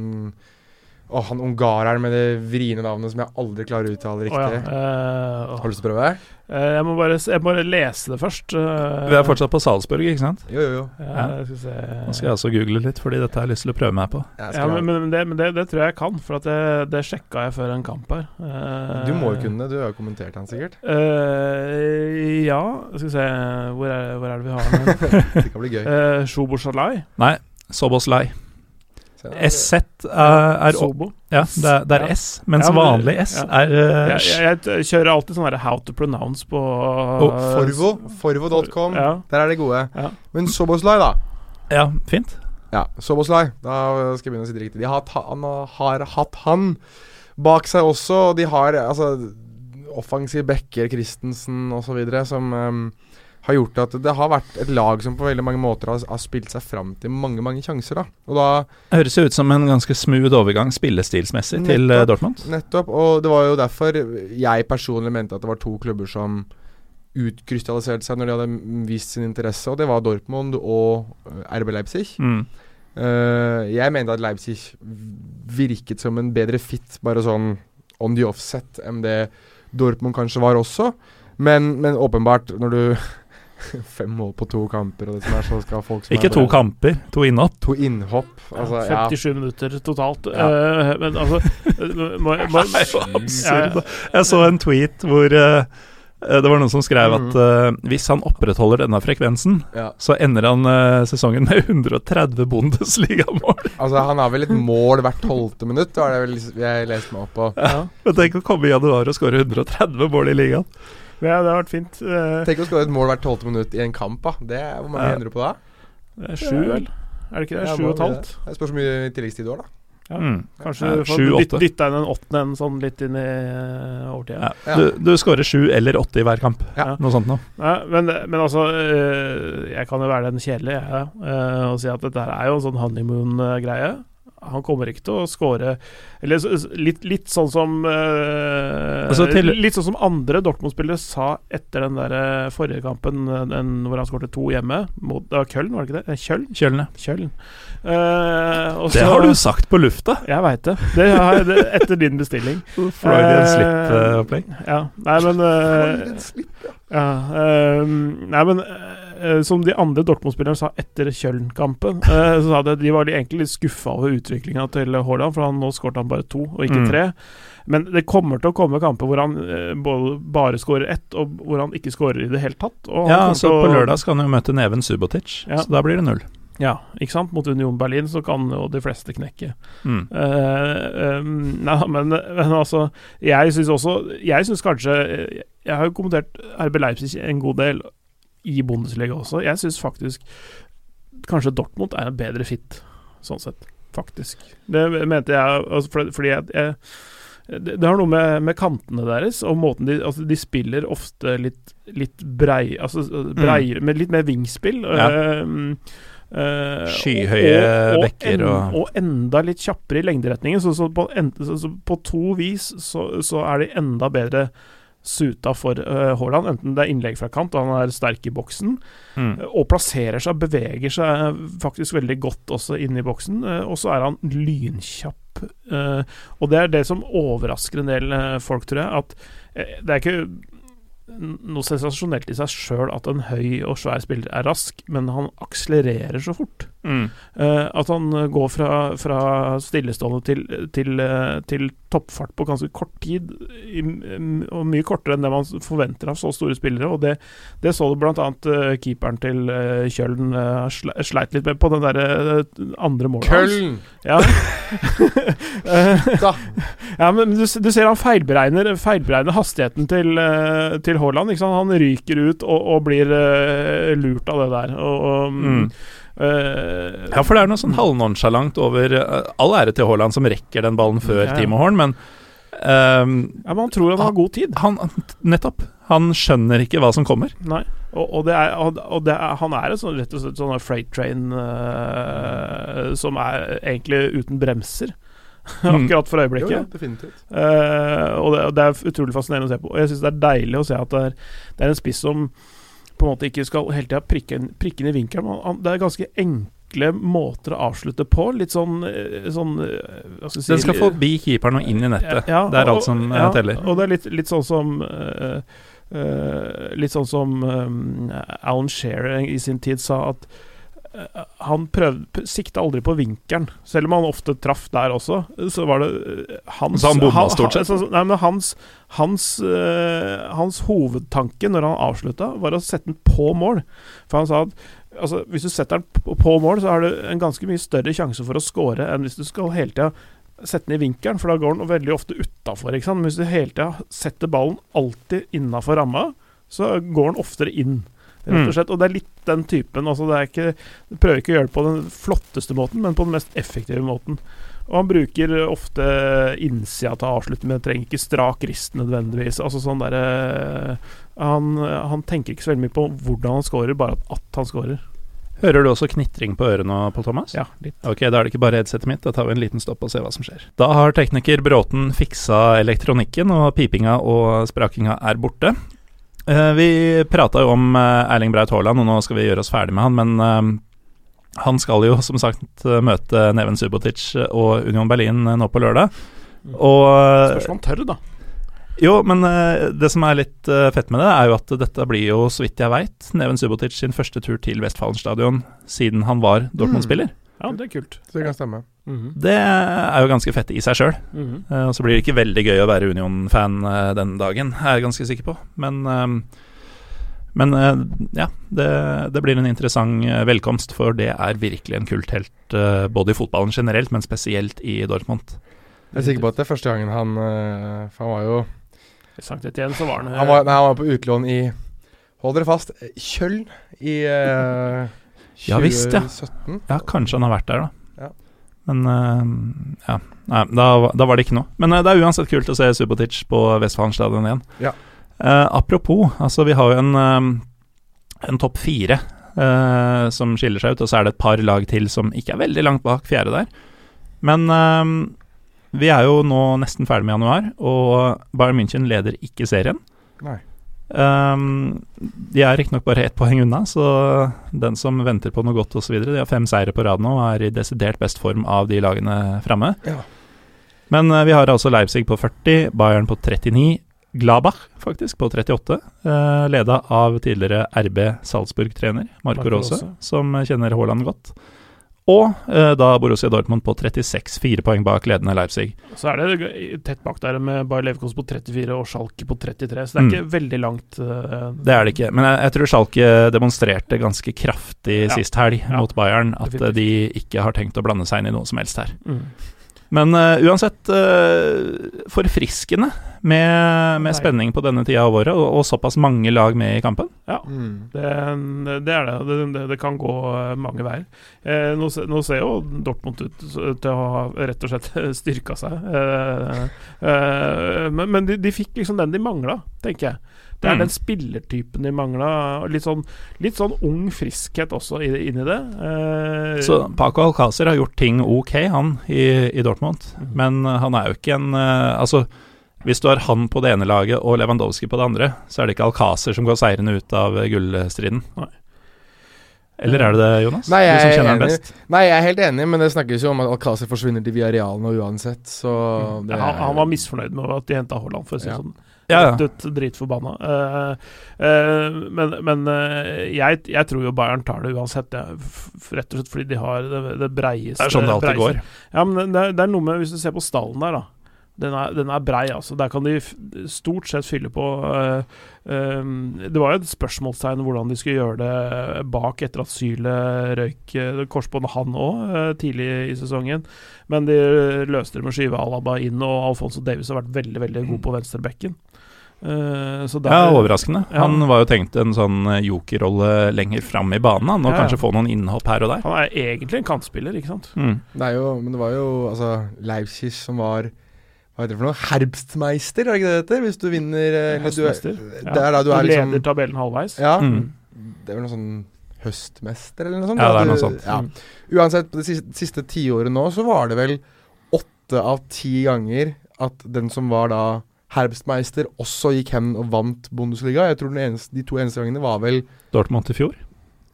og han ungareren med det vriene navnet som jeg aldri klarer å uttale riktig. riktig. ja. eh, Har du lyst til å prøve? Uh, jeg, må bare, jeg må bare lese det først. Uh, Vi er fortsatt på Salzburg, ikke sant? Jo, jo, jo. Ja, jeg skal se. Nå skal jeg også google litt, fordi dette har jeg lyst til å prøve meg på. Ja, men, men, det, men det, det tror jeg jeg kan, for at det, det sjekka jeg før en kamp her. Du må jo kunne det, du har jo kommentert han sikkert. eh, ja, skal vi se Hvor er, hvor er det vi har den? Det kan bli gøy. uh, Shobosalai. Nei, Soboslai. SZ er, er Sobo. Ja, det er, det er Ja. S, mens Ja, men- vanlig S ja. er uh, Jeg, jeg, jeg kjører alltid sånn der how to pronounce på Og Forvo, forvo.com, Ja. der er de gode. Ja. Men Soboslai, da. Ja, fint. Ja, Soboslai. Da skal jeg begynne å si det riktig. De har, han, har hatt han bak seg også, og de har altså offensive backer, Christensen osv., som um, har gjort at det har vært et lag som på veldig mange måter har, har spilt seg fram til mange mange sjanser. da Og da Det høres ut som en ganske smooth overgang spillestilsmessig til eh, Nettopp. Dortmund. Nettopp. Og det var jo derfor jeg personlig mente at det var to klubber som utkrystalliserte seg når de hadde vist sin interesse, og det var Dortmund og eh, RB Leipzig. Mm. Uh, jeg mente at Leipzig virket som en bedre fit, bare sånn on the offset, enn det Dortmund kanskje var også. Men, men åpenbart, når du Fem mål på to kamper, og det som er så skal folk som Ikke er to kamper, to innhopp. To innhopp. Altså, ja. 57 minutter totalt. Ja. Uh, men altså må, må, Det er jo absurd. Jeg så en tweet hvor eh, eh, det var noen som skrev at eh, hvis han opprettholder denne frekvensen, ja. så ender han uh, sesongen med 130 Bundesliga-mål. Altså, han har vel et mål hvert tolvte minutt, var det vel jeg leste meg opp på. ja. Men Tenk å komme i januar og skåre 130 mål i ligaen. Ja, det har vært fint. Eh, Tenk å skåre et mål hvert tolvte minutt i en kamp, da. Det er, hvor mange Ja. ender du på da? det er sju, vel? Er det ikke det? Sju og et halvt? Det Det spørs hvor mye tilleggstid du har, da. Ja. Mm. Kanskje Ja, du får dytta inn en åttende en sånn litt inn i uh, overtida. Ja. Du, du skårer sju eller åtte i hver kamp. Ja. Noe sånt noe. Men, men altså uh, Jeg kan jo være den kjedelige, jeg, uh, og si at dette her er jo en sånn honeymoon-greie. Han kommer ikke til å score Eller litt, litt sånn som uh, Altså til- Litt sånn som andre Dortmund-spillere sa etter den der eh, forrige kampen, eh, den hvor han skårte to hjemme, mot Køln, var det ikke det? Kjøln? Kjøln? ja. Kjøln. Eh, også, Det har du sagt på lufta! Jeg veit det. Det har det etter din bestilling. Freudian Eh, slip-opplegg. Ja. Nei, men uh, En slipp, ja. Eh, nei, men eh, som de andre Dortmund-spillerne sa etter Kjøln-kampen, eh, så sa de at de var egentlig litt skuffa over utviklinga til Haaland, for han, nå skåret han bare to, og ikke Mm. tre. Men det kommer til å komme kamper hvor han eh, både, bare skårer ett, og hvor han ikke skårer i det hele tatt. Og Ja, så på lørdag skal han jo møte Neven Subotic, Ja. så da blir det null. Ja, ikke sant? Mot Union Berlin så kan jo de fleste knekke. Mm. Uh, um, nei, men, men altså Jeg syns også Jeg syns kanskje Jeg har jo kommentert RB Leipzig en god del i Bundesliga også. Jeg syns faktisk kanskje Dortmund er en bedre fit, sånn sett. Faktisk. Det mente jeg altså, for, fordi jeg, jeg det, det har noe med, med kantene deres og måten de Altså, de spiller ofte litt, litt brei Altså breiere, med litt mer vingspill. Ja. Um, eh, Skyhøye og, og, bekker en, og- og enda litt kjappere i lengderetningen. Så, så, på, en, så, så på to vis så, så er de enda bedre suta for uh, Haaland, enten det er innlegg fra kant, og han er sterk i boksen, Mm. og plasserer seg, beveger seg faktisk veldig godt også inne i boksen, Uh, og så er han lynkjapp. Uh, og det er det som overrasker en del eh, folk, tror jeg, at eh, det er ikke noe sensasjonelt i seg sjøl at en høy og svær spiller er rask, men han akselererer så fort. Mm. Eh, at han eh, går fra, fra stillestående til, til, eh, til toppfart på ganske kort tid, i, og mye kortere enn det man forventer av så store spillere. Og det, det så du annet eh, keeperen til uh, Kjøln uh, sleit litt med på den der eh, andre målet hans. Køln! Ja. Eh, ja, men du, du ser han feilberegner, feilberegner hastigheten til, til Haaland. Ikke sant? Han ryker ut og, og blir lurt av det der. Og, og, Mm. Eh, Ja, for det er noe sånn halvnonsjalant over uh, All ære til Haaland som rekker den ballen før Ja. Timo Horn, men ehm, ja, men han tror han har god tid. han Nettopp. Han skjønner ikke hva som kommer. Nei. Og, og, det er, og, og det er, han er en sånn, rett og slett sånn freight train uh, som er egentlig uten bremser. Akkurat for øyeblikket. Jo, ja, definitivt. Eh, og, det, og det er utrolig fascinerende å se på. Og jeg syns det er deilig å se at det er, det er en spiss som på en måte ikke skal hele tida prikke, prikke inn i vinkelen. Det er ganske enkle måter å avslutte på. Litt sånn, eh, sånn eh, si Den skal forbi keeperen og inn i nettet. Ja, det er og- alt som eh, ja, teller. Og det er litt, litt sånn som uh, uh, Litt sånn som um, Alan Shearer i sin tid sa at han prøvde, sikta aldri på vinkelen, selv om han ofte traff der også. Så var det eh, hans Så han bomma stort sett? nei, men hans, hans, øh, hans hovedtanke når han avslutta, var å sette den på mål. For han sa at altså, hvis du setter den på, på mål, så har du en ganske mye større sjanse for å score enn hvis du skal hele tida sette den i vinkelen, for da går den veldig ofte utafor. Men hvis du hele tida setter ballen alltid innafor ramma, så går den oftere inn. Rett Mm. og slett. Og det er litt den typen. Altså det er ikke, du prøver ikke å gjøre det på den flotteste måten, men på den mest effektive måten. Og han bruker ofte innsida til å avslutte med, trenger ikke strak rist nødvendigvis. Altså sånn derre han, han tenker ikke så veldig mye på hvordan han scorer, bare at han scorer. Hører du også knitring på ørene, Pål Thomas? Ja, litt. Ok, da er det ikke bare headsetet mitt. Da tar vi en liten stopp og ser hva som skjer. Da har tekniker Bråten fiksa elektronikken, og pipinga og sprakinga er borte. Eh, vi prata jo om eh, Erling Braut Haaland, og nå skal vi gjøre oss ferdig med han, men eh, han skal jo som sagt møte Neven Subotic og Union Berlin nå på lørdag. Og eh, Spørs om han tør, da. jo, men det som er litt fett med det, er jo at dette blir jo, så vidt jeg veit, Neven Subotic sin første tur til Westfalen stadion siden han var Dortmund-spiller. Ja, det er kult. Så det kan stemme. Mhm. Det er jo ganske fett i seg sjøl. Mm. og så blir det ikke veldig gøy å være Union-fan uh, den dagen, er jeg ganske sikker på. Men, uh, men eh, ja, det, det blir en interessant eh, velkomst, for det er virkelig en kulthelt uh, både i fotballen generelt, men spesielt i Dortmund. Jeg er sikker på at det er første gangen han eh, For han var jo Sankt Etienne så var han, Han var, nei, han var på utlån i Hold dere fast Kjøln i 2017. Ja visst, ja. 2017. Ja, kanskje han har vært der, da. Men uh, ja, nei, da, da var det ikke noe. Men uh, det er uansett kult å se Subotic på Westfalen stadion igjen. Ja. Uh, apropos, altså vi har jo en, en topp fire som skiller seg ut, og så er det et par lag til som ikke er veldig langt bak fjerde der. Men vi er jo nå nesten ferdig med januar, og Bayern München leder ikke serien. Nei. Um, de er riktignok bare ett poeng unna, så den som venter på noe godt osv. De har fem seire på rad nå og er i desidert best form av de lagene framme. Ja. Men uh, vi har altså Leipzig på 40, Bayern på 39, Glabach, faktisk, på 38. Uh, leda av tidligere RB Salzburg-trener Marco, Marco Rose, som kjenner Haaland godt. Og eh, da Borussia Dortmund på 36, fire poeng bak ledende Leipzig. Så er det tett bak der med Bayer Leverkos på 34 og Schalke på 33, så det er Mm. ikke veldig langt. eh, Det er det ikke, men jeg, jeg tror Schalke demonstrerte ganske kraftig Ja. sist helg Ja. mot Bayern at Definitivt. de ikke har tenkt å blande seg inn i noe som helst her. mm. Men uh, uansett uh, forfriskende med, med spenning på denne tida av året, og, og såpass mange lag med i kampen. Ja. Mm. Det, det er det. Det, det. det kan gå eh, mange veier. Eh, nå, nå ser jo Dortmund ut til å ha rett og slett styrka seg. Eh, eh, men men de, de fikk liksom den de mangla, tenker jeg. Det er Mm. den spillertypen de mangla. Litt sånn, litt sånn ung friskhet også i- inni det. Eh, Så Paco Alcácer har gjort ting ok, han, i, i Dortmund. Mm. Men eh, han er jo ikke en eh, Altså, hvis du har han på det ene laget og Lewandowski på det andre, så er det ikke Alcázer som går seirende ut av gullstriden. Nei. Eller er det det, Jonas? Nei, jeg du som er kjenner best. Nei, jeg er helt enig, men det snakkes jo om at Alcázer forsvinner til Villarreal nå uansett, så det ja, han, han var misfornøyd med at de henta Haaland, for å si det Ja. sånn. Ja, ja. Rett ut dritforbanna. Uh, uh, men men uh, jeg, jeg tror jo Bayern tar det uansett, f- rett og slett fordi de har det, det breieste Det er sånn det alltid breieste- går. Ja, men det er, det er noe med Hvis du ser på stallen der, da. Den er, den er brei, altså. Der kan de f stort sett fylle på uh, um, Det var jo et spørsmålstegn hvordan de skulle gjøre det bak etter at Syle røyk uh, korsbåndet, han òg, tidlig i sesongen. Men de løste det med å skyve Alaba inn, og Alfonso Davies har vært veldig veldig god på venstrebekken. Uh, så der- Ja, overraskende. Ja. Han var jo tenkt en sånn eh, jokerrolle lenger fram i banen, han, og Ja, ja. kanskje få noen innhopp her og der. Han er egentlig en kantspiller, ikke sant? Mm. Det er jo, men det var jo altså Leipzig som var Hva heter det for noe? Herbstmeister, er det ikke det det heter? Hvis du vinner eh, du ja. der, er da du er liksom leder tabellen halvveis. Ja. Mm. Det er vel noe sånn høstmester eller noe sånt? Ja, det er noe du- sånt. Ja. Mm. Uansett, på det siste, siste tiåret nå, så var det vel åtte av ti ganger at den som var da Herbstmeister, også gikk hen og vant Bundesliga. Jeg tror den eneste, De to eneste gangene var vel Dortmund i fjor.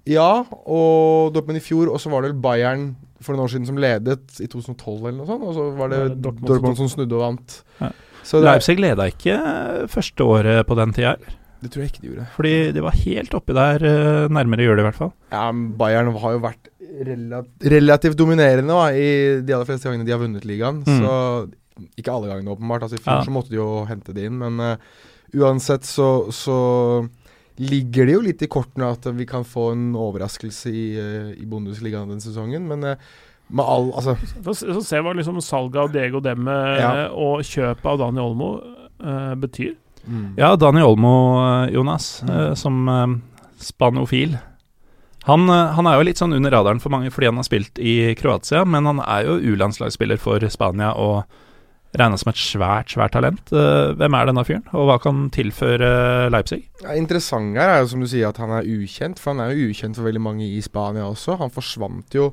Ja, og Dortmund i fjor, og så var det Bayern for noen år siden som ledet i 2012 eller noe sånt, og så var det Ja, det Dortmund Dortmund, som snudde og vant. Ja. Så det, Leipzig leda ikke første året på den tida, eller? det tror jeg ikke de gjorde. Fordi de var helt oppi der, eh, nærmere gjør det i hvert fall. Ja, men Bayern har jo vært rela relativt dominerende da, i de aller fleste gangene de har vunnet ligaen. Mm. Så ikke alle gangene, åpenbart. Altså, I fjor Ja. så måtte de jo hente det inn, men uh, uansett så, så ligger det jo litt i kortene at vi kan få en overraskelse i, uh, i Bundesligaen denne sesongen. Men eh, med all Altså, Så, så se hva liksom salget av Diego Demme Ja. og kjøpet av Dani Olmo uh, betyr. mm. Ja, Dani Olmo, eh, Jonas, Mm. eh, som uh, spanofil. Han, eh, han er jo litt sånn under radaren for mange fordi han har spilt i Kroatia, men han er jo U-landslagsspiller for Spania og regna som et svært, svært talent. Eh, Hvem er denne fyren, og hva kan tilføre Leipzig? Ja, interessant her er jo som du sier at han er ukjent, for han er jo ukjent for veldig mange i Spania også. Han forsvant jo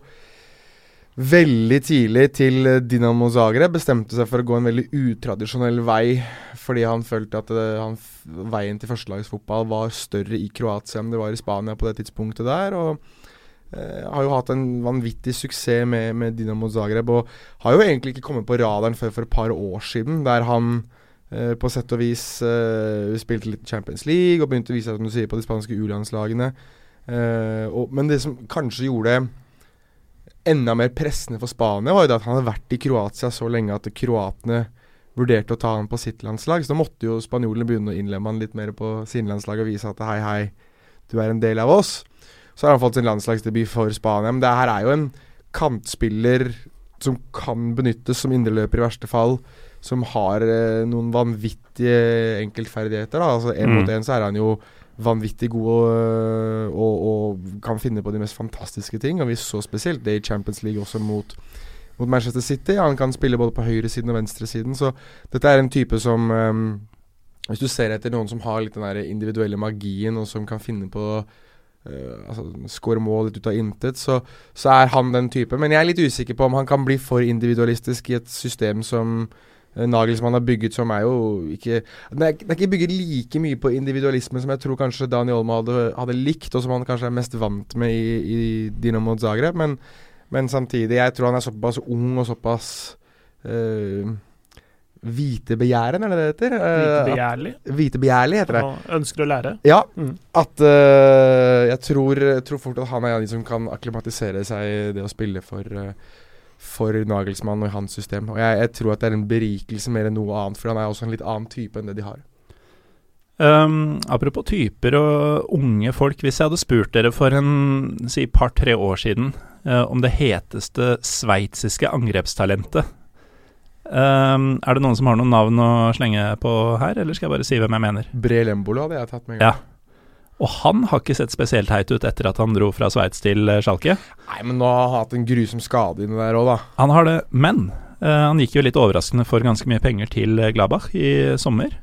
veldig tidlig til eh, Dinamo Zagreb. Bestemte seg for å gå en veldig utradisjonell vei fordi han følte at det, han, veien til førstelagsfotball var større i Kroatia enn det var i Spania på det tidspunktet der. og eh, har jo hatt en vanvittig suksess med, med Dinamo Zagreb, og har jo egentlig ikke kommet på radaren før for et par år siden, der han eh, på sett og vis eh, spilte litt Champions League og begynte å vise seg som du sier, på de spanske U-landslagene. Eh, men det som kanskje gjorde det enda mer pressende for Spania, var jo det at han hadde vært i Kroatia så lenge at kroatene vurderte å ta han på sitt landslag. Så da måtte jo spanjolene begynne å innlemme han litt mer på sine landslag og vise at hei, hei, du er en del av oss. Så har han fått sin landslagsdebut for Spania. Men det her er jo en kantspiller som kan benyttes som indreløper i verste fall. Som har eh, noen vanvittige enkeltferdigheter. Da. Altså Én Mm. mot én så er han jo vanvittig god og, og, og kan finne på de mest fantastiske ting. Og vi så spesielt det i Champions League også mot, mot Manchester City. Han kan spille både på høyresiden og venstresiden, så dette er en type som um, Hvis du ser etter noen som har litt den der individuelle magien, og som kan finne på øh, altså, Skåre mål litt ut av intet, så, så er han den type. Men jeg er litt usikker på om han kan bli for individualistisk i et system som uh, Nagelsmann har bygget, som er jo ikke Den er, ikke bygget like mye på individualisme som jeg tror kanskje Dani Olmo hadde, hadde likt, og som han kanskje er mest vant med i, i Dinamo Zagreb. Men, men samtidig, jeg tror han er såpass ung og såpass eh, Hvitebegjæren, er det det heter? Hvitebegjærlig. Vitebegjærlig. Hvitebegjærlig heter det. Og ønsker å lære. Ja, Mm. at uh, jeg tror, tror fort at han er en av de som kan akklimatisere seg i det å spille for uh, For Nagelsmann og i hans system. Og jeg, jeg tror at det er en berikelse mer enn noe annet, for han er også en litt annen type enn det de har. Um, apropos typer og unge folk. Hvis jeg hadde spurt dere for en si par-tre år siden uh, om det heteste sveitsiske angrepstalentet um, Er det noen som har noen navn å slenge på her, eller skal jeg bare si hvem jeg mener? Bre Lembolo hadde jeg tatt med en Ja. gang. Og han har ikke sett spesielt heit ut etter at han dro fra Sveits til eh, Schalke. Nei, men nå har han hatt en grusom skade inni der òg, da. Han har det, men uh, han gikk jo litt overraskende for ganske mye penger til Glabach Gladbach i sommer.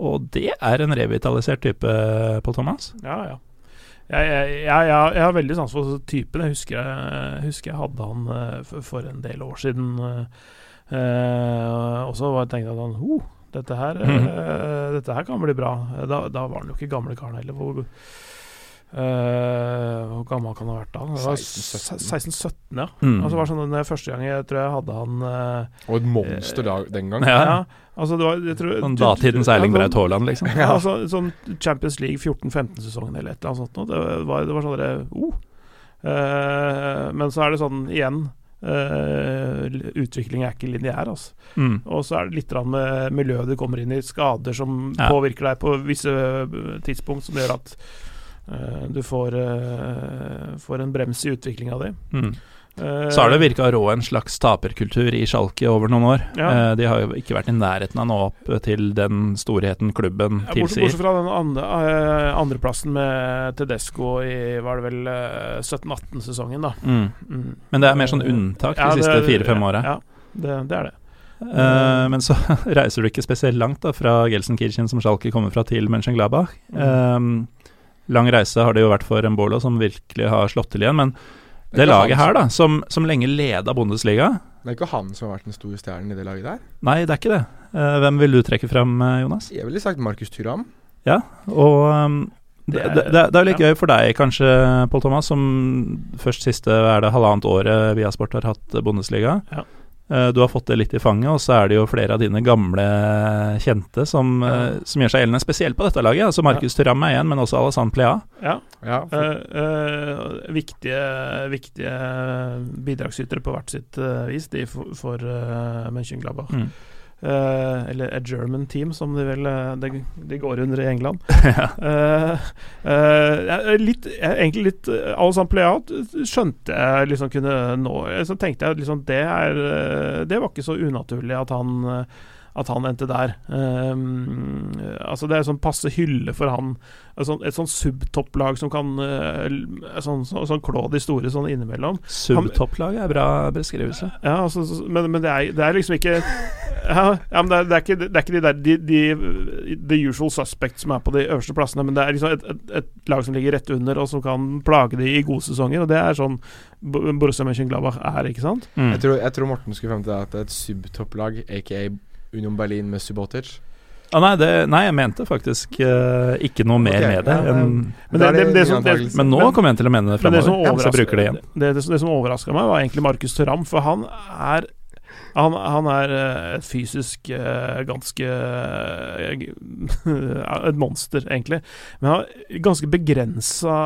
Og det er en revitalisert type, Pål Thomas. Ja, ja. Jeg, jeg, jeg, jeg, har veldig sans for typen. Jeg husker jeg, husker jeg hadde han eh, for, for en del år siden. eh, eh, og så var- tenkte jeg at han oh, dette, her, eh, dette her kan bli bra. Da, da var han jo ikke gamle karen heller. Hvor, uh, hvor gammel kan han ha vært da? 16-17. 16-17, ja. Mm. Altså, det var sånn, den første gang jeg tror jeg hadde han Og et monster da, den gang. Ja. ja, altså det var jeg tror, Sånn datidens Erling Ja, Braut Haaland, liksom. ja, altså, sånn Champions League 14-15-sesongen eller et eller annet sånt. noe. Det var, det var sånn derre oh. Eh, men så er det sånn igjen eh, Utvikling er ikke lineær, altså. Mm. Og så er det litt med miljøet du kommer inn i, skader som Ja. påvirker deg på visse eh, tidspunkt, som gjør at uh, du får, uh, får en brems i utviklinga di. Mm. Eh, Så har det virka rå en slags taperkultur i Schalke over noen år. Ja. Eh, de har jo ikke vært i nærheten av å nå opp til den storheten klubben Ja, bortsett, tilsier. bortsett fra den andre, eh, andreplassen med Tedesco i var det vel eh, 17-18-sesongen, da. Mm. Mm. Men det er mer sånn unntak de Ja, siste fire-fem åra. Ja, det, det er det. Uh, men så reiser du ikke spesielt langt da fra Gelsenkirchen, som Schalke kommer fra, til Mönchengladbach. Mm. Eh, lang reise har det jo vært for Mbolo, som virkelig har slått til igjen. Men Det det laget her, da, som, som lenge leda Bundesliga Det er ikke han som har vært den store stjernen i det laget der. Nei, det er ikke det. Eh, hvem vil du trekke fram, eh, Jonas? Jeg ville sagt Markus Tyram. Og um, det, Det det, det, det er jo litt ja. gøy for deg, kanskje, Pål Thomas, som først siste er det halvannet året via Sport har hatt Bundesliga. Ja. Eh, Du har fått det litt i fanget, og så er det jo flere av dine gamle kjente som, Ja. eh, som gjør seg gjeldende, spesielt på dette laget. Altså Markus Thuram er igjen, men også Alassane Plea. Ja. Ja, for, uh, eh, viktige, viktige bidragsytere på hvert sitt vis, de for, for uh, Mönchengladbach. Mm. Eh, eller A German Team, som de vel eh, de, de går under i England. ja. uh, er litt, egentlig litt uh, Alassane Plea skjønte jeg liksom kunne nå Så tenkte jeg liksom det er Det var ikke så unaturlig at han at han endte der. Um, altså Det er sånn passe hylle for han. Et sånn, et sånn subtopplag som kan uh, Sånn, sånn, sånn klå de store sånn innimellom. Subtopplag er bra beskrivelse. Ja, altså, så- men, men det, er, det er liksom ikke Ja, ja men det er, det, er ikke, det er ikke de der de, de, The usual suspects som er på de øverste plassene, men det er liksom et, et, et lag som ligger rett under, og som kan plage de i gode sesonger. Og det er sånn Bo- Borussia Mönchengladbach er, ikke sant? Mm. jeg, tror, jeg tror Morten skulle frem til at det er et subtopplag, aka Union Berlin med Subotic. Ah, nei, det, nei, jeg mente faktisk uh, ikke noe mer okay, med det. ja, enn Men det- det- det som- det- men nå Men- kommer jeg til å mene det fremover det som framover. så bruker det det, det, som- det som overraska meg, var egentlig Markus Thuram, for han er han, han er eh, et fysisk eh, ganske Et monster, egentlig. Men han har ganske begrensa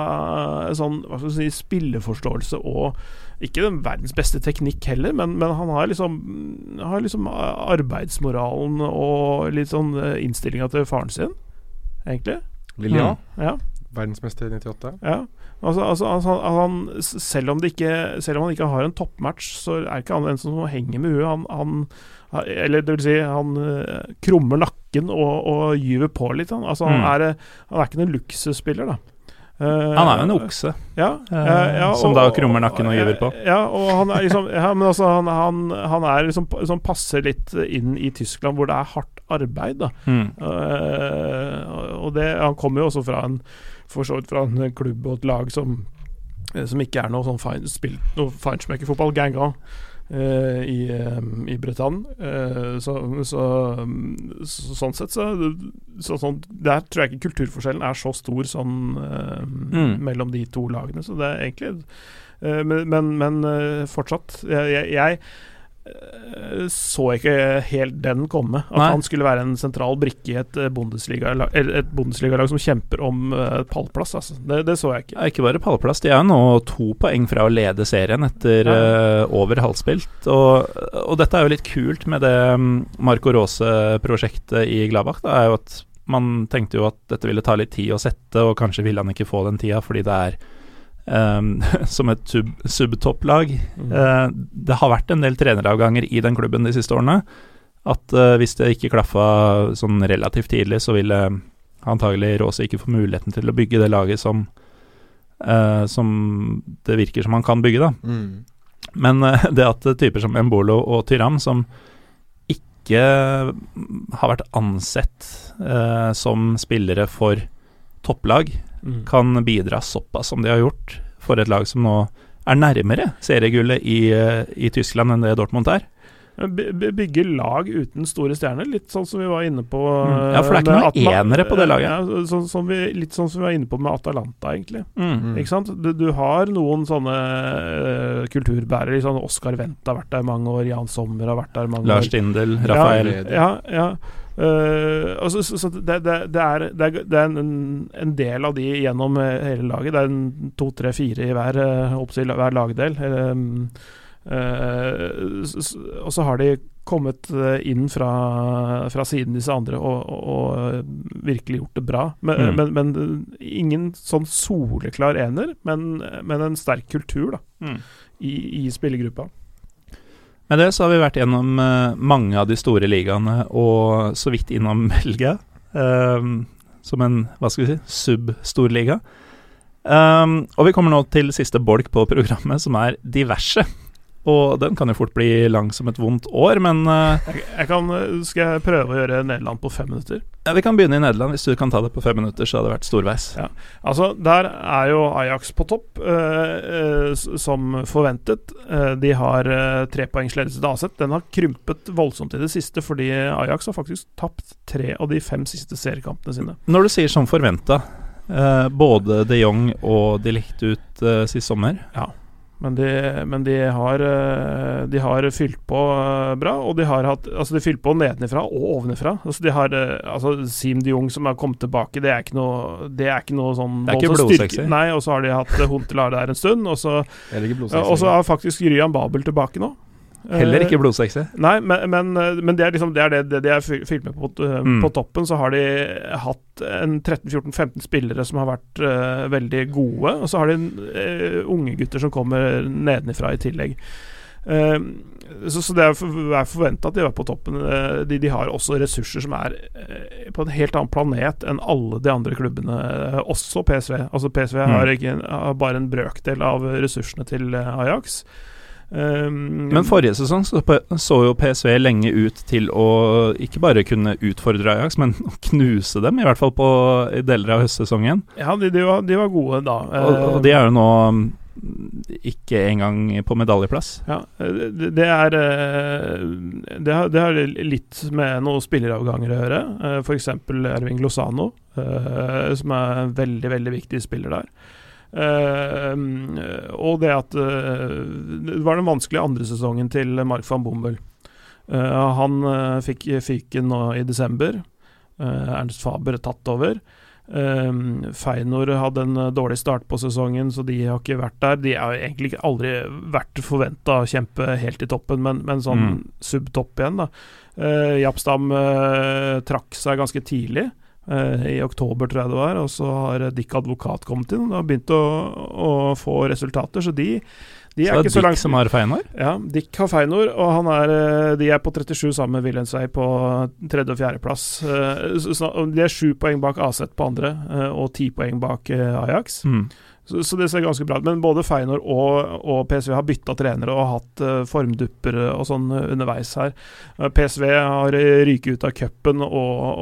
sånn, hva skal si, spilleforståelse og ikke den verdens beste teknikk heller, men, men han har liksom, har liksom arbeidsmoralen og litt sånn eh, innstillinga til faren sin, egentlig. Lillian, Ja. verdensmester i 98. Ja, altså, altså, altså han, selv, om det ikke, selv om han ikke har en toppmatch, så er ikke han en som henger med huet. Han, han Eller det vil si, han eh, krummer nakken og, og gyver på litt. Han, altså, han, Mm. er, eh, han er ikke noen luksusspiller, da. Eh, Han er jo en okse. Ja, uh, ja, som da krummer nakken og gyver på. Ja, og han er liksom Ja, men altså, han, han, han er liksom Sånn passer litt inn i Tyskland, hvor det er hardt arbeid, da. Mm. Uh, og det, han kommer jo også fra en For så vidt fra en klubb og et lag som Som ikke er noe sånn fine, spilt noe feinschmecker-fotball. Ganga. eh, i, eh, i Bretagne. Eh, så, så, så, sånn sett så, så sånn, Der tror jeg ikke kulturforskjellen er så stor sånn eh, Mm. mellom de to lagene. Så det er egentlig eh, Men, men, men eh, fortsatt jeg, jeg, jeg eh, så ikke helt den komme. At Nei. han skulle være en sentral brikke i et bondesligalag et Bundesliga-lag som kjemper om eh, pallplass. Altså. Det, det så jeg ikke. Ikke bare pallplass, de er jo nå to poeng fra å lede serien etter eh, over halvspilt. Og, og dette er jo litt kult med det mm, Marco Rose-prosjektet i Gladbach. Det er jo at man tenkte jo at dette ville ta litt tid å sette, og kanskje ville han ikke få den tida fordi det er ehm, som et subtopplag. Mm. Uh, det har vært en del treneravganger i den klubben de siste årene. At uh, hvis det ikke klaffa sånn relativt tidlig, så ville antagelig Råse ikke få muligheten til å bygge det laget som uh, Som det virker som han kan bygge, da. Mm. Men eh, det at typer som Embolo og Tyram, som ikke har vært ansett eh, som spillere for topplag, Mm. kan bidra såpass som de har gjort for et lag som nå er nærmere seriegullet i, eh, i Tyskland enn det Dortmund er. By- by- Bygge lag uten store stjerner, litt sånn som vi var inne på Mm. Ja, for det er ikke med noen Atma- enere på det laget. Ja, så, så vi, litt sånn som vi var inne på med Atalanta, egentlig. Mm. Ikke sant? Du, du har noen sånne uh, kulturbærere. Liksom Oskar Wendt har vært der i mange år, Jan Sommer har vært der i mange Lars år. Stindl, Rafael Ja, ja. ja. Eh, altså, så så det, det, det, er, det, er, det er en, en del av de gjennom eh, hele laget. Det er en to, tre, fire i hver, uh, hver lagdel. Eh, um, eh, s- og så har de kommet eh, inn fra, fra siden disse andre og, og, og eh, virkelig gjort det bra. Men, Mm. men, men eh, ingen sånn soleklar ener, men, men en sterk kultur da, Mm. i, i spillergruppa. Med det så har vi vært gjennom eh, mange av de store ligaene, og så vidt innom Belgia. Um, som en, hva skal vi si, sub-storliga. Um, og vi kommer nå til siste bolk på programmet, som er diverse. Og den kan jo fort bli lang som et vondt år, men eh, Jeg, jeg kan, eh, skal jeg prøve å gjøre Nederland på fem minutter? ja, vi kan begynne i Nederland. Hvis du kan ta det på fem minutter, så hadde det vært storveis. Ja. Altså, der er jo Ajax på topp, eh, eh, som forventet. Eh, de har eh, tre poengs ledelse til Aset. Den har krympet voldsomt i det siste, fordi Ajax har faktisk tapt tre av de fem siste seriekampene sine. Når du sier som forventa, eh, både de Jong og de likte ut uh, sist sommer Men de, men de har eh, De har fylt på eh, bra, og de har hatt Altså, de fylt på nedenifra og ovenifra. Altså, de har eh, Altså, Sim de Jong som har kommet tilbake, det er ikke noe Det er ikke noe sånn Det er ikke blodsexy. Nei, og så har de hatt Huntelar der en stund, og så og så er faktisk Ryan Babel tilbake nå. Heller Eh, ikke blodsexy. Nei, men, men, men det er liksom det, er det, det de har fylt med på, eh, Mm. på toppen. Så har de hatt en 13-14-15 spillere som har vært uh, veldig gode, og så har de uh, unge gutter som kommer nedenifra i tillegg. Eh, så, så det er, er forventa at de er på toppen. Eh, de, de har også ressurser som er eh, på en helt annen planet enn alle de andre klubbene, eh, også PSV. Altså PSV Mm. har, ikke, har bare en brøkdel av ressursene til eh, Ajax. Eh, Men forrige sesong så, så jo PSV lenge ut til å ikke bare kunne utfordre Ajax, men å knuse dem, i hvert fall på deler av høstsesongen. Ja, de, de, var, de var gode da. Og, og de er jo nå mm, ikke engang på medaljeplass. Ja, det, det er eh, det har, det har litt med noen spilleravganger å gjøre. Eh, F.eks. Erving Lozano, eh, som er en veldig, veldig viktig spiller der. Eh, og det at eh, Det var den vanskelige andre sesongen til Mark van Bommel. Eh, han fikk fyken nå i desember. Ernst Faber er tatt over. Um, Feinor hadde en dårlig start på sesongen, så de har ikke vært der. De har egentlig aldri vært forventa å kjempe helt i toppen, men, men sånn Mm. subtopp igjen, da. Uh, Japstam uh, trakk seg ganske tidlig. Eh, I oktober, tror jeg det var. Og så har Dick Advokat kommet inn og har begynt å, å få resultater. Så de, de Så er det ikke er så Dick langt som har Feinor. ja, Dick har Feinor, og han er, eh, de er på 37 sammen med Wilhelmsvei på tredje- og fjerdeplass. Eh, så- så De er sju poeng bak Aset på andre, og ti poeng bak Ajax. Mm. Så, så det ser ganske bra ut. Men både Feinor og, og PSV har bytta trenere og hatt uh, formdupper og sånn eh, underveis her. Eh, PSV har eh, ryket ut av cupen og,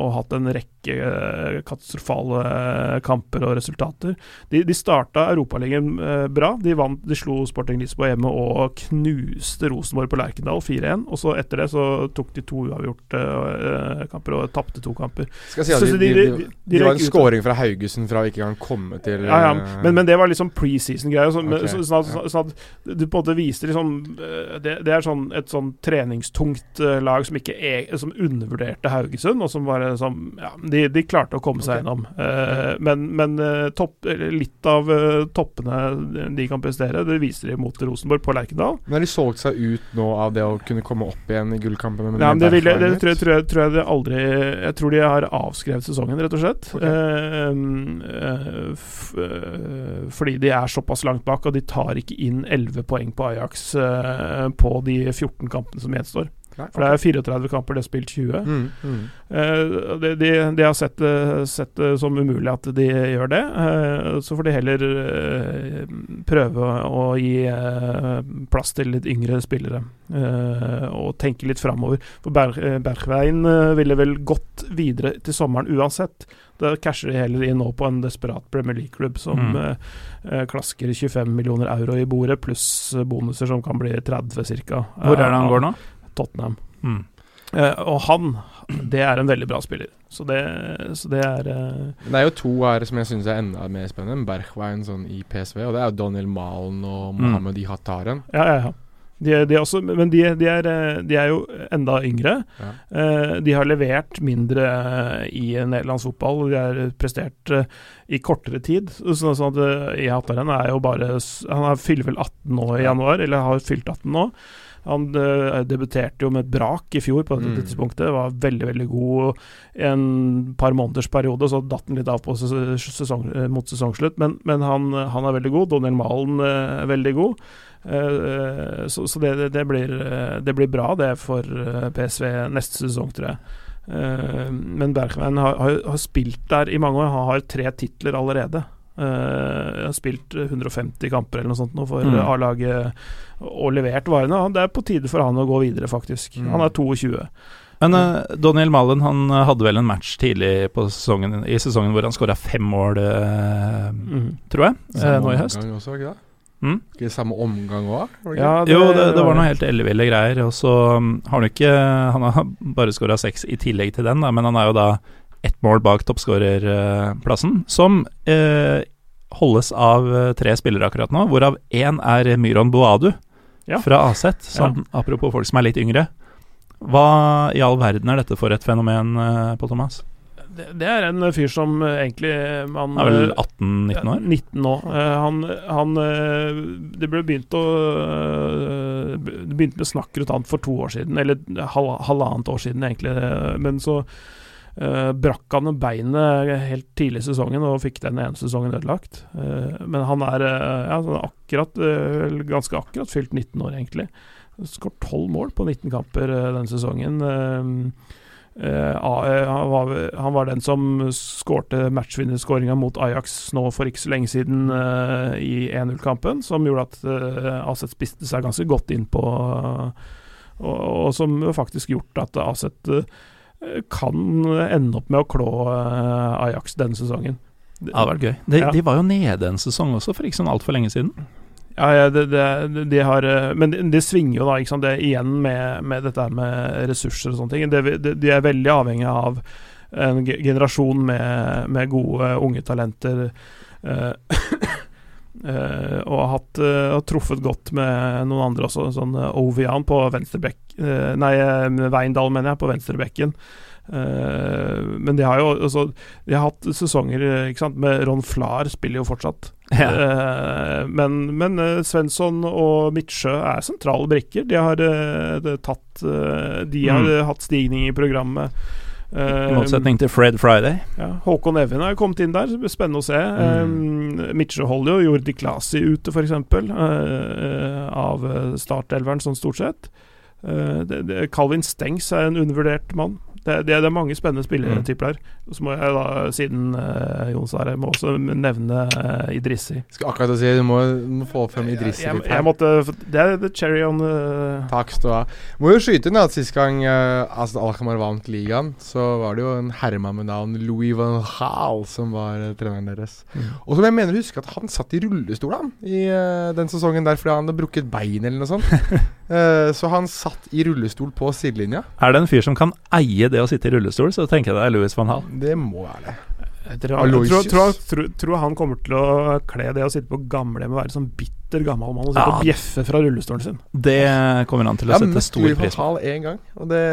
og hatt en rekke uh, katastrofale eh, kamper og resultater. De, de starta Europaligaen eh, bra. De vant, de slo Sporting Lisboa hjemme og knuste Rosenborg på Lerkendal 4-1. Og så etter det så tok de to uavgjorte eh, kamper og tapte to kamper. Skal si at så de, de- de, var en skåring scoring fra Haugesund fra å ikke engang komme til Ja, ja. eh, Men, men det det var liksom preseason-greie. Sånn, okay, sånn, at, sånn at du på en måte viste liksom eh, Det, det er sånn, et sånn treningstungt eh, lag som ikke er, som undervurderte Haugesund, og som bare liksom Ja, de, de klarte å komme seg Ok. gjennom. Uh, men men topp, litt av toppene de kan prestere, det viser de mot Rosenborg på Lerkendal. Men har de solgt seg ut nå av det å kunne komme opp igjen i gullkampene? med det, vil det tror, jeg, tror, jeg, tror jeg det aldri Jeg tror de har avskrevet sesongen, rett og slett. Okay. Uh, uh, fordi de er såpass langt bak, og de tar ikke inn 11 poeng på Ajax eh, på de 14 kampene som gjenstår. Nei, For det er 34 kamper, det er spilt 20. mm, mm. Eh, de, de, de har sett, det- sett det som umulig at de gjør det. eh, så får de heller eh, prøve å gi eh, plass til litt yngre spillere. eh, og tenke litt framover. For Ber eh, Bergveien eh, ville vel gått videre til sommeren uansett. Da casher de heller inn nå på en desperat Premier League-klubb som Mm. eh, eh, klasker 25 millioner euro i bordet, pluss bonuser som kan bli 30 ca. Hvor er det han går nå? Tottenham. Mm. Uh, og han, det er en veldig bra spiller. Så det, så det er uh Det er jo to her som jeg syns er enda mer spennende. Berchwein sånn i PSV, og det er jo Daniel Malen og Mm. Mohammed Ihataren. Ja, ja, ja. De, de også, men de, de, er, eh, de er jo enda yngre. Ja. Uh, de har levert mindre i nederlandsk fotball. De har prestert uh, i kortere tid. Sånn sånn at uh, Ihataren er jo bare Han er, fyller vel 18 nå i Ja. januar, eller har fylt 18 nå. Han eh, debuterte jo med et brak i fjor på dette Mm. tidspunktet. Var veldig veldig god en par måneders periode, så datt han litt av på sesong, eh, mot sesongslutt. Men, men han, han er veldig god. Daniel Malen eh, er veldig god. Eh, så så det, det, blir, eh, det blir bra, det, for eh, PSV neste sesong, tror jeg. Eh, men Bergman har, har, har spilt der i mange år. Han har tre titler allerede. Eh, har spilt 150 kamper eller noe sånt nå for Mm. A-laget og levert varene. Det er på tide for han å gå videre, faktisk. Mm. Han er 22. Men uh, Daniel Malen han hadde vel en match tidlig på sesongen, i sesongen hvor han skåra fem mål, uh, Mm. tror jeg, uh, nå i høst. også, ikke det? Mm? Ikke samme omgang òg? Ja, Jo, det, det var noe helt elleville greier. Og så um, har han ikke Han har bare skåra seks i tillegg til den, da, men han er jo da ett mål bak toppskårerplassen, som eh, holdes av eh, tre spillere akkurat nå, hvorav én er Myron Boadu Ja. fra Aset. som apropos folk som er litt yngre. Hva i all verden er dette for et fenomen, eh, Pål Thomas? Det, det er en fyr som eh, egentlig man Han er vel eh, 18-19 år? 19 nå. Eh, han, han eh, Det ble begynt å eh, Det begynte med snakk rundt han for to år siden, eller halvannet år siden, egentlig. eh, Men så eh, brakk han beinet helt tidlig i sesongen og fikk den ene sesongen ødelagt. Uh, men han er uh, ja, akkurat, ganske akkurat fylt 19 år, egentlig. Skåret 12 mål på 19 kamper denne sesongen. Han, var, han var den som skårte matchvinnerskåringa mot Ajax nå for ikke så lenge siden i 1-0-kampen, som gjorde at uh, AZ spiste seg ganske godt inn på og, og som faktisk gjort at Aset kan ende opp med å klå eh, Ajax denne sesongen. Det hadde vært gøy. De, Ja. de var jo nede en sesong også, for ikke sånn altfor lenge siden. Ja, ja det, det, de har eh, Men det, de svinger jo da, ikke sant. Det igjen med, med dette med ressurser og sånne ting. De, de er veldig avhengig av en generasjon med, med gode unge talenter. Uh, uh, og har, hatt, eh, truffet godt med noen andre også. Sånn eh, Ovian på venstrebekk eh, Nei, eh, Veindal, mener jeg, på venstrebekken. Uh, men de har jo altså, De har hatt sesonger eh, ikke sant, med Ron Flahr spiller jo fortsatt. Eh, men men eh, Svensson og Midtsjø er sentrale brikker. De har uh, det tatt eh, De har Mm. eh, hatt stigning i programmet. Eh, I motsetning til Fred Friday. ja, Håkon Evjen har jo kommet inn der, spennende å se. Mm. Midtsjø holder jo Jordi Klasi ute, f.eks., uh, av eh, startelveren sånn stort sett. Eh, Calvin Stengs er en undervurdert mann. Det, det, det er mange spennende spillertyper der. Og Så må jeg da, siden uh, Jon Sverre, må også nevne uh, Idrissi. Skal akkurat å si, du må, må få frem Idrissi jeg, litt jeg måtte Det er the cherry on uh, Takk skal du ha. Må jo skyte inn at sist gang uh, altså Alkamar vant ligaen, så var det jo en herremann med navn Louis van Haal som var uh, treneren deres. Mm. Og som jeg mener å huske at han satt i rullestol han i uh, den sesongen der fordi han hadde brukket bein eller noe sånt. Uh, så han satt i rullestol på sidelinja. Er det en fyr som kan eie det å sitte i rullestol, så tenker jeg det er Louis van Hall. Det må være det. Jeg tror, jeg tror, tror, tror, han kommer til å kle det å sitte på gamlehjem og være sånn bitter gammel mann og sitte Ja. og bjeffe fra rullestolen sin. Det kommer han til å Jeg sette stor Louis van pris på. Gaal én gang, og det,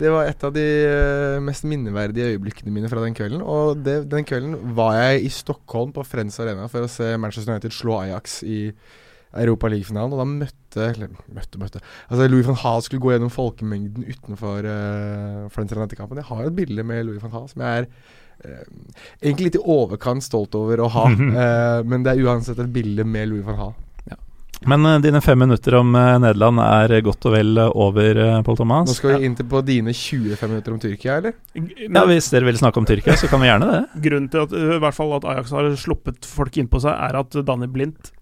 det var et av de eh, mest minneverdige øyeblikkene mine fra den kvelden. Og det, den kvelden var jeg i Stockholm på Friends Arena for å se Manchester United slå Ajax i Europa League-finalen, og da møtte Eller møtte, møtte Altså Louis van Haas skulle gå gjennom folkemengden utenfor uh, Friends Arena-kampen. Jeg har et bilde med Louis van Haas som jeg er uh, egentlig litt i overkant stolt over å ha, uh, men det er uansett et bilde med Louis van Haas. Men eh, dine fem minutter om eh, Nederland er godt og vel eh, over, uh, Pål Nå skal vi inn til på dine 25 minutter om Tyrkia, eller? Men Ja, Hvis dere vil snakke om Tyrkia, så kan vi gjerne det. grunnen til at, i hvert fall at Ajax har sluppet folk innpå seg, er at Danny Blindt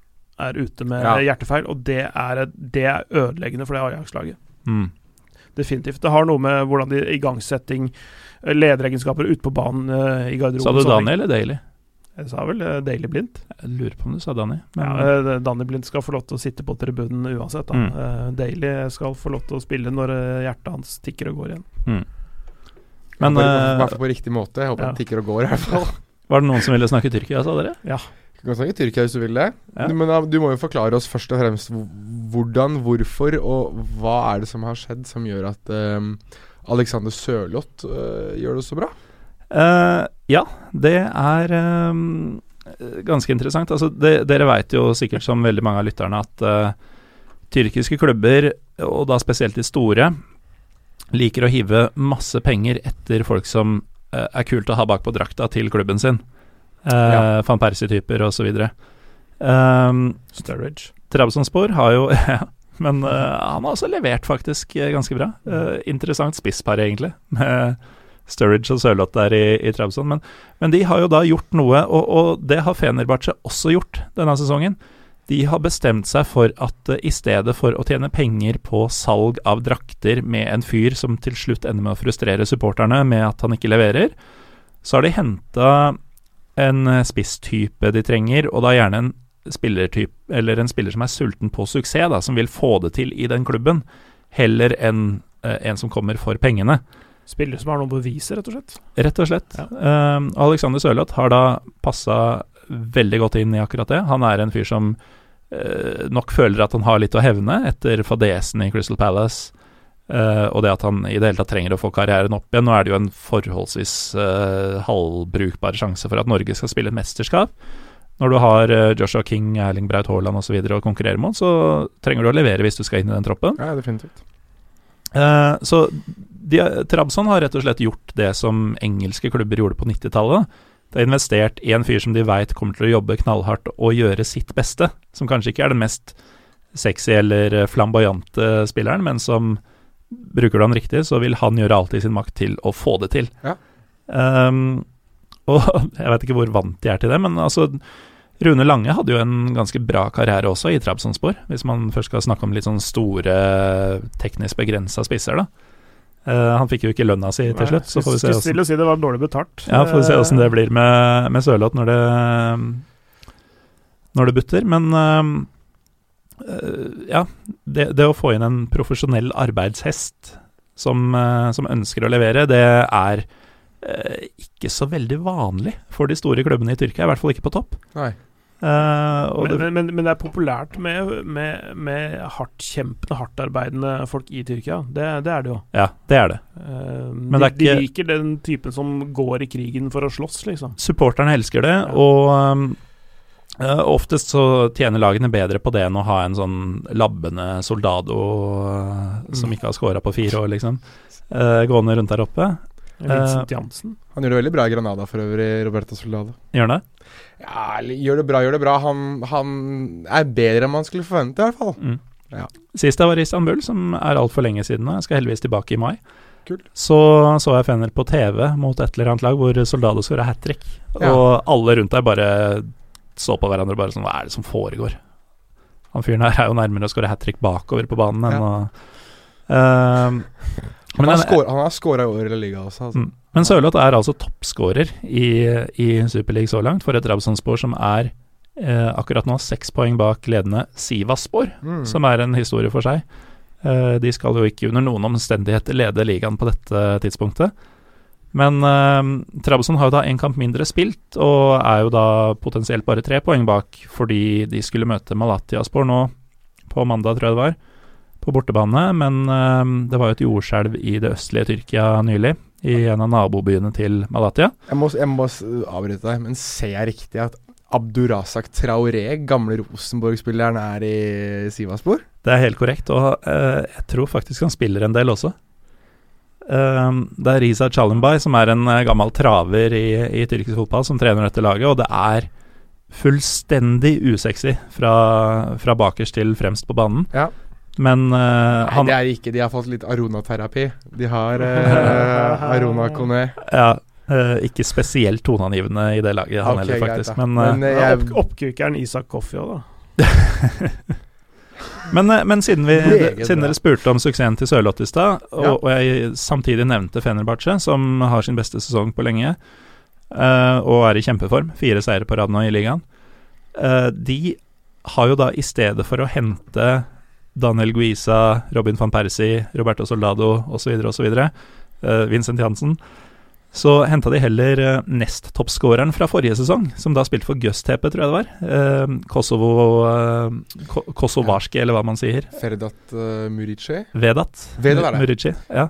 er ute med Ja. hjertefeil, og det er, det er ødeleggende for det Ajax-laget. Mm. Definitivt. Det har noe med hvordan de igangsetting, eh, lederegenskaper ute på banen eh, i garderoben Sa du og. Daniel eller Daly? Jeg sa vel eh, Daily Blindt. Jeg lurer på om du sa Danny. Men, Ja, Danny Blindt skal få lov til å sitte på tribunen uansett. Da. Mm. Daly skal få lov til å spille når hjertet hans tikker og går igjen. mm. Men I hvert fall på riktig måte. Jeg håper ja. han tikker og går, i hvert fall. var det noen som ville snakke Tyrkia, sa dere? Du kan snakke Tyrkia hvis du vil det. Ja. Men da, du må jo forklare oss først og fremst hvordan, hvorfor og hva er det som har skjedd som gjør at um, Alexander Sørloth uh, gjør det så bra? Uh, ja, det er um, ganske interessant. Altså, det, dere veit jo sikkert som veldig mange av lytterne at uh, tyrkiske klubber, og da spesielt de store, liker å hive masse penger etter folk som er kult å ha bakpå drakta til klubben sin. Uh, Ja. Van Persie-typer osv. Um, Sturridge. Trabzonspor har jo ja, Men uh, han har også levert faktisk eh, ganske bra. Uh, interessant spisspar, egentlig, med Sturridge og Sørloth der i, i Trabzon. Men, men de har jo da gjort noe, og, og det har Fenerbahçe også gjort denne sesongen. De har bestemt seg for at uh, i stedet for å tjene penger på salg av drakter med en fyr som til slutt ender med å frustrere supporterne med at han ikke leverer, så har de henta en eh, spisstype de trenger, og da gjerne en spillertype, eller en spiller som er sulten på suksess, da, som vil få det til i den klubben, heller enn eh, en som kommer for pengene. Spiller som har noe å bevise, rett og slett. Rett og slett. Ja. Eh, Alexander Sørloth har da passa veldig godt inn i akkurat det. Han er en fyr som uh, nok føler at han har litt å hevne etter fadesen i Crystal Palace. Eh, og det at han i det hele tatt trenger å få karrieren opp igjen. Nå er det jo en forholdsvis eh, halvbrukbar sjanse for at Norge skal spille et mesterskap. Når du har eh, Joshua King, Erling Braut Haaland osv. å konkurrere mot, så trenger du å levere hvis du skal inn i den troppen. Ja, definitivt. Så de, Trabzon har rett og slett gjort det som engelske klubber gjorde på 90-tallet. De har investert i en fyr som de veit kommer til å jobbe knallhardt og gjøre sitt beste. Som kanskje ikke er den mest sexy eller flamboyante spilleren, men som bruker du han riktig, så vil han gjøre alt i sin makt til å få det til. Ja. Um, og jeg vet ikke hvor vant de er til det, men altså Rune Lange hadde jo en ganske bra karriere også i Trabzonspor, hvis man først skal snakke om litt sånn store, teknisk begrensa spisser, da. Uh, han fikk jo ikke lønna si til slutt, så får vi se Skulle hvordan si det var dårlig betalt. ja, får vi se åssen det Eh, blir med, med Sørloth når det Når det butter. Men øh, ja, det, det å få inn en profesjonell arbeidshest som, øh, som ønsker å levere, det er øh, ikke så veldig vanlig for de store klubbene i Tyrkia, i hvert fall ikke på topp. Nei. Uh, og men, men, men, men det er populært med, med, med hardtkjempende, hardtarbeidende folk i Tyrkia. Det, det er det jo. ja, det er det. Uh, Men de, det er ikke- de liker den typen som går i krigen for å slåss, liksom. Supporterne elsker det, Ja. og øhm, øh, oftest så tjener lagene bedre på det enn å ha en sånn labbende soldado uh, som Mm. ikke har scora på fire år, liksom, uh, gående rundt der oppe. Vincent Jansen. Han gjør det veldig bra i Granada for øvrig, Roberto Soldado. Gjør han det? Ja, gjør det bra, gjør det bra. Han, han er bedre enn man skulle forvente, i hvert fall. Mm. Ja. Sist jeg var i Istanbul, som er altfor lenge siden nå, jeg skal heldigvis tilbake i mai, Kult. så så jeg Fener på TV mot et eller annet lag hvor Soldado skåra hat trick, Ja. og alle rundt der bare så på hverandre og bare sånn Hva er det som foregår? Han fyren her er jo nærmere å skåre hat trick bakover på banen enn å Ehm, Han har score, han har scora i år i La Liga også. Altså. Mm. Men Sørloth er altså toppskårer i, i Superliga så langt, for et Rabsson-spor som er eh, akkurat nå seks poeng bak ledende Sivas-spor, Mm. som er en historie for seg. Eh, de skal jo ikke under noen omstendigheter lede ligaen på dette tidspunktet. Men uh, Trabzon har jo da én kamp mindre spilt, og er jo da potensielt bare tre poeng bak, fordi de skulle møte Malatiaspor nå på mandag, tror jeg det var, på bortebane. Men uh, det var jo et jordskjelv i det østlige Tyrkia nylig, i en av nabobyene til Malatia. Jeg må, jeg må avbryte deg, men ser jeg riktig at Abdurazak Traoré, gamle Rosenborg-spilleren, er i Sivaspor? Det er helt korrekt, og uh, jeg tror faktisk han spiller en del også. Uh, det er Riza Chalumbay, som er en uh, gammel traver i, i, tyrkisk fotball, som trener dette laget, og det er fullstendig usexy fra, fra bakerst til fremst på banen. Ja. Men uh, Nei, han, det er ikke De har fått litt Arona-terapi. De har Arona Kone. Ja, ikke spesielt toneangivende i det laget, han okay, heller, faktisk. Greit, men, men jeg, opp, oppkvikkeren Isak Koffi òg, da. Men, eh, men siden, vi, siden, dere spurte om suksessen til Sørloth i stad, og, ja. og, jeg samtidig nevnte Fenerbahçe, som har sin beste sesong på lenge, uh, og er i kjempeform, fire seire på rad nå i ligaen, uh, de har jo da i stedet for å hente Daniel Guisa, Robin van Persie, Roberto Soldado osv., osv., uh, Vincent Jansen, så henta de heller uh, nest-toppskåreren fra forrige sesong, som da spilte for Gøstepe, tror jeg det var. Eh, Kosovo eh, Kosovarski, ja. eller hva man sier. Ferdat uh, Murici? Vedat. Vedat Murici, ja.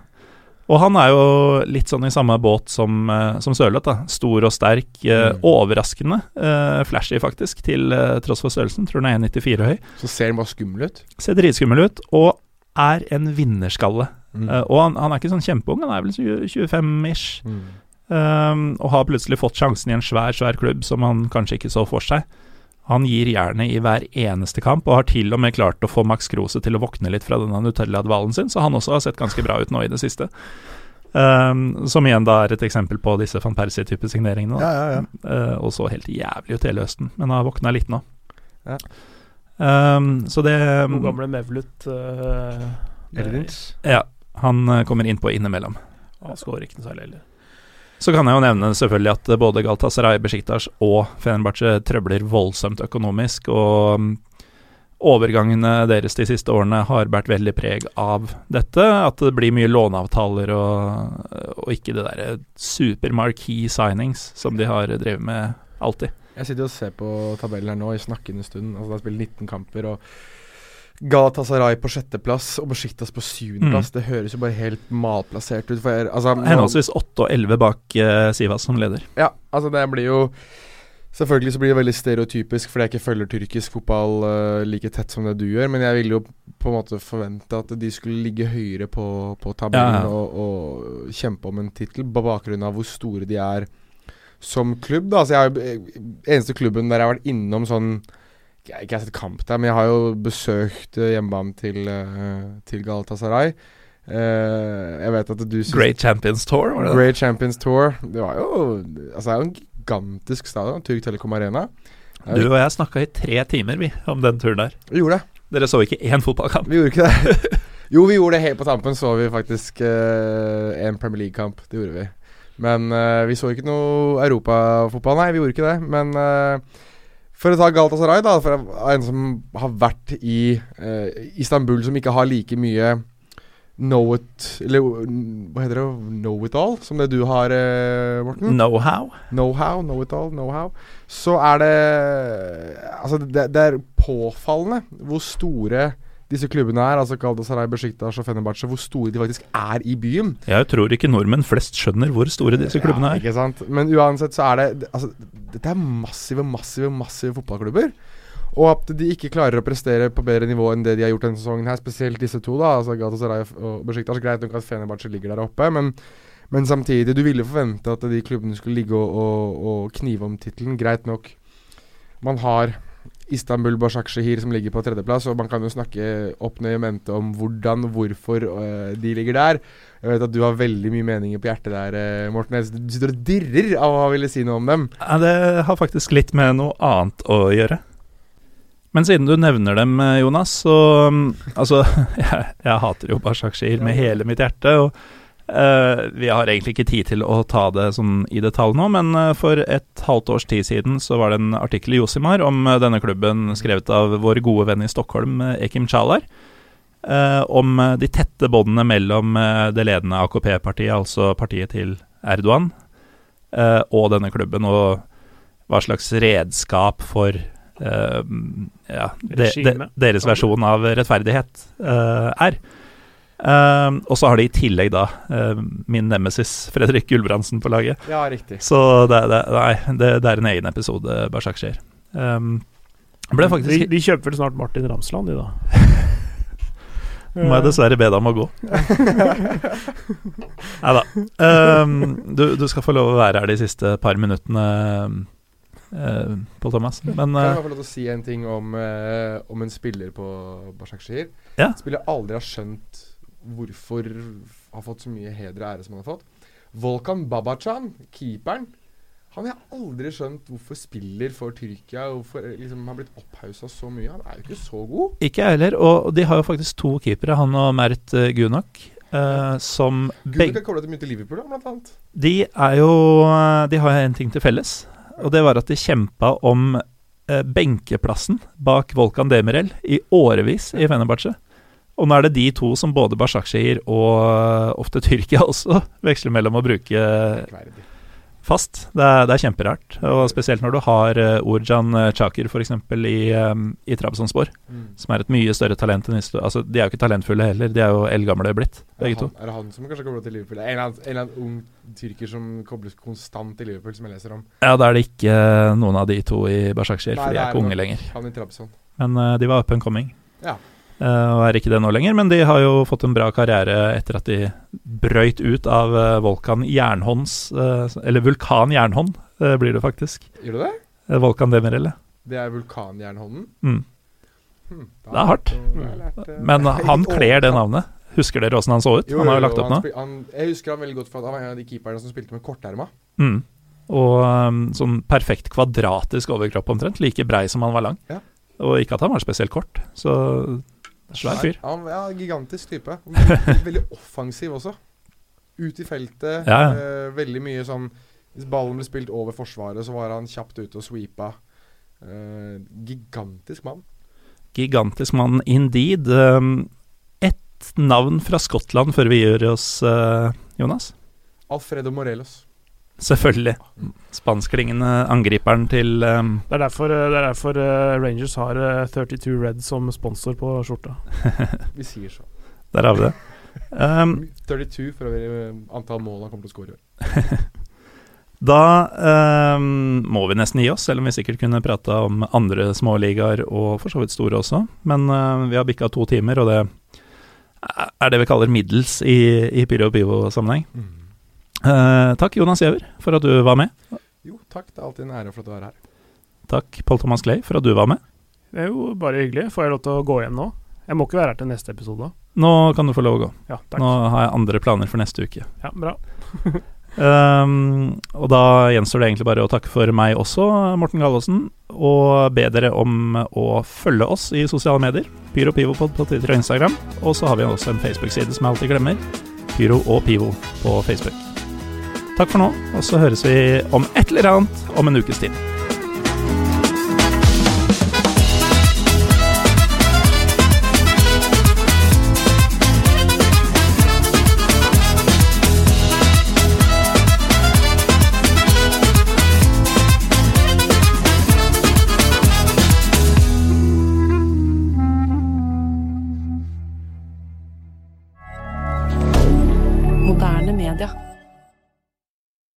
Og han er jo litt sånn i samme båt som, uh, som Sørloth. Stor og sterk. Eh, mm. Overraskende eh, flashy, faktisk, til tross for størrelsen. Tror han er 1,94 høy. Så ser han bare skummel ut? Ser dritskummel ut, og er en vinnerskalle. Mm. Uh, og han, han, er ikke sånn kjempeung, han er vel 25-ish. Mm. Um, og har plutselig fått sjansen i en svær, svær klubb som han kanskje ikke så for seg. Han gir jernet i hver eneste kamp, og har til og med klart å få Max Krose til å våkne litt fra denne Nutella-dvalen sin, så han også har sett ganske bra ut nå i det siste. Um, som igjen da er et eksempel på disse van Persie-type signeringene. Ja, ja, ja. Uh, og så helt jævlig ut hele høsten, men har våkna litt nå. Um, så det God gamle Mevlut. Uh, ja. Han eh, kommer inn på innimellom. Han skårer ikke noe særlig heller. Så kan jeg jo nevne selvfølgelig at både Galtasaray, Besjiktas og Fenerbahçe trøbler voldsomt økonomisk, og mm, overgangene deres de siste årene har båret veldig preg av dette. At det blir mye låneavtaler og, og ikke det derre supermarquee signings som de har drevet med alltid. Jeg sitter og ser på tabellen her nå i snakkende stund. Altså, det har spilt 19 kamper. og Galatasaray på sjetteplass og Besjiktas på syvendeplass. Mm. Det høres jo bare helt malplassert ut. For, altså, Henholdsvis åtte og elleve bak uh, Sivas som leder. Ja, altså det blir jo Selvfølgelig så blir det veldig stereotypisk fordi jeg ikke følger tyrkisk fotball uh, like tett som det du gjør, men jeg ville jo på en måte forvente at de skulle ligge høyere på, på tabellen ja. Og, og, kjempe om en tittel, på bakgrunn av hvor store de er som klubb. Da. Altså jeg har, eneste klubben der jeg har vært innom sånn jeg har sett kamp der, men jeg har jo besøkt uh, hjemmebanen til, uh, til Galatasaray. Uh, jeg vet at du synes Great Champions Tour, var det Great Champions Tour. Det var jo Altså, det er jo en gigantisk stadion. Turk Telekom Arena. Du og jeg snakka i tre timer, vi, om den turen der. Vi gjorde det. Dere så ikke én fotballkamp? Vi gjorde ikke det. jo, vi gjorde det helt på tampen. Så vi faktisk en Premier League-kamp. Det gjorde vi. Men vi så ikke noe europafotball, nei. Vi gjorde ikke det. Men for å ta Galatasaray, da, for en som har vært i uh, Istanbul, som ikke har like mye know it Eller hva heter det? Know it all, som det du har, uh, Morten? Know-how. Know-how, know it all, know-how. Så er det Altså, det, det er påfallende hvor store disse klubbene her, altså Galdasaray, Besjiktas og Fenerbahçe, hvor store de faktisk er i byen. Jeg tror ikke nordmenn flest skjønner hvor store disse klubbene er. Ja, ikke sant? Men uansett så er det altså, Dette er massive, massive, massive fotballklubber. Og at de ikke klarer å prestere på bedre nivå enn det de har gjort denne sesongen her, spesielt disse to, da, altså Galatasaray og Besjiktas. Greit nok at Fenerbahçe ligger der oppe, men, men samtidig, du ville forvente at de klubbene skulle ligge og, og, og knive om tittelen. Greit nok. Man har Istanbul Bashakshehir som ligger på tredjeplass. Og man kan jo snakke opp ned i mente om hvordan, hvorfor uh, de ligger der. Jeg vet at du har veldig mye meninger på hjertet der, uh, Morten. Du sitter og dirrer av å ville si noe om dem. Ja, det har faktisk litt med noe annet å gjøre. Men siden du nevner dem, eh, Jonas, så um, Altså, jeg, jeg hater jo Bashakshehir med hele mitt hjerte. og vi har egentlig ikke tid til å ta det sånn i detalj nå, men uh, for et halvt års tid siden så var det en artikkel i Josimar om uh, denne klubben skrevet av vår gode venn i Stockholm, Ekim Chalar. om de tette båndene mellom det ledende AKP-partiet, altså partiet til Erdogan eh, og denne klubben, og hva slags redskap for eh, ja, de, de, deres versjon av rettferdighet eh, er. Eh, og så har de i tillegg da uh, min nemesis Fredrik Gulbrandsen på laget. Ja, riktig. Så det, det, nei, det, det er en egen episode Bashakshir. Um, ble de, faktisk de kjøper vel snart Martin Ramsland, de da. Må jeg dessverre be deg om å gå. Nei da. Um, du, du skal få lov å være her de siste par minuttene, uh, Pål Thomas. Men Kan jeg uh, få lov til å si en ting om, uh, om en spiller på Bashakshir? Ja. Spiller aldri har skjønt hvorfor har fått så mye heder og ære som han har fått. Volkan Babacan, keeperen, han har jeg aldri skjønt hvorfor spiller for Tyrkia. Hvorfor eh, liksom, har blitt opphausa så mye. Han er jo ikke så god. ikke jeg heller. Og de har jo faktisk to keepere, han og Mert Gunak. Uh, som kan til mye til Liverpool, blant annet. De er jo uh, De har en ting til felles, og det var at de kjempa om benkeplassen bak Volkan Demirel i årevis i Fenerbahçe. Og nå er det de to som både Bashakshir og uh, ofte Tyrkia også veksler mellom å bruke fast. Det er, det er kjemperart. Og spesielt når du har Urjan Chaker uh, Chakir f.eks. I, i Trabzonspor, Mm. som er et mye større talent enn Islo. Altså, de er jo ikke talentfulle heller, de er jo eldgamle blitt, begge to. er det han som kanskje kommer til Liverpool? En eller, annen, en eller annen ung tyrker som kobles konstant til Liverpool, som jeg leser om. Ja, da er det ikke noen av de to i Bashakshir, for de er ikke unge lenger. Han i Trabzon. Men uh, de var up and coming. Ja. Eh, og er ikke det nå lenger, men de har jo fått en bra karriere etter at de brøyt ut av Vulkan Volkan Jernhånds eh, Eller Vulkan Jernhånd, eh, blir det faktisk. Gjør du det? Eh, Volkan Demirelle. Det er vulkanjernhånden? Mm. Hm, da Det er hardt. lært, eh, Men han kler det navnet. Husker dere åssen han så ut? Jo, han har jo lagt opp nå. Han, jeg husker han veldig godt, for han var en av de keeperne som spilte med korterma. Mm. Og um, sånn perfekt kvadratisk overkropp omtrent. Like brei som han var lang. Ja. Og ikke at han var spesielt kort. Så svær fyr. Ja, ja, gigantisk type. Veldig, offensiv også. Ut i feltet. Ja, ja. Eh, veldig mye sånn Hvis ballen ble spilt over forsvaret, så var han kjapt ute og sweepa. Eh, gigantisk mann. Gigantisk mann indeed. Um, Ett navn fra Skottland før vi gjør oss, uh, Jonas? Alfredo Morelos. Selvfølgelig. Spanskklingende angriperen til um, Det er derfor, eh, det er derfor eh, Rangers har eh, 32 Red som sponsor på skjorta. Vi sier så. Der har vi det. Um, 32 for å være eh, antall mål han kommer til å skåre i år. da um, må vi nesten gi oss, selv om vi sikkert kunne prata om andre småligaer og for så vidt store også. Men uh, vi har bikka to timer, og det er det vi kaller middels i, i Pyro Pivo-sammenheng. Uh, takk, Jonas Giæver, for at du var med. Jo, takk. Det er alltid en ære for at du er her. Takk, Paul Thomas Clay, for at du var med. Det er jo bare hyggelig. Får jeg lov til å gå hjem nå? Jeg må ikke være her til neste episode. Nå kan du få lov å gå. Ja, takk. Nå har jeg andre planer for neste uke. Ja, bra. Um, og da gjenstår det egentlig bare å takke for meg også, Morten Gallosen, og be dere om å følge oss i sosiale medier. Pyro Pivopod på Twitter og Instagram. Og så har vi også en Facebook-side som jeg alltid glemmer. Pyro og Pivo på Facebook. Takk for nå, og så høres vi om et eller annet om en ukes tid.